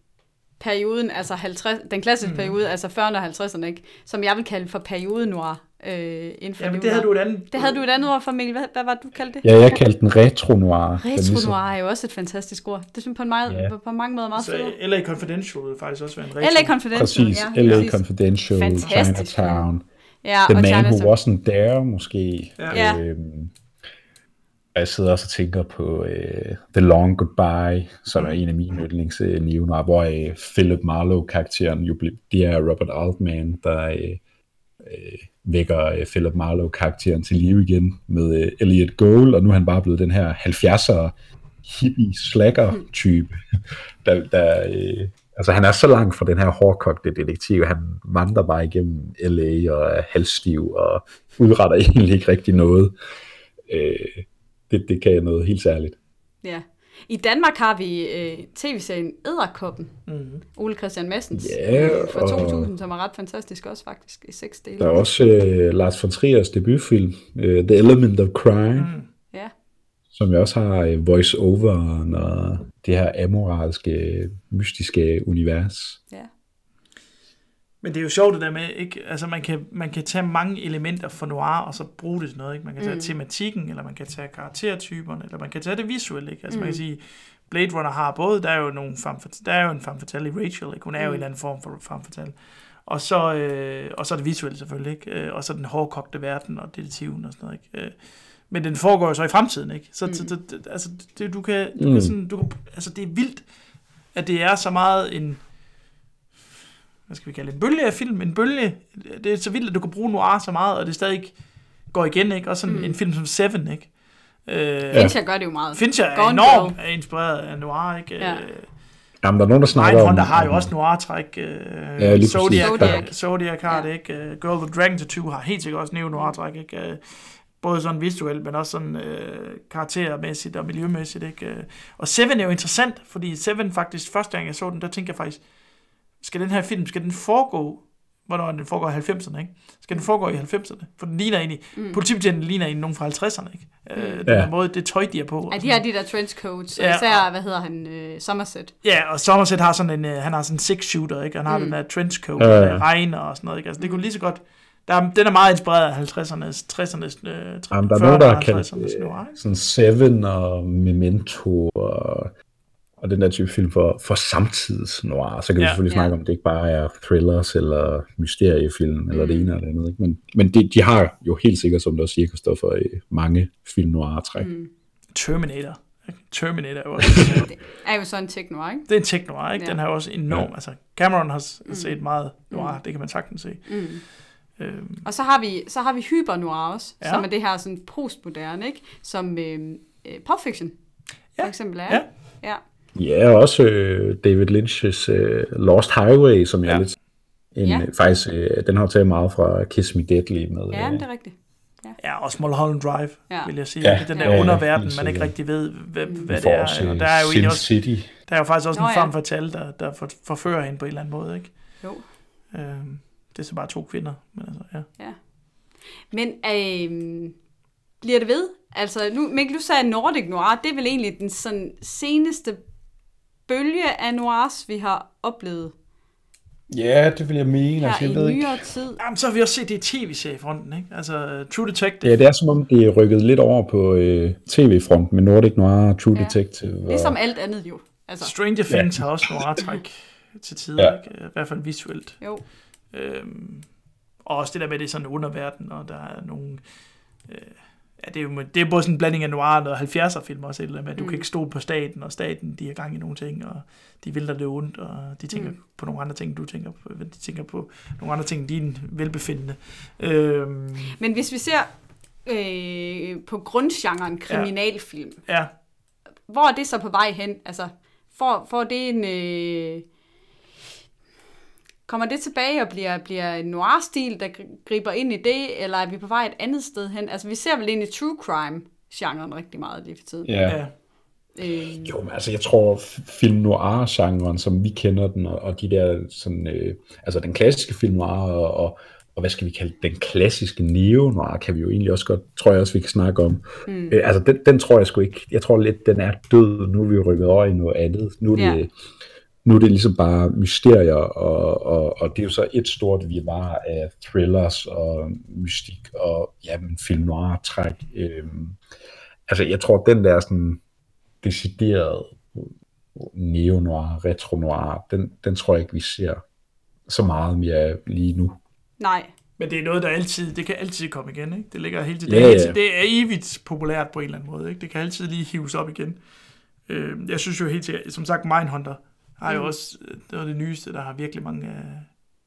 perioden, altså 50, den klassiske mm. periode, altså 40'erne og 50'erne, ikke? som jeg vil kalde for periode noir øh, inden for Ja, men det havde du et andet... Det havde du et andet ord for, Mikkel. Hvad, hvad var det, du kaldte det? Ja, jeg kaldte den retro noir. Den ligesom- Retro noir er jo også et fantastisk ord. Det synes jeg på, en meget, Ja. på, mange måder meget Så federe. LA Confidential vil faktisk også være en rigtig... LA Confidential. Præcis, ja, LA. Confidential, Fantastisk Chinatown. Ja, The og Man. Who Wasn't There, måske. Ja. Øhm, jeg sidder også og tænker på øh, The Long Goodbye, som er en af mine yndlings øh, neonar, hvor øh, Philip Marlowe-karakteren jo blev, det er Robert Altman, der øh, øh, vækker øh, Philip Marlowe-karakteren til live igen med øh, Elliot Gould, og nu er han bare blevet den her 70'er hippie slacker type, der, der øh, altså han er så langt fra den her hårdkogte detektiv, han vandrer bare igennem LA og er halvstiv og udretter (laughs) egentlig ikke rigtig noget. Øh, det, det kan jeg noget helt særligt. Ja. I Danmark har vi øh, tv-serien Æderkoppen. Mm. Ole Christian Massens. Ja, øh, fra og- 2000, som er ret fantastisk også faktisk, i seks dele. Der er også øh, Lars von Triers debutfilm, øh, The Element of Crime, mm. Som jo også har øh, voice-over og det her amoralske, mystiske univers. ja. Men det er jo sjovt det der med, ikke? Altså man kan, man kan tage mange elementer fra noir, og så bruge det til noget, ikke? Man kan tage mm. tematikken, eller man kan tage karaktertyperne, eller man kan tage det visuelle, ikke? Altså mm. man kan sige, Blade Runner har både, der er jo nogle femme, der er jo en femme fatale i Rachel, ikke? Hun er jo en eller anden form for femme fatale. Og så, øh, og så er det visuelle selvfølgelig, ikke? Øh, og så den hårdkogte verden og detektiven og sådan noget, ikke? Øh, men den foregår jo så i fremtiden, ikke? Så, mm. så det, det, altså, det, du kan, du Mm. kan sådan, du kan, altså det er vildt, at det er så meget en, hvad skal vi kalde det, en bølge af film, en bølge, det er så vildt, at du kan bruge noir så meget, og det stadig går igen, ikke? Også sådan mm. en film som Seven, ikke? Øh, Fincher gør det jo meget. Fincher er Gone enormt Girl. inspireret af noir, ikke? Ja. Ja. Jamen, der er nogen, der snakker om... Mindhunter har jo også noir-træk. Øh, Ja, lige Zodiac, præcis. Zodiac, Zodiac har Ja. det, ikke? Øh, Girl with Dragon Tattoo har helt sikkert også neo-noir-træk, ikke? Øh, Både sådan visuelt, men også sådan øh, karaktermæssigt og miljømæssigt, ikke? Øh, Og Seven er jo interessant, fordi Seven faktisk, første gang jeg så den, der tænkte jeg faktisk, skal den her film, skal den foregå, hvornår den foregår i 90'erne, ikke? Skal den foregå i 90'erne? For den ligner egentlig, mm. politibetjenten ligner egentlig nogen fra 50'erne, ikke? Øh, den Ja. der måde, det tøj, de er på. og Ja, de har de der trenchcoats, og Ja, især, hvad hedder han, øh, Somerset. Ja, og Somerset har sådan en, øh, han har sådan en six shooter, ikke? Han har mm. den der trenchcoat, Ja, ja, ja. regner og sådan noget, ikke? Altså, det kunne lige så godt, der er, den er meget inspireret af 50'ernes, 60'ernes, øh, Jamen, der er nogen, der har kaldt 50'ernes noir, øh, ikke? sådan Seven og Memento og, og den der type film for, for samtids noir. Så kan vi Ja. selvfølgelig Ja. snakke om, at det ikke bare er thrillers eller mysteriefilm eller det ene eller det andet. Ikke? Men, men de, de har jo helt sikkert, som du også siger, Christoffer, øh, mange film noir-træk. Mm. Terminator. Terminator er jo (laughs) også, Det er jo sådan en techno, ikke? det er en tech noir, ikke? Ja. Den har også enorm, Ja. altså Cameron har s- set meget noir, det kan man sagtens se. Mm. Øhm, Og så har vi, så har vi hyper noir også, Ja. ja. som er det her sådan postmoderne, ikke? Som øh, øh, Pulp Fiction, Ja. for eksempel er. Ja. ja. Ja, og også øh, David Lynch's øh, Lost Highway, som jeg Ja. er lidt... En, Ja. ja. Faktisk, øh, den har taget meget fra Kiss Me Deadly med. Ja, øh, det er rigtigt. ja, og Mulholland Drive, Ja. vil jeg sige. Ja. Det er den Ja, der ja, underverden, man ikke rigtig ved, hvad, hvad vi det er. Og øh, der er jo Sin også City. Der er jo faktisk også Nå, en ja. femme fatale, der, der for, forfører hende på en eller anden måde, ikke? Jo. Øhm, det er så bare to kvinder, men altså, ja. Men øh, bliver det ved? Altså, nu, Mikkel, du sagde Nordic Noir, det er vel egentlig den sådan seneste bølge af noirs, vi har oplevet Ja, det vil jeg mene. her Altså, jeg i ved ikke. nyere tid. Jamen, så har vi også set det i tv-seriefronten, ikke? Altså, True Detective. Ja, det er som om, det er rykket lidt over på øh, tv-fronten med Nordic Noir, True Ja. Detective. Og, Ligesom alt andet jo. Altså, Stranger Things har også nogle træk til tider, Ja. ikke? I hvert fald visuelt. jo. Øhm, og også det der med, at det er sådan en underverden, og der er nogle... Øh, ja, det er jo det er både sådan en blanding af noir og 70'er film også, eller med, at du mm. kan ikke stole på staten, og staten, de har gang i nogle ting, og de vil dig det ondt, og de tænker mm. på nogle andre ting, du tænker på, de tænker på nogle andre ting, din velbefindende. Øhm, Men hvis vi ser øh, på grundgenren kriminalfilm, ja, hvor er det så på vej hen? Altså, får, får det en... Øh, kommer det tilbage og bliver, bliver en noir-stil, der gri- griber ind i det, eller er vi på vej et andet sted hen? Altså, vi ser vel egentlig true crime-genren rigtig meget lige for tiden. ja. ja. Øh, Jo, men altså jeg tror film noir-genren, som vi kender den, og, og de der sådan, øh, altså den klassiske film noir, og, og, og hvad skal vi kalde den klassiske neo-noir, kan vi jo egentlig også godt, tror jeg også, vi kan snakke om. Mm. Øh, altså den, den tror jeg sgu ikke, jeg tror lidt, den er død, nu er vi jo rykket over i noget andet. Nu er det, Ja. Nu er det ligesom bare mysterier, og, og, og det er jo så et stort virvar af thrillers og mystik, og ja, men film noir-træk. Øh, altså jeg tror, den der sådan decideret neo-noir, retro-noir, den, den tror jeg ikke, vi ser så meget mere lige nu. nej. Men det er noget, der altid, det kan altid komme igen, ikke? Det ligger hele tiden, Ja, er ja. det er evigt populært på en eller anden måde, ikke? Det kan altid lige hives op igen. Øh, jeg synes jo helt sikkert, som sagt, Mindhunter har jo Mm. også, øh, det er det nyeste, der har virkelig mange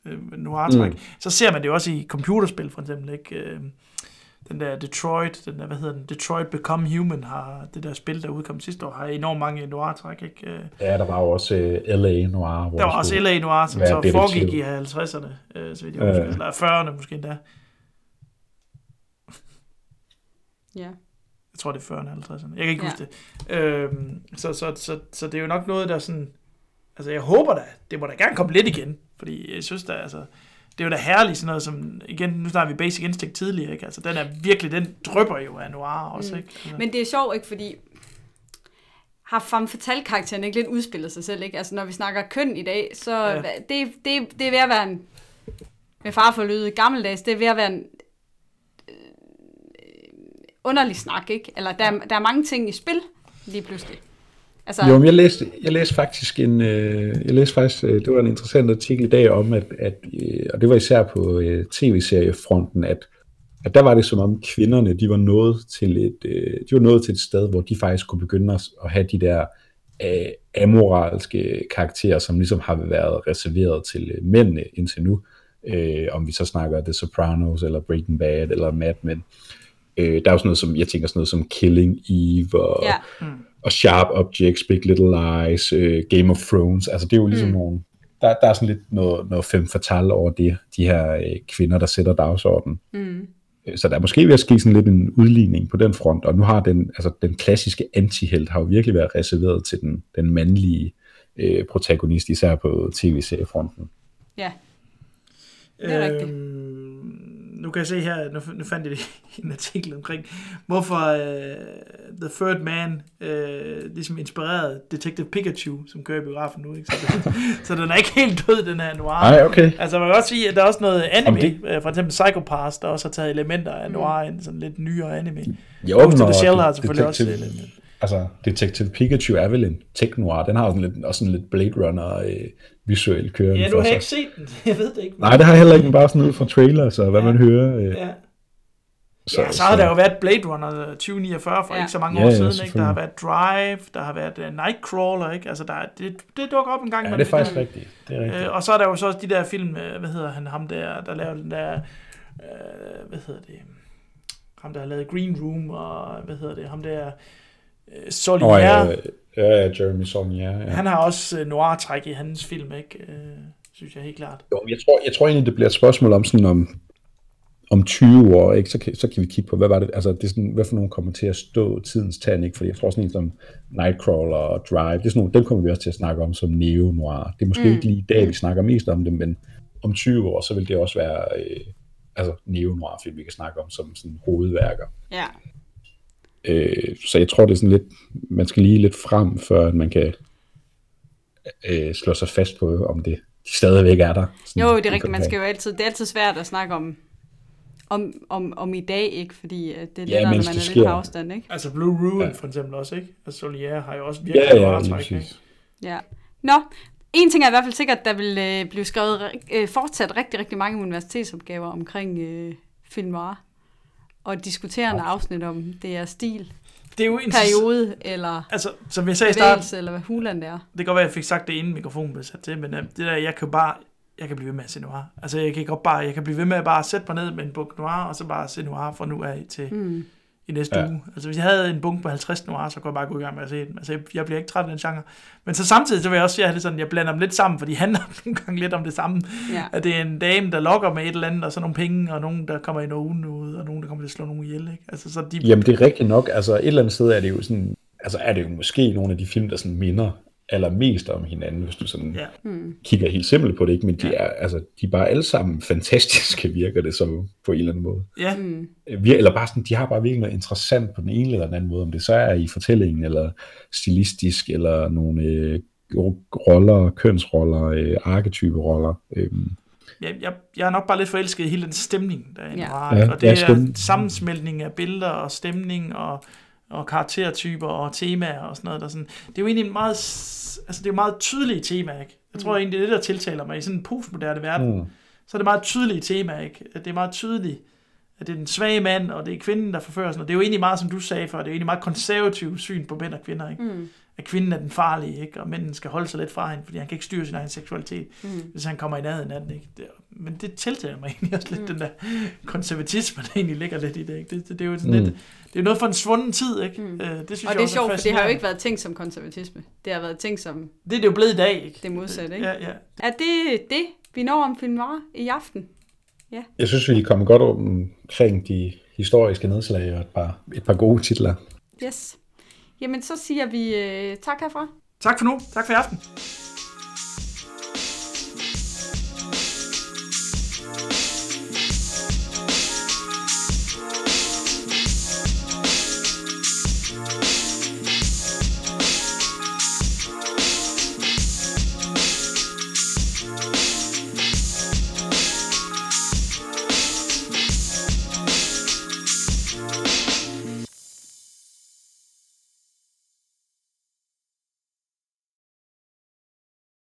øh, øh, noir-træk. Mm. Så ser man det jo også i computerspil, for eksempel, ikke? Øh, den der Detroit, den der, hvad hedder den, Detroit Become Human, har det der spil, der udkom sidste år, har enormt mange noir-træk, ikke? Øh, Ja, der var jo også uh, L.A. Noir. Hvor der var også L.A. Noir, som så foregik i 50'erne, øh, så vidt jeg husker, eller 40'erne måske endda. Ja. Jeg tror, det er 40'erne eller 50'erne. Jeg kan ikke Ja. huske det. Øhm, så, så, så, så det er jo nok noget, der sådan... Altså, jeg håber da, det må da gerne komme lidt igen. Fordi jeg synes da, altså... Det er jo da herligt sådan noget som... Igen, nu snakker vi Basic Instinct tidligere, ikke? Altså, den er virkelig... Den drøber jo af noir også, Mm. ikke? Altså, Men det er sjovt, ikke? Fordi har femme fatale karakteren ikke lidt udspillet sig selv, ikke? Altså, når vi snakker køn i dag, så Ja. ja. det, det, det er ved at være en, med far for lyde gammeldags, det er ved at være en øh, underlig snak, ikke? Eller der, er- der er mange ting i spil lige pludselig. Altså, Jo, men jeg læste, jeg læste faktisk en, øh, jeg læste faktisk, øh, det var en interessant artikel i dag om, at, at øh, og det var især på tv-seriefronten, at, at der var det som om kvinderne, de var nået til et, de var nået til et sted, hvor de faktisk kunne begynde at, at have de der øh, amoralske karakterer, som ligesom har været reserveret til mændene indtil nu. Øh, om vi så snakker The Sopranos, eller Breaking Bad, eller Mad Men. Øh, der er jo sådan noget som, jeg tænker sådan noget som Killing Eve, og, Ja. Og Sharp Objects, Big Little Lies, øh, Game of Thrones. Altså det er jo ligesom mm. nogle, der, der er sådan lidt noget, noget femme fatale over det, de her øh, kvinder, der sætter dagsordenen. mm, Øh, Så der er måske ved at ske sådan lidt en udligning på den front, og nu har den, altså den klassiske antihelt har jo virkelig været reserveret til den, den mandlige øh, protagonist, især på tv-seriefronten. ja. Det er rigtigt. Nu kan jeg se her, nu, nu fandt jeg det (laughs) i en artikel omkring, hvorfor uh, The Third Man uh, ligesom inspirerede Detective Pikachu, som kører i biografen nu. Ikke? Så, den, (laughs) så den er ikke helt død, den her noir. Nej, okay. Altså man kan også sige, at der er også noget anime, Jamen, det... for eksempel Psychopaths, der også har taget elementer af noir ind, sådan lidt nyere anime. Jo, Ghost of når the Shell det- har selvfølgelig også Detective- elementer. Altså, Detective Pikachu er vel en tech-noir. Den har sådan lidt, også sådan lidt Blade Runner øh, visuelt kørende Ja, nu for har jeg sig. ikke set den, (laughs) jeg ved det ikke. Nej, det har jeg heller ikke, bare sådan ud fra trailers og hvad Ja. man hører. Øh, Ja. Så, ja, så har der jo været Blade Runner 2049 for Ja. ja. ikke så mange Ja, år ja, siden. Ikke? Der har været Drive, der har været uh, Nightcrawler. Ikke? Altså, der, er- det, det dukker op en gang. Ja, det er faktisk der. rigtigt. Det er rigtigt. Øh, og så er der jo så også de der film, øh, hvad hedder han, ham der, der laver den der, øh, hvad hedder det, ham der har lavet Green Room, og hvad hedder det, ham der, øh, Solier, Nå, ja, ja, ja, Jeremy Saulnier. Ja. han har også øh, noir-træk i hans film, ikke? Øh, synes jeg helt klart. Jo, jeg tror, jeg tror egentlig, det bliver et spørgsmål om sådan om, om 20 år, ikke? Så, kan, så kan vi kigge på, hvad var det, altså det er sådan, hvad for nogen kommer til at stå tidens tand, ikke? Fordi jeg tror sådan en som Nightcrawler og Drive, det er sådan nogle, dem kommer vi også til at snakke om som neo-noir. Det er måske mm. ikke lige i dag, vi snakker mest om det, men om 20 år, så vil det også være øh, altså neo-noir film, vi kan snakke om som sådan hovedværker. Ja. Øh, så jeg tror, det er sådan lidt, man skal lige lidt frem, før at man kan øh, slå sig fast på, om det stadigvæk er der. Sådan, Jo, det er rigtigt. Man skal jo altid, det er altid svært at snakke om, om, om, om i dag, ikke? Fordi øh, det er Ja, lettere, når man det er lidt sker. på afstand, ikke? Altså Blue Ruin Ja. for eksempel også, ikke? Altså Solier har jo også virkelig Ja, ja, præcis. ikke? Ja. Nå, en ting er i hvert fald sikkert, der vil øh, blive skrevet øh, fortsat rigtig, rigtig mange universitetsopgaver omkring øh, film noir. Og diskuterende afsnit om det er stil, Det er jo interessant. periode eller Altså, som jeg sagde bevægelse, eller hvad huland er. det kan godt være, at jeg fik sagt det, inden mikrofonen blev sat til, men øh, det der, jeg kan bare, jeg kan blive ved med at se noir. Altså, jeg kan godt bare, jeg kan blive ved med at bare sætte mig ned med en bunke noir, og så bare se noir fra nu af til Mm. I næste Ja. uge. Altså, hvis jeg havde en bunke på 50 noir, så kunne jeg bare gå i gang med at se den. Altså, jeg, jeg bliver ikke træt af den genre. Men så samtidig, så vil jeg også sige, at det sådan, jeg blander dem lidt sammen, for de (laughs) handler nogle gange lidt om det samme. Ja. At det er en dame, der lokker med et eller andet, og så nogle penge, og nogen, der kommer i nogen ud, og nogen, der kommer til at slå nogen ihjel. Ikke? Altså, så de, Jamen, det er rigtigt nok. Altså, et eller andet sted er det jo sådan, altså er det jo måske nogle af de film, der sådan minder allermest om hinanden, hvis du sådan Ja. Mm. kigger helt simpelt på det, ikke? Men de er, altså, de er bare alle sammen (laughs) fantastiske, virker det som på en eller anden måde. ja, Mm. Øh, vir- Eller bare sådan, de har bare virkelig noget interessant på den ene eller den anden måde, om det så er i fortællingen, eller stilistisk, eller nogle øh, roller, kønsroller, øh, arketyperoller. Øh, jeg, jeg, jeg er nok bare lidt forelsket i hele den stemning, der er Ja. Ja, ikke? og det ja, er sammensmeltning af billeder og stemning og, og karaktertyper og temaer og sådan noget. Der sådan, det er jo egentlig en meget, altså det er meget tydelige tema, ikke? Jeg tror egentlig, det er det, der tiltaler mig i sådan en postmoderne verden. Mm. Så er det meget tydelige tema, ikke? At det er meget tydeligt, at det er den svage mand, og det er kvinden, der forfører sådan noget. Det er jo egentlig meget, som du sagde før, det er jo egentlig meget konservativt syn på mænd og kvinder, ikke? Mm. At kvinden er den farlige, ikke? Og mænden skal holde sig lidt fra hende, fordi han kan ikke styre sin egen seksualitet, Mm. hvis han kommer i nærheden af den, ikke? Det, men det tiltaler mig (laughs) egentlig også lidt, mm. den der konservatisme, der egentlig ligger lidt i det, ikke? Det, det, det er jo sådan Mm. lidt, det er noget for en svunden tid, ikke? Mm. Øh, det synes Og jeg det er sjovt, for det har jo ikke været tænkt som konservatisme. Det har været tænkt som Det er det jo blevet i dag, ikke? det modsatte, ikke? Ja, ja. Er det det, vi når om film noir i aften? Jeg synes, vi er kommet godt omkring de, historiske nedslag og et par, et par gode titler. Yes. Jamen, så siger vi øh, tak herfra. Tak for nu. Tak for i aften.